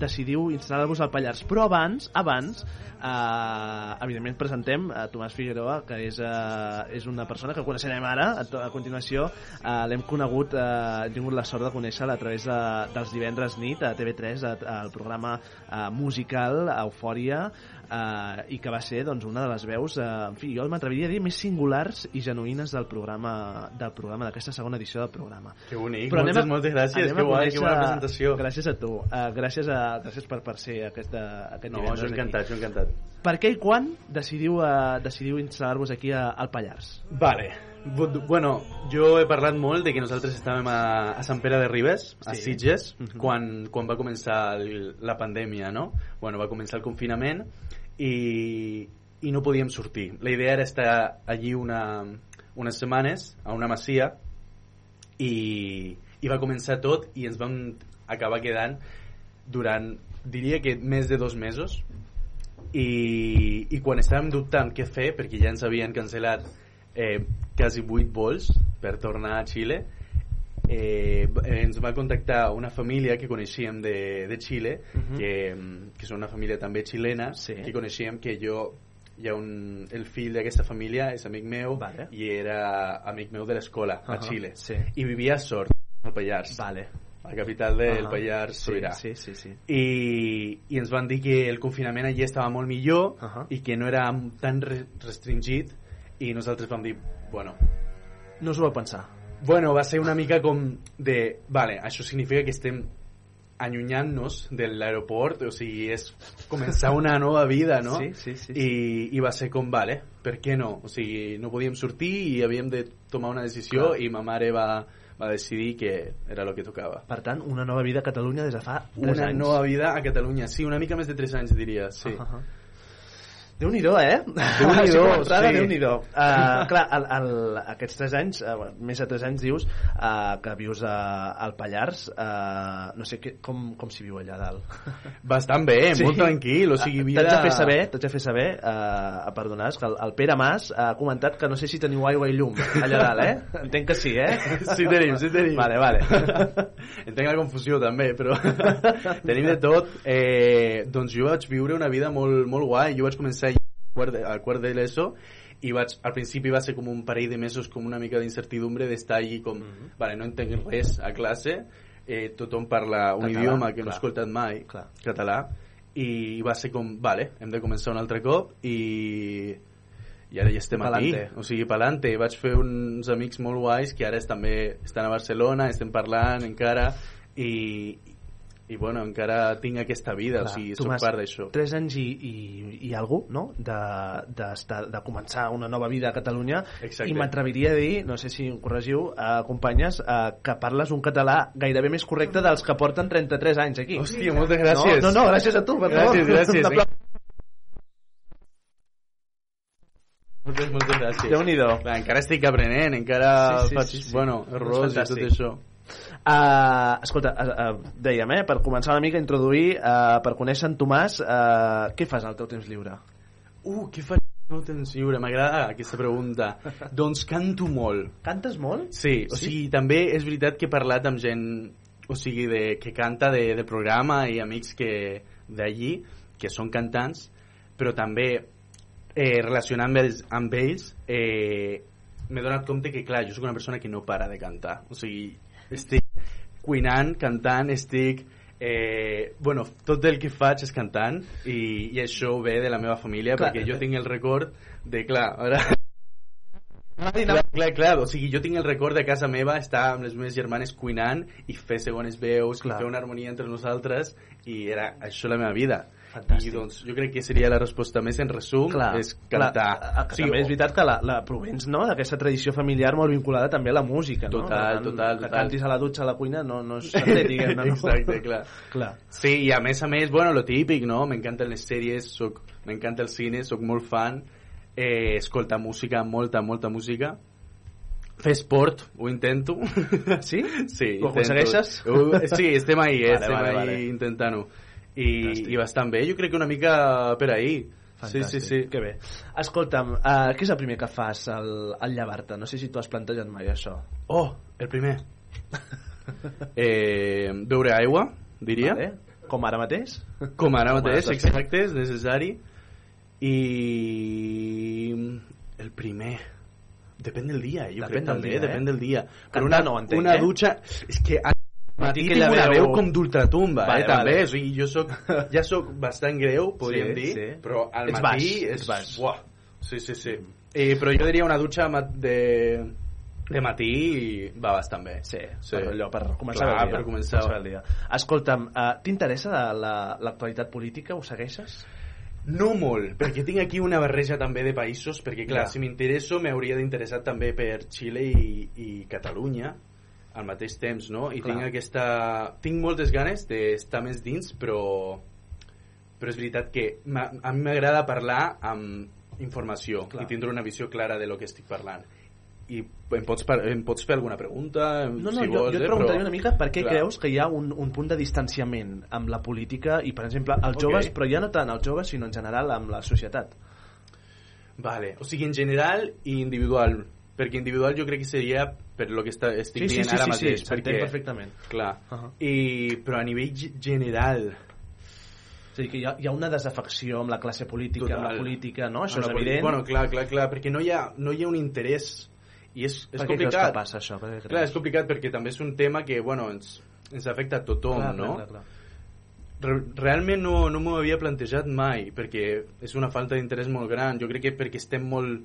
decidiu instal·lar-vos al Pallars. Però abans, abans, eh, evidentment presentem a Tomàs Figueroa, que és, eh, és una persona que coneixerem ara, a, a continuació. Eh, L'hem conegut, eh, hem tingut la sort de conèixer-la a través de, dels divendres nit a TV3, a- al programa eh, musical Eufòria, eh, i que va ser doncs, una de les veus, eh, en fi, jo m'atreviria a dir, més singulars i genuïnes del programa del programa d'aquesta segona edició del programa. Que bonic, Però moltes, a- moltes gràcies, que a guai, conèixer- que bona presentació. Gràcies a tu, uh, gràcies, a, gràcies per, per ser aquesta, aquest No, divendres jo encantat, jo encantat. Per què i quan decidiu, uh, decidiu instal·lar-vos aquí a, al Pallars? Vale. Bu- Bueno, jo he parlat molt de que nosaltres estàvem a, a Sant Pere de Ribes, a Sí. Sitges, Mhm. quan, quan va començar el, la pandèmia, no? Bueno, va començar el confinament i, i no podíem sortir. La idea era estar allí una, unes setmanes, a una masia, i, i va començar tot i ens vam acabar quedant durant, diria que més de dos mesos i, i quan estàvem dubtant què fer perquè ja ens havien cancel·lat eh, quasi 8 vols per tornar a Xile eh, ens va contactar una família que coneixíem de, de Xile Mhm. que, que són una família també xilena Sí. que coneixíem que jo hi ha un, el fill d'aquesta família és amic meu Vale. i era amic meu de l'escola a Ahà, Xile sí. i vivia a Sort al Pallars vale. La capital del Ahà. Pallars Sí, sobirà sí, sí, sí. I, i ens van dir que el confinament allí estava molt millor Ahà. i que no era tan re restringit i nosaltres vam dir, bueno No us ho vau pensar? bueno, va ser una mica com de, vale, això significa que estem allunyant-nos de l'aeroport, o sigui, és començar una nova vida, no? Sí, sí, sí, sí. I, I va ser com, vale, per què no? O sigui, no podíem sortir i havíem de tomar una decisió Clar. i ma mare va, va decidir que era el que tocava. Per tant, una nova vida a Catalunya des de fa 3 Una anys. nova vida a Catalunya, sí, una mica més de 3 anys diria, sí. Uh -huh. Déu-n'hi-do, eh? Déu-n'hi-do, sí. Déu-n'hi-do. Uh, clar, el, el, aquests 3 anys, uh, més de 3 anys dius, uh, que vius a, al Pallars, uh, no sé que, com, com s'hi viu allà dalt. Bastant bé, molt tranquil, o sigui, vida- T'haig de fer saber, t'haig de fer saber, uh, a perdonar, que el, el Pere Mas ha comentat que no sé si teniu aigua i llum allà dalt, eh? Entenc que sí, eh? Sí tenim, sí tenim. Vale, vale. Entenc la confusió també, però tenim de tot. Eh, doncs jo vaig viure una vida molt, molt guai. Jo vaig començar quart de, al quart de l'ESO i vaig, al principi va ser com un parell de mesos com una mica d'incertidumbre d'estar allí com, vale, no entenc res a classe, eh, tothom parla un Català, idioma que no he clar. escoltat mai, Clar. català, i va ser com, vale, hem de començar un altre cop i i ara ja estem Pa'lante. aquí, o sigui, pa'lante. Vaig fer uns amics molt guais que ara també estan a Barcelona, estem parlant encara i, i bueno, encara tinc aquesta vida, Clar, o sigui, soc part d'això. Tres anys i, i, i alguna no? de, de, de començar una nova vida a Catalunya Exacte. i m'atreviria a dir, no sé si em corregiu, eh, companyes, eh, que parles un català gairebé més correcte dels que porten 33 anys aquí. Hòstia, moltes gràcies. No, no, no gràcies a tu, per favor. Gràcies, gràcies. Un aplaus. Moltes, moltes gràcies. Déu-n'hi-do. Clar, encara estic aprenent, encara Sí, sí, faig, sí, sí. bueno, És errors i tot això. Uh, escolta, uh, uh, dèiem, eh, per començar una mica a introduir, uh, per conèixer en Tomàs, uh, què fas al teu temps lliure? Uh, què faig no temps lliure? M'agrada aquesta pregunta. doncs canto molt. Cantes molt? Sí, o Sí? sigui, també és veritat que he parlat amb gent o sigui, de, que canta de, de programa i amics que d'allí, que són cantants, però també eh, relacionant amb ells, amb ells eh, m'he donat compte que, clar, jo sóc una persona que no para de cantar. O sigui, estic cuinant, cantant, estic... Eh, bueno, tot el que faig és cantant i, i això ve de la meva família Clar. perquè jo tinc el record de, clar, ara... Clar, clar, clar, o sigui, jo tinc el record de casa meva estar amb les meves germanes cuinant i fer segones veus, i fer una harmonia entre nosaltres i era això la meva vida. Fantàstic. I doncs jo crec que seria la resposta més en resum, Clar, és cantar. Clar, que també és veritat que la, la provens no, d'aquesta tradició familiar molt vinculada també a la música. no? Total, Per tant, total, Que total. cantis a la dutxa, a la cuina, no, no s'entén, diguem-ne. No? Exacte, clar. clar. Sí, i a més a més, bueno, lo típic, no? M'encanten les sèries, soc, m'encanta el cine, sóc molt fan, eh, escolta música, molta, molta música, fer esport, ho intento. Sí? Sí, Ho intento. aconsegueixes? Ho- sí, estem ahí, eh? Vale, estem vale, ahí vale. intentant-ho. I, I bastant bé, jo crec que una mica per ahí. Sí, sí, sí. Que bé. Escolta'm, uh, què és el primer que fas al, al llevar-te? No sé si tu has plantejat mai això. Oh, el primer. eh, beure aigua, diria. Vale. Com ara mateix? Com ara Com mateix, ara estàs fent. exacte, és necessari. I el primer depèn del dia, jo Depèn crec del també, dia, eh? depèn del dia. Però una, no entenc, una eh? dutxa... És que aquella tinc una veu- veu com d'ultratumba, Vale, eh, també. vale. O sigui, jo soc, ja soc bastant greu, podríem Sí, dir, sí. però al Ets matí baix, és... baix. Sí, sí, sí. Eh, però jo diria una dutxa de, de matí i va bastant bé. Sí, per allò, per començar Clar, el dia. per començar. el dia. Escolta'm, uh, t'interessa la- l'actualitat política? Ho segueixes? No molt, perquè tinc aquí una barreja també de països, perquè clar, Ja. si m'interesso m'hauria d'interessar també per Xile i, i Catalunya al mateix temps, no? I Clar. tinc aquesta... Tinc moltes ganes d'estar més dins, però però és veritat que a mi m'agrada parlar amb informació Clar. i tindre una visió clara de lo que estic parlant. I em pots, em pots fer alguna pregunta? No, no, si jo, vols, jo et eh, preguntaria però- una mica per què Clar. creus que hi ha un, un punt de distanciament amb la política i, per exemple, els joves, però ja no tant els joves, sinó en general amb la societat. Vale, o sigui, en general i individual. Perquè individual jo crec que seria per lo que està, estic Sí, sí, dient sí, ara sí, mateix. sí, s'entén perquè, perfectament. Clar. Uh -huh. I, però a nivell ge- general... És a dir, que hi ha, hi ha una desafecció amb la classe política, amb la política, no? Això Amb és política. evident. Bueno, clar, clar, clar, perquè no hi ha, no hi ha un interès i és, és Per què creus complicat. que passa això? Per? Clar, és complicat perquè també és un tema que, bueno, ens, ens afecta a tothom, Clar, no? clar, clar, clar. Re- realment no, no m'ho havia plantejat mai perquè és una falta d'interès molt gran jo crec que perquè estem molt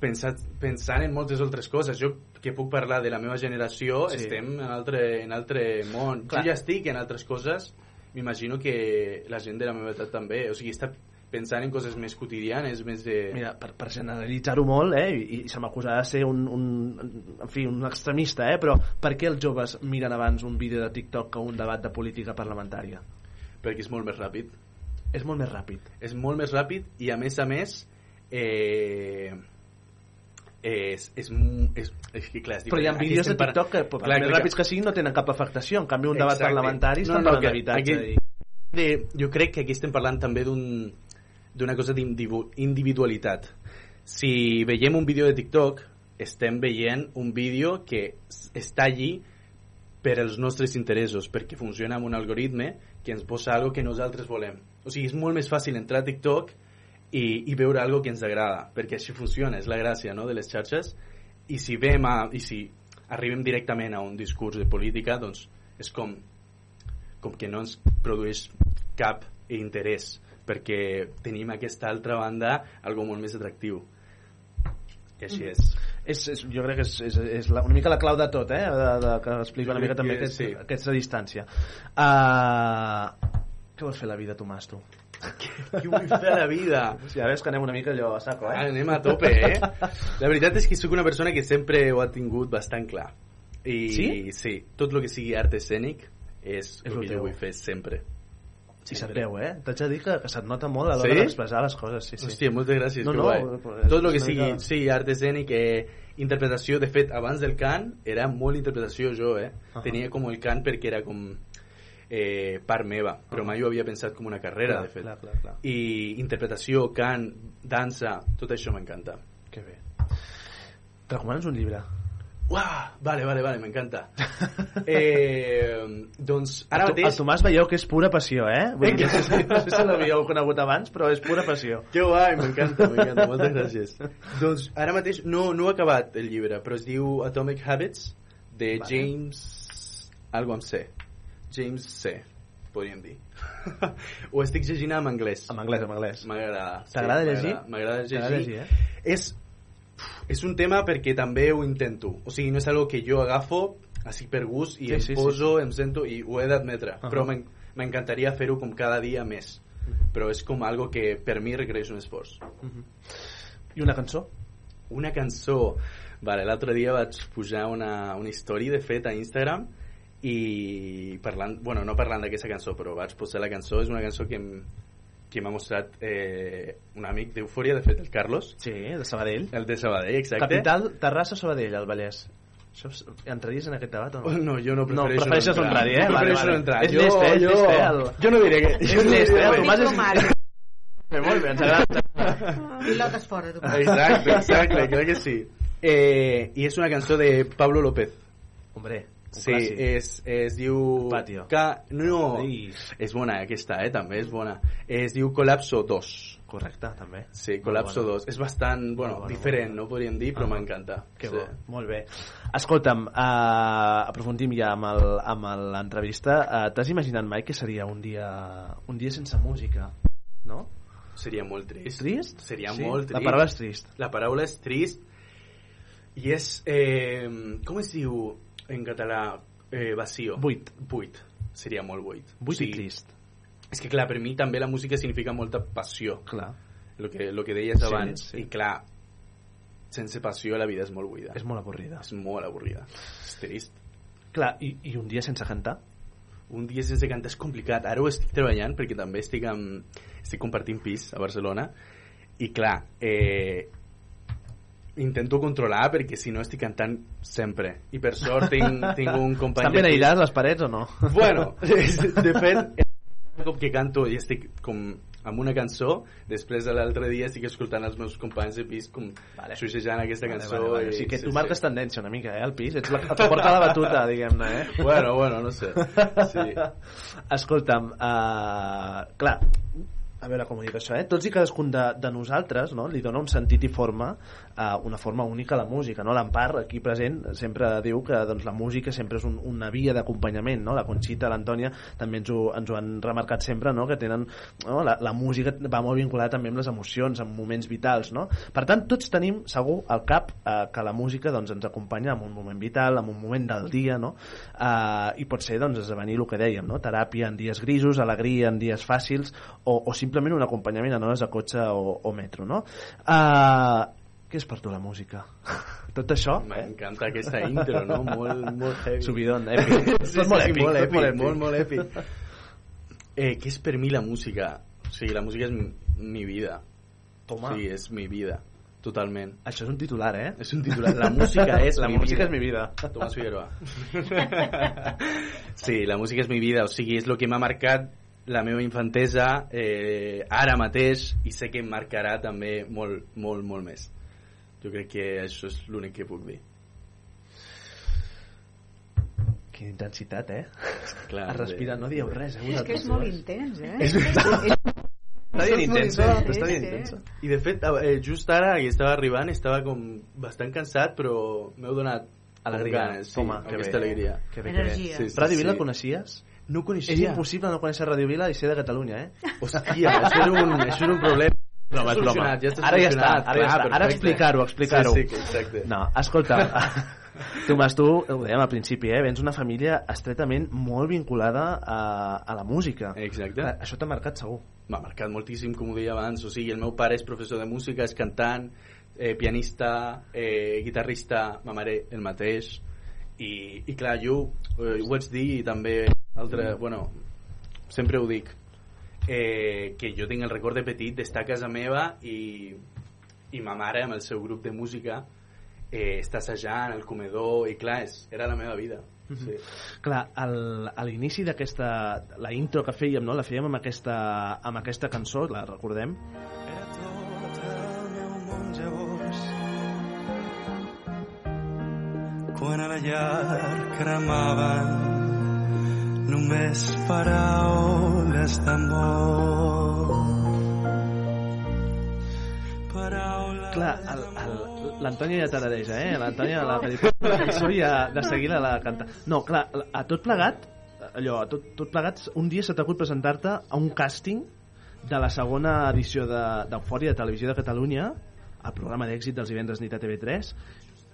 pensat, pensant en moltes altres coses jo que puc parlar de la meva generació Sí. estem en altre, en altre món Clar. jo ja estic en altres coses m'imagino que la gent de la meva edat també o sigui, està pensant en coses més quotidianes més de... Mira, per, per generalitzar-ho molt, eh, i, i se m'acusarà de ser un, un, en fi, un extremista, eh, però per què els joves miren abans un vídeo de TikTok que un debat de política parlamentària? perquè és molt més ràpid És molt més ràpid. és molt més ràpid i a més a més eh, és, és, és, és que clar, és Però hi ha vídeos de TikTok que, per Clar, més ràpids que siguin, no tenen cap afectació. En canvi, un debat Exacte. parlamentari No, no, que d'habitatge. aquí- I... jo crec que aquí estem parlant també d'un d'una cosa d'individualitat si veiem un vídeo de TikTok estem veient un vídeo que està allí per als nostres interessos, perquè funciona amb un algoritme que ens posa algo que nosaltres volem. O sigui, és molt més fàcil entrar a TikTok i, i veure algo que ens agrada, perquè així funciona, és la gràcia no, de les xarxes, i si vem a, i si arribem directament a un discurs de política, doncs és com, com que no ens produeix cap interès, perquè tenim aquesta altra banda algo molt més atractiu. I així és. És, és, jo crec que és, és, és la, una mica la clau de tot, eh? De, de, que explica una mica crec també que aquest, sí. aquesta distància. Uh, què vols fer la vida, Tomàs, tu? Què vull fer a la vida? Ja veus que anem una mica allò a saco, eh? Ah, anem a tope, eh? La veritat és que sóc una persona que sempre ho ha tingut bastant clar. I Sí? Sí, tot el que sigui art escènic és, És el que jo vull fer sempre. Sí, se't veu, eh? T'haig de dir que, que se't nota molt a l'hora Sí? d'expressar les coses. Sí, sí. Hòstia, moltes gràcies, No, que no, guai. Tot el que sigui, mica- sí, art escènic, eh, interpretació, de fet, abans del cant era molt interpretació jo, eh? Ahà. Tenia com el cant perquè era com eh, part meva, però mai ho havia pensat com una carrera, Clar, de fet. clar, clar, clar. I interpretació, cant, dansa, tot això m'encanta. Que bé. Recomanes un llibre? Uah, vale, vale, vale, m'encanta. Eh, doncs ara mateix... el Tomàs veieu que és pura passió, eh? Vull dir, no sé si l'havíeu conegut abans, però és pura passió. Que guai, m'encanta, m'encanta, moltes gràcies. doncs ara mateix no, no he acabat el llibre, però es diu Atomic Habits, de Vale. James... algo amb C. James C, podríem dir. Ho estic llegint en anglès. En anglès, en anglès. M'agrada. T'agrada llegir? m'agrada- llegir. Llegir, eh? És, és un tema perquè també ho intento. O sigui, no és algo que jo agafo així per gust i Sí, em sí, sí, poso, em sento i ho he d'admetre. Ahà. Però m'en- m'encantaria fer-ho com cada dia més. Però és com algo que per mi requereix un esforç. I una cançó? Una cançó... Vale, l'altre dia vaig pujar una, una història, de fet, a Instagram i parlant, bueno, no parlant d'aquesta cançó, però vaig posar la cançó, és una cançó que em, que m'ha mostrat eh, un amic d'Eufòria, de fet, el Carlos. Sí, de Sabadell. El de Sabadell, exacte. Capital, Terrassa, Sabadell, al Vallès. Això és- entraries en aquest debat o no? No, jo no no prefereixo prefereixes no no entrar. entrar-hi, eh? No prefereixo no entrar. És llest, eh? És jo- llest, eh? El... jo no diré que- És jo no llest, diré eh? El. Tomàs és... Bé, molt bé, ens agrada. Pilotes fora, tu. Exacte, exacte, crec que sí. Eh, I és una cançó de Pablo López. Hombre, Sí, clàssic. es, es diu... Patio. Ca... No, Ai. és bona aquesta, eh, també és bona. Es diu Colapso 2. Correcte, també. Sí, Colapso bona. 2. És bastant, bueno, bona, diferent, no podríem dir, però m'encanta. Que sí. bo, molt bé. Escolta'm, uh, aprofundim ja amb l'entrevista. Uh, T'has imaginat mai que seria un dia, un dia sense música? No? Seria molt trist. Trist? Seria Sí? molt trist. La paraula és trist. La paraula és trist i és... Eh, com es diu en català? Eh, vacío. Buit. Buit. Seria molt buit. Buit i trist. És que clar, per mi també la música significa molta passió. Clar. Lo que, lo que deies Sí, abans. sí. I clar, sense passió la vida és molt buida. És molt avorrida. És molt avorrida. És trist. Clar, i, i un dia sense cantar? Un dia sense cantar és complicat. Ara ho estic treballant perquè també estic, amb, estic compartint pis a Barcelona i clar, eh, intento controlar perquè si no estic cantant sempre i per sort tinc, tinc un company Estan ben aïllades les parets o no? Bueno, de fet, com que canto i estic com amb una cançó, després de l'altre dia estic escoltant els meus companys de pis com vale. xuixejant aquesta cançó. Vale, vale, vale. i- O sigui que tu sí, marques sí. tendència una mica, eh, al pis. Ets la que porta la batuta, diguem-ne, eh? Bueno, bueno, no sé. Sí. Escolta'm, uh, clar, a veure com ho dic això, eh? Tots i cadascun de, de nosaltres no? li dona un sentit i forma, uh, una forma única a la música, no? L'Empar, aquí present, sempre diu que doncs, la música sempre és un, una via d'acompanyament, no? La Conxita, l'Antònia, també ens ho, ens ho han remarcat sempre, no? Que tenen... No? La, la música va molt vinculada també amb les emocions, amb moments vitals, no? Per tant, tots tenim, segur, al cap eh, que la música doncs, ens acompanya en un moment vital, en un moment del dia, no? Eh, I pot ser, doncs, esdevenir el que dèiem, no? Teràpia en dies grisos, alegria en dies fàcils, o, o simplement un acompanyament en hores de cotxe o, o metro, no? Eh, què és per tu la música? Tot això? M'encanta aquesta intro, no? Molt, molt heavy. Subidon, èpic. Tot molt èpic, molt èpic, molt èpic. molt, molt èpic. Eh, què és per mi la música? O sigui, la música és mi, mi vida. Toma. Sí, és mi vida. Totalment. Això és un titular, eh? És un titular. La música és La mi música vida. és mi vida. Tomàs Figueroa. sí, la música és mi vida. O sigui, és el que m'ha marcat la meva infantesa eh, ara mateix i sé que em marcarà també molt, molt, molt més. Jo crec que això és l'únic que puc dir. Quina intensitat, eh? Clar, es respira, no dieu res, eh? És que és molt intens, eh? És Està dient intensa, t'està dient intens, intensa. I de fet, eh, just ara que estava arribant, estava com bastant cansat, però m'heu donat Alegria. ganes, sí, Toma, que aquesta bé. alegria. Que bé, que bé. Energia. Sí, sí, Ràdio sí. Vila coneixies? No coneixia. És impossible no conèixer Ràdio Vila i ser de Catalunya, eh? Hòstia, això era un, això era un problema. Broma, és broma. Ja ara ja està, ara ja està. Ara explicar-ho, explicar-ho. Sí, sí, exacte. No, escolta, Tomàs, tu, ho dèiem al principi, eh? vens d'una família estretament molt vinculada a, a la música. Exacte. Clar, Això t'ha marcat segur. M'ha marcat moltíssim, com ho deia abans. O sigui, el meu pare és professor de música, és cantant, eh, pianista, eh, guitarrista, ma mare el mateix. I, i clar, jo eh, ho vaig dir i també altre, bueno, sempre ho dic, eh, que jo tinc el record de petit d'estar a casa meva i, i ma mare amb el seu grup de música eh, està assajant al comedor i clar, és, era la meva vida. Sí. Clar, al, a l'inici d'aquesta... La intro que fèiem, no? La fèiem amb aquesta, amb aquesta cançó, la recordem? quan a la llar cremaven només paraules d'amor. Paraules Clar, l'Antònia ja t'aradeja, eh? L'Antònia diu la cançó ja de seguida la canta. No, clar, a tot plegat, allò, a tot, tot plegat, un dia s'ha t'hagut presentar-te a un càsting de la segona edició de- d'Eufòria de Televisió de Catalunya, el programa d'èxit dels divendres nit a TV3,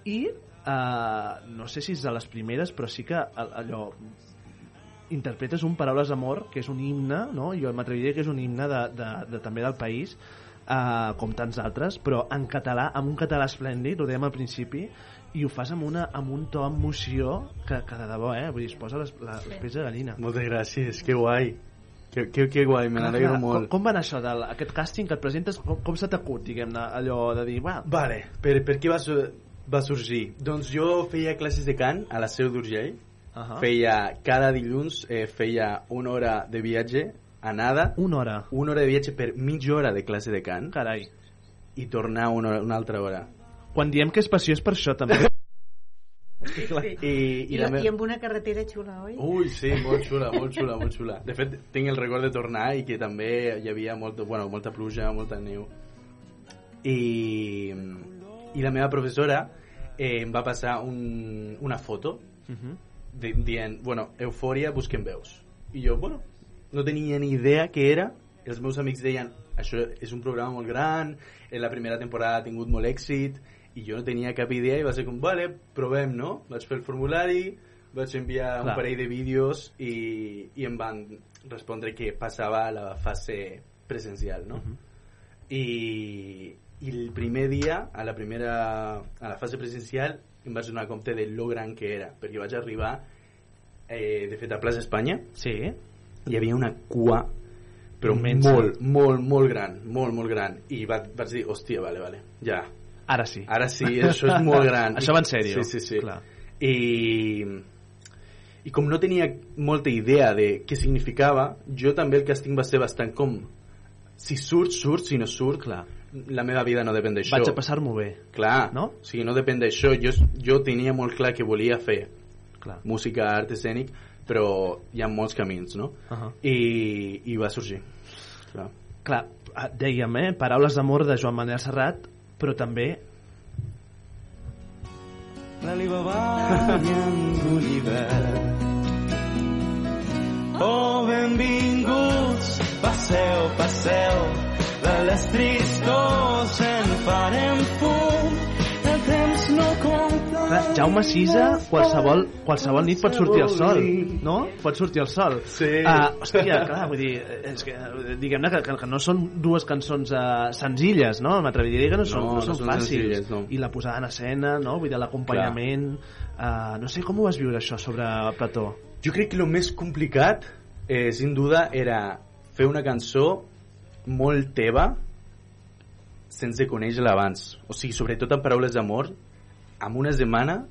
i eh, no sé si és de les primeres, però sí que allò interpretes un Paraules d'amor, que és un himne, no? jo m'atreviria que és un himne de, de, de, també del país, eh, com tants altres, però en català, amb un català esplèndid, ho dèiem al principi, i ho fas amb, una, amb un to d'emoció que, que de debò, eh? Vull dir, es posa les, la, les peix de gallina. Moltes gràcies, que guai. Que, que, que guai, me n'alegro molt. Com, com va anar això, d'aquest càsting que et presentes, com, com se t'acut, diguem-ne, allò de dir, va, Vale, per, per què va, va sorgir? Doncs jo feia classes de cant a la Seu d'Urgell. Ahà. Feia, cada dilluns eh, feia una hora de viatge, anada. Una hora? Una hora de viatge per mitja hora de classe de cant. Carai. I tornar una, hora- una altra hora. quan diem que és passió és per això, també. Sí. I, I, i la me- I amb una carretera xula, oi? Ui, sí, molt xula, molt xula, molt xula. De fet, tinc el record de tornar i que també hi havia molta, bueno, molta pluja, molta neu. I, i la meva professora eh, em va passar un, una foto Uh -huh. Di- dient, bueno, Eufòria, busquem veus. I jo, bueno, no tenia ni idea què era. Els meus amics deien, això és un programa molt gran, en la primera temporada ha tingut molt èxit, i jo no tenia cap idea i va ser com, vale, provem, no? Vaig fer el formulari, vaig enviar Clar. un parell de vídeos i, i em van respondre que passava a la fase presencial, no? I, i el primer dia, a la primera a la fase presencial, em vaig donar compte de lo gran que era, perquè vaig arribar eh, de fet a Plaça Espanya sí. hi havia una cua però Immensa. molt, molt, molt gran molt, molt gran i va, vaig dir, hòstia, vale, vale ja, Ara sí. ara sí, això és molt gran Això va en sèrio. sí, sí, sí. Clar. I, i com no tenia molta idea de què significava jo també el càsting va ser bastant com si surt, surt, si no surt Clar. La meva vida no depèn d'això Vaig a passar-m'ho bé. Clar, no? O sigui, no depèn d'això. Jo, jo tenia molt clar que volia fer Clar. música, art escènic, però hi ha molts camins, no? Uh -huh. I, I va sorgir. Clar. Clar, ah, dèiem, eh? Paraules d'amor de Joan Manel Serrat, però també l'Alibaba i en Gulliver. Oh, benvinguts, passeu, passeu, de les tristos en farem fum, el temps no compta. Clar, Jaume Sisa, qualsevol, qualsevol nit pot sortir el sol, no? Pot sortir el sol. Sí. Uh, hòstia, clar, vull dir, és que, diguem-ne que, que, no són dues cançons uh, senzilles, no? M'atreviria a dir que no són, No, no, no són són fàcils. senzilles, no. I la posada en escena, no? Vull dir, l'acompanyament... Uh, no sé, com ho vas viure, això, sobre Plató? Jo crec que el més complicat, eh, sin duda, era fer una cançó molt teva sense conèixer-la abans. O sigui, sobretot en paraules d'amor, en una setmana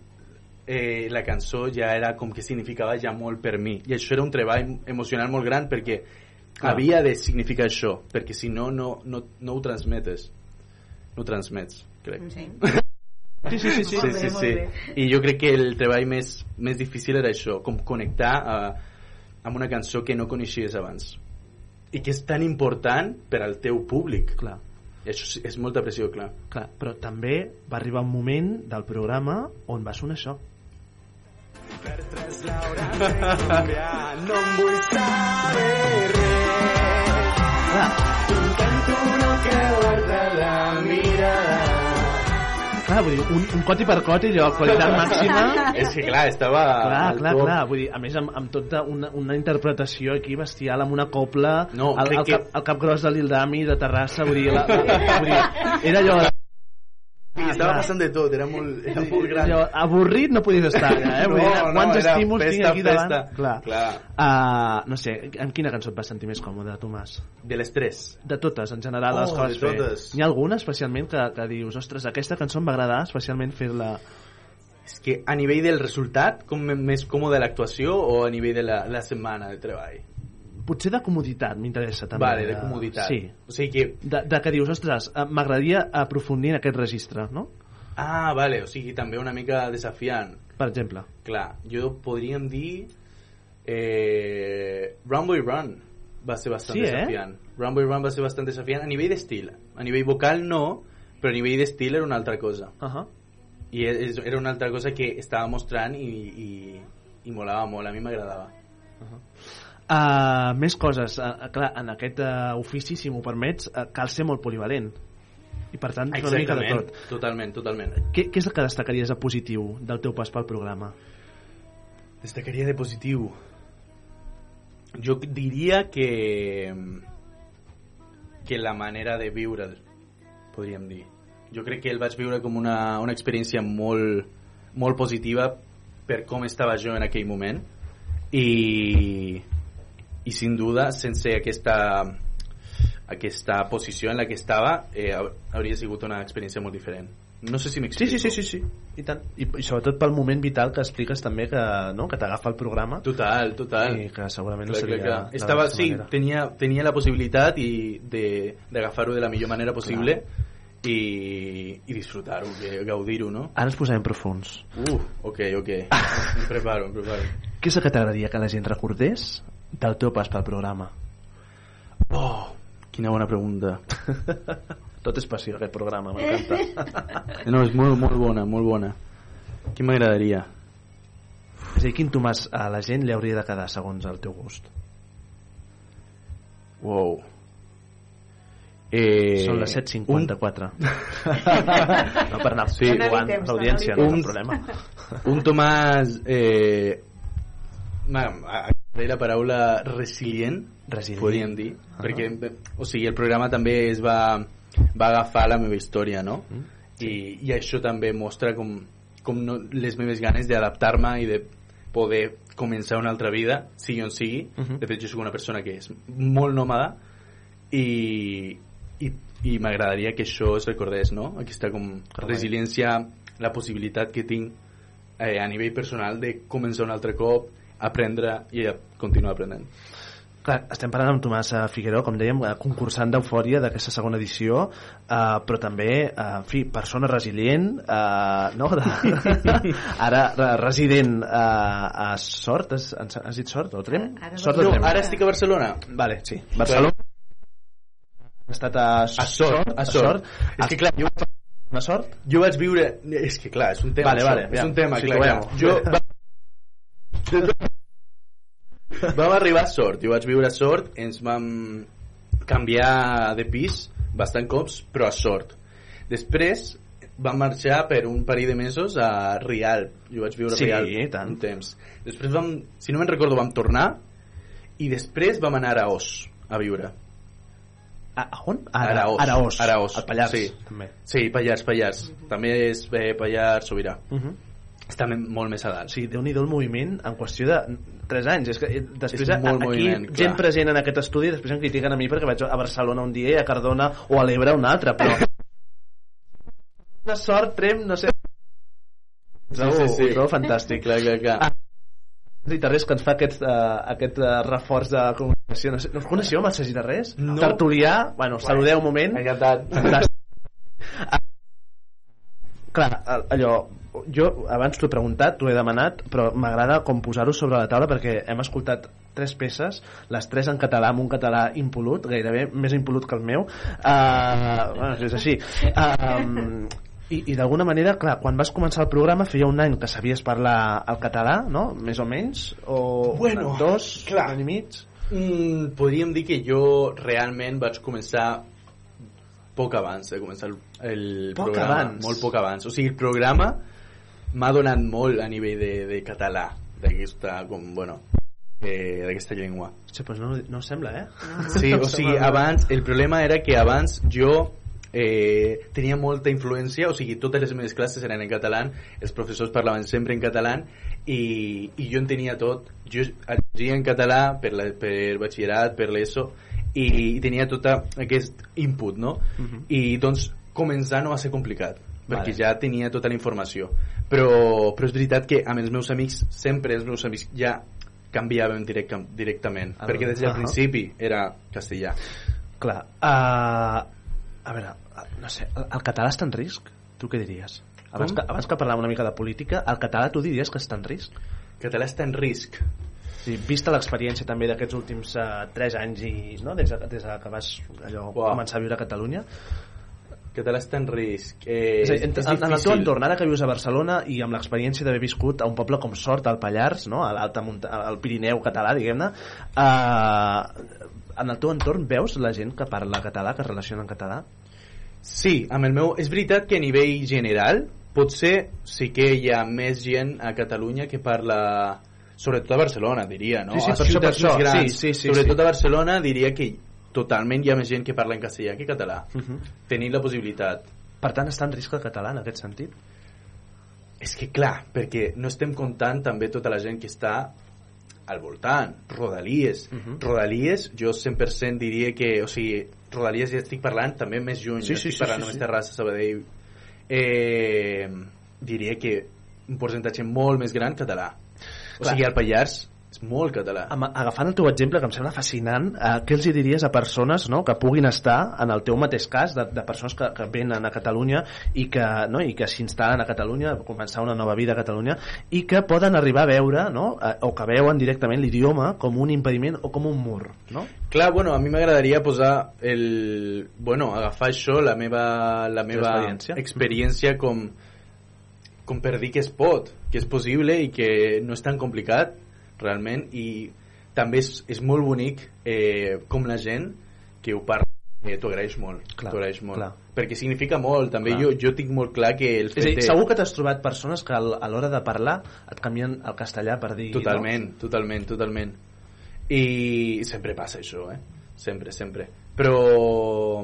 eh, la cançó ja era com que significava ja molt per mi. I això era un treball emocional molt gran perquè Clar. havia de significar això, perquè si no, no, no, no ho transmetes. No ho transmets, crec. Sí. Sí, sí, sí. sí. sí, sí, sí. I jo crec que el treball més, més difícil era això, com connectar a, amb una cançó que no coneixies abans i que és tan important per al teu públic. Clar. Això sí- és molta pressió, clar. Clar, però també va arribar un moment del programa on va sonar això. No em vull saber res. Clar, Intento no creuar-te la mirada. Clar vull dir, un, un coti per coti, allò, qualitat màxima... és que clar, estava Clar, clar, top. clar, vull dir, a més amb, amb tota una, una interpretació aquí bestial, amb una copla, No, el, el, que- cap, el cap gros de l'Ildami de Terrassa, vull dir, la, la, vull dir era allò... I estava passant de tot, era molt, era molt gran. Allò, avorrit no podies estar allà, eh? Vull dir, No, no, quants estímuls tinc festa, aquí davant? festa. Clar. Clar. Uh, no sé, en quina cançó et vas sentir més còmode, Tomàs? De les tres. De totes, en general, Oh, les vas de totes. N'hi ha alguna especialment que, que dius, ostres, aquesta cançó em va agradar especialment fer-la... És que a nivell del resultat, com més còmode l'actuació o a nivell de la, la setmana de treball? Potser de comoditat m'interessa també. Vale, de comoditat. Sí. O sigui que... De, de que dius, ostres, eh, m'agradaria aprofundir en aquest registre, no? Ah, vale, o sigui, també una mica desafiant. Per exemple. Clar, jo podríem dir... Eh, Run Boy Run va ser bastant Sí, eh? desafiant. Run Boy Run va ser bastant desafiant a nivell d'estil. A nivell vocal no, però a nivell d'estil era una altra cosa. Uh -huh. I és, era una altra cosa que estava mostrant i, i, i molava molt, a mi m'agradava. Uh, més coses, uh, clar, en aquest uh, ofici, si m'ho permets, uh, cal ser molt polivalent. I per tant, una mica de Exactament, tot. totalment, totalment. Què, què és el que destacaries de positiu del teu pas pel programa? Destacaria de positiu. Jo diria que que la manera de viure'l, podríem dir. Jo crec que el vaig viure com una, una experiència molt, molt positiva per com estava jo en aquell moment i, i sin duda sense aquesta aquesta posició en la que estava eh, hau- hauria sigut una experiència molt diferent no sé si Sí, m'explico sí, sí, sí, sí. I tant. I, I sobretot pel moment vital que expliques també que, no, que t'agafa el programa. Total, total. I que segurament no Clar, seria clar, clar. de Estava, sí, manera. tenia, tenia la possibilitat i de, d'agafar-ho de la millor manera possible i, i disfrutar-ho, gaudir-ho, no? Ara ens posarem profuns. Uh, ok, ok. em preparo, em preparo. Què és el que t'agradaria que la gent recordés del teu pas pel programa? Oh, quina bona pregunta. Tot és passió, aquest programa, m'encanta. No, és molt, molt bona, molt bona. Què m'agradaria? És a dir, quin Tomàs a la gent li hauria de quedar segons el teu gust? Wow. Eh, Són les 7.54. no per anar Sí. situant l'audiència, no, un, cap problema. un Tomàs eh, m'agradaria la paraula resilient, resilient. podríem dir Ah. perquè o sigui, el programa també es va, va agafar la meva història no? Mm. I, i això també mostra com, com no, les meves ganes d'adaptar-me i de poder començar una altra vida sigui on sigui Mhm. de fet jo soc una persona que és molt nòmada i, i, i m'agradaria que això es recordés no? aquesta com resiliència la possibilitat que tinc eh, a nivell personal de començar un altre cop aprendre i a continuar aprenent Clar, estem parlant amb Tomàs eh, Figueró, com dèiem, eh, concursant d'Eufòria d'aquesta segona edició, eh, però també, eh, en fi, persona resilient, eh, no? De, ara re- resident eh, a Sort, has, has dit Sort o Trem? Ara Sort no, Trem? ara estic a Barcelona. Vale, sí. Barcelona. Ha estat a, a sort, a sort. És que clar, jo, a sort? jo vaig viure... És que clar, és un tema. Vale, vale, és un tema, clar, situem-ho. clar. Jo... Va... vam arribar a Sort, jo vaig viure a Sort, ens vam canviar de pis bastant cops, però a Sort. Després vam marxar per un parell de mesos a Rialp. Jo vaig viure a Sí, Rialp i tant. un temps. Després vam, si no me'n recordo, vam tornar i després vam anar a Os a viure. A, a on? Araós. Araós. Araós. Al Pallars, Sí, també. sí Pallars, Pallars. També és eh, Pallars Sobirà. Uh -huh. Està molt més a dalt. Sí, déu nhi el moviment en qüestió de 3 anys. És que eh, després És molt aquí moviment, gent clar. present en aquest estudi després em critiquen a mi perquè vaig a Barcelona un dia i a Cardona o a l'Ebre un altre, però una sort, Trem, no sé Sí, sí, sí. trobo fantàstic Clar, clar, clar. Ah, Gitarrés que ens fa aquest, uh, aquest uh, reforç de comunicació no, sé, no us coneixeu amb el Sergi Tarrés? No. Tertulià, bueno, saludeu un moment encantat Fantàstic. Ah, clar, allò jo abans t'ho he preguntat, t'ho he demanat però m'agrada com posar-ho sobre la taula perquè hem escoltat tres peces les tres en català, amb un català impolut gairebé més impolut que el meu uh, bueno, és així uh, i, i d'alguna manera, clar, quan vas començar el programa feia un any que sabies parlar el català, no? Més o menys? O Bueno, dos, clar. un any i mig? Mm, podríem dir que jo realment vaig començar poc abans de començar el, el Poc programa. abans? Molt poc abans. O sigui, el programa m'ha donat molt a nivell de, de català, d'aquesta, com, bueno, eh, d'aquesta llengua. Sí, pues no, no sembla, eh? Sí, o sigui, abans, el problema era que abans jo eh, tenia molta influència, o sigui, totes les meves classes eren en català, els professors parlaven sempre en català i, i jo entenia tot. Jo llegia en català per, la, per batxillerat, per l'ESO, i, i tenia tot aquest input, no? Mhm. I doncs començar no va ser complicat, perquè Vale. ja tenia tota la informació. Però, però és veritat que amb els meus amics, sempre els meus amics ja canviàvem directa, directament, Ah, perquè des del ahà. principi era castellà. Clar, uh, a veure, no sé, el, català està en risc? Tu què diries? Abans que, abans que parlàvem una mica de política, el català tu diries que està en risc? El català està en risc. Sí, vista l'experiència també d'aquests últims uh, 3 anys i no? des, de, des de que vas allò, Uau. començar a viure a Catalunya català està en risc. Eh, és, a dir, en, és en, en el teu entorn, ara que vius a Barcelona i amb l'experiència d'haver viscut a un poble com Sort, al Pallars, no? a l'alta al Pirineu català, diguem-ne, eh, en el teu entorn veus la gent que parla català, que es relaciona en català? Sí, amb el meu... És veritat que a nivell general potser sí que hi ha més gent a Catalunya que parla sobretot a Barcelona, diria, no? Sí, sí, a per això, per això. grans, Sí, sí, sí, sobretot sí. a Barcelona diria que totalment hi ha més gent que parla en castellà que català. Uh -huh. Tenint la possibilitat. Per tant, està en risc el català en aquest sentit? És que clar, perquè no estem comptant també tota la gent que està al voltant, Rodalies. Uh -huh. Rodalies, jo 100% diria que, o sigui, Rodalies ja estic parlant també més lluny, Sí, no sí, estic sí, parlant sí, només sí. Terrassa, Sabadell. Eh, diria que un percentatge molt més gran català. O Clar. sigui, al Pallars és molt català. Agafant el teu exemple, que em sembla fascinant, eh, què els hi diries a persones no, que puguin estar en el teu mateix cas, de, de persones que, que venen a Catalunya i que, no, i que s'instal·len a Catalunya, a començar una nova vida a Catalunya, i que poden arribar a veure, no, eh, o que veuen directament l'idioma com un impediment o com un mur, no? Clar, bueno, a mi m'agradaria posar el... Bueno, agafar això, la meva, la meva experiència. experiència com, com per dir que es pot, que és possible i que no és tan complicat realment i també és, és molt bonic eh, com la gent que ho parla eh, t'ho agraeix molt, Clar, agraeix molt clar. perquè significa molt, també Clar. jo, jo tinc molt clar que el És a dir, fet de... segur que t'has trobat persones que al- a l'hora de parlar et canvien el castellà per dir... Totalment, totalment, totalment. I sempre passa això, eh? Sempre, sempre. Però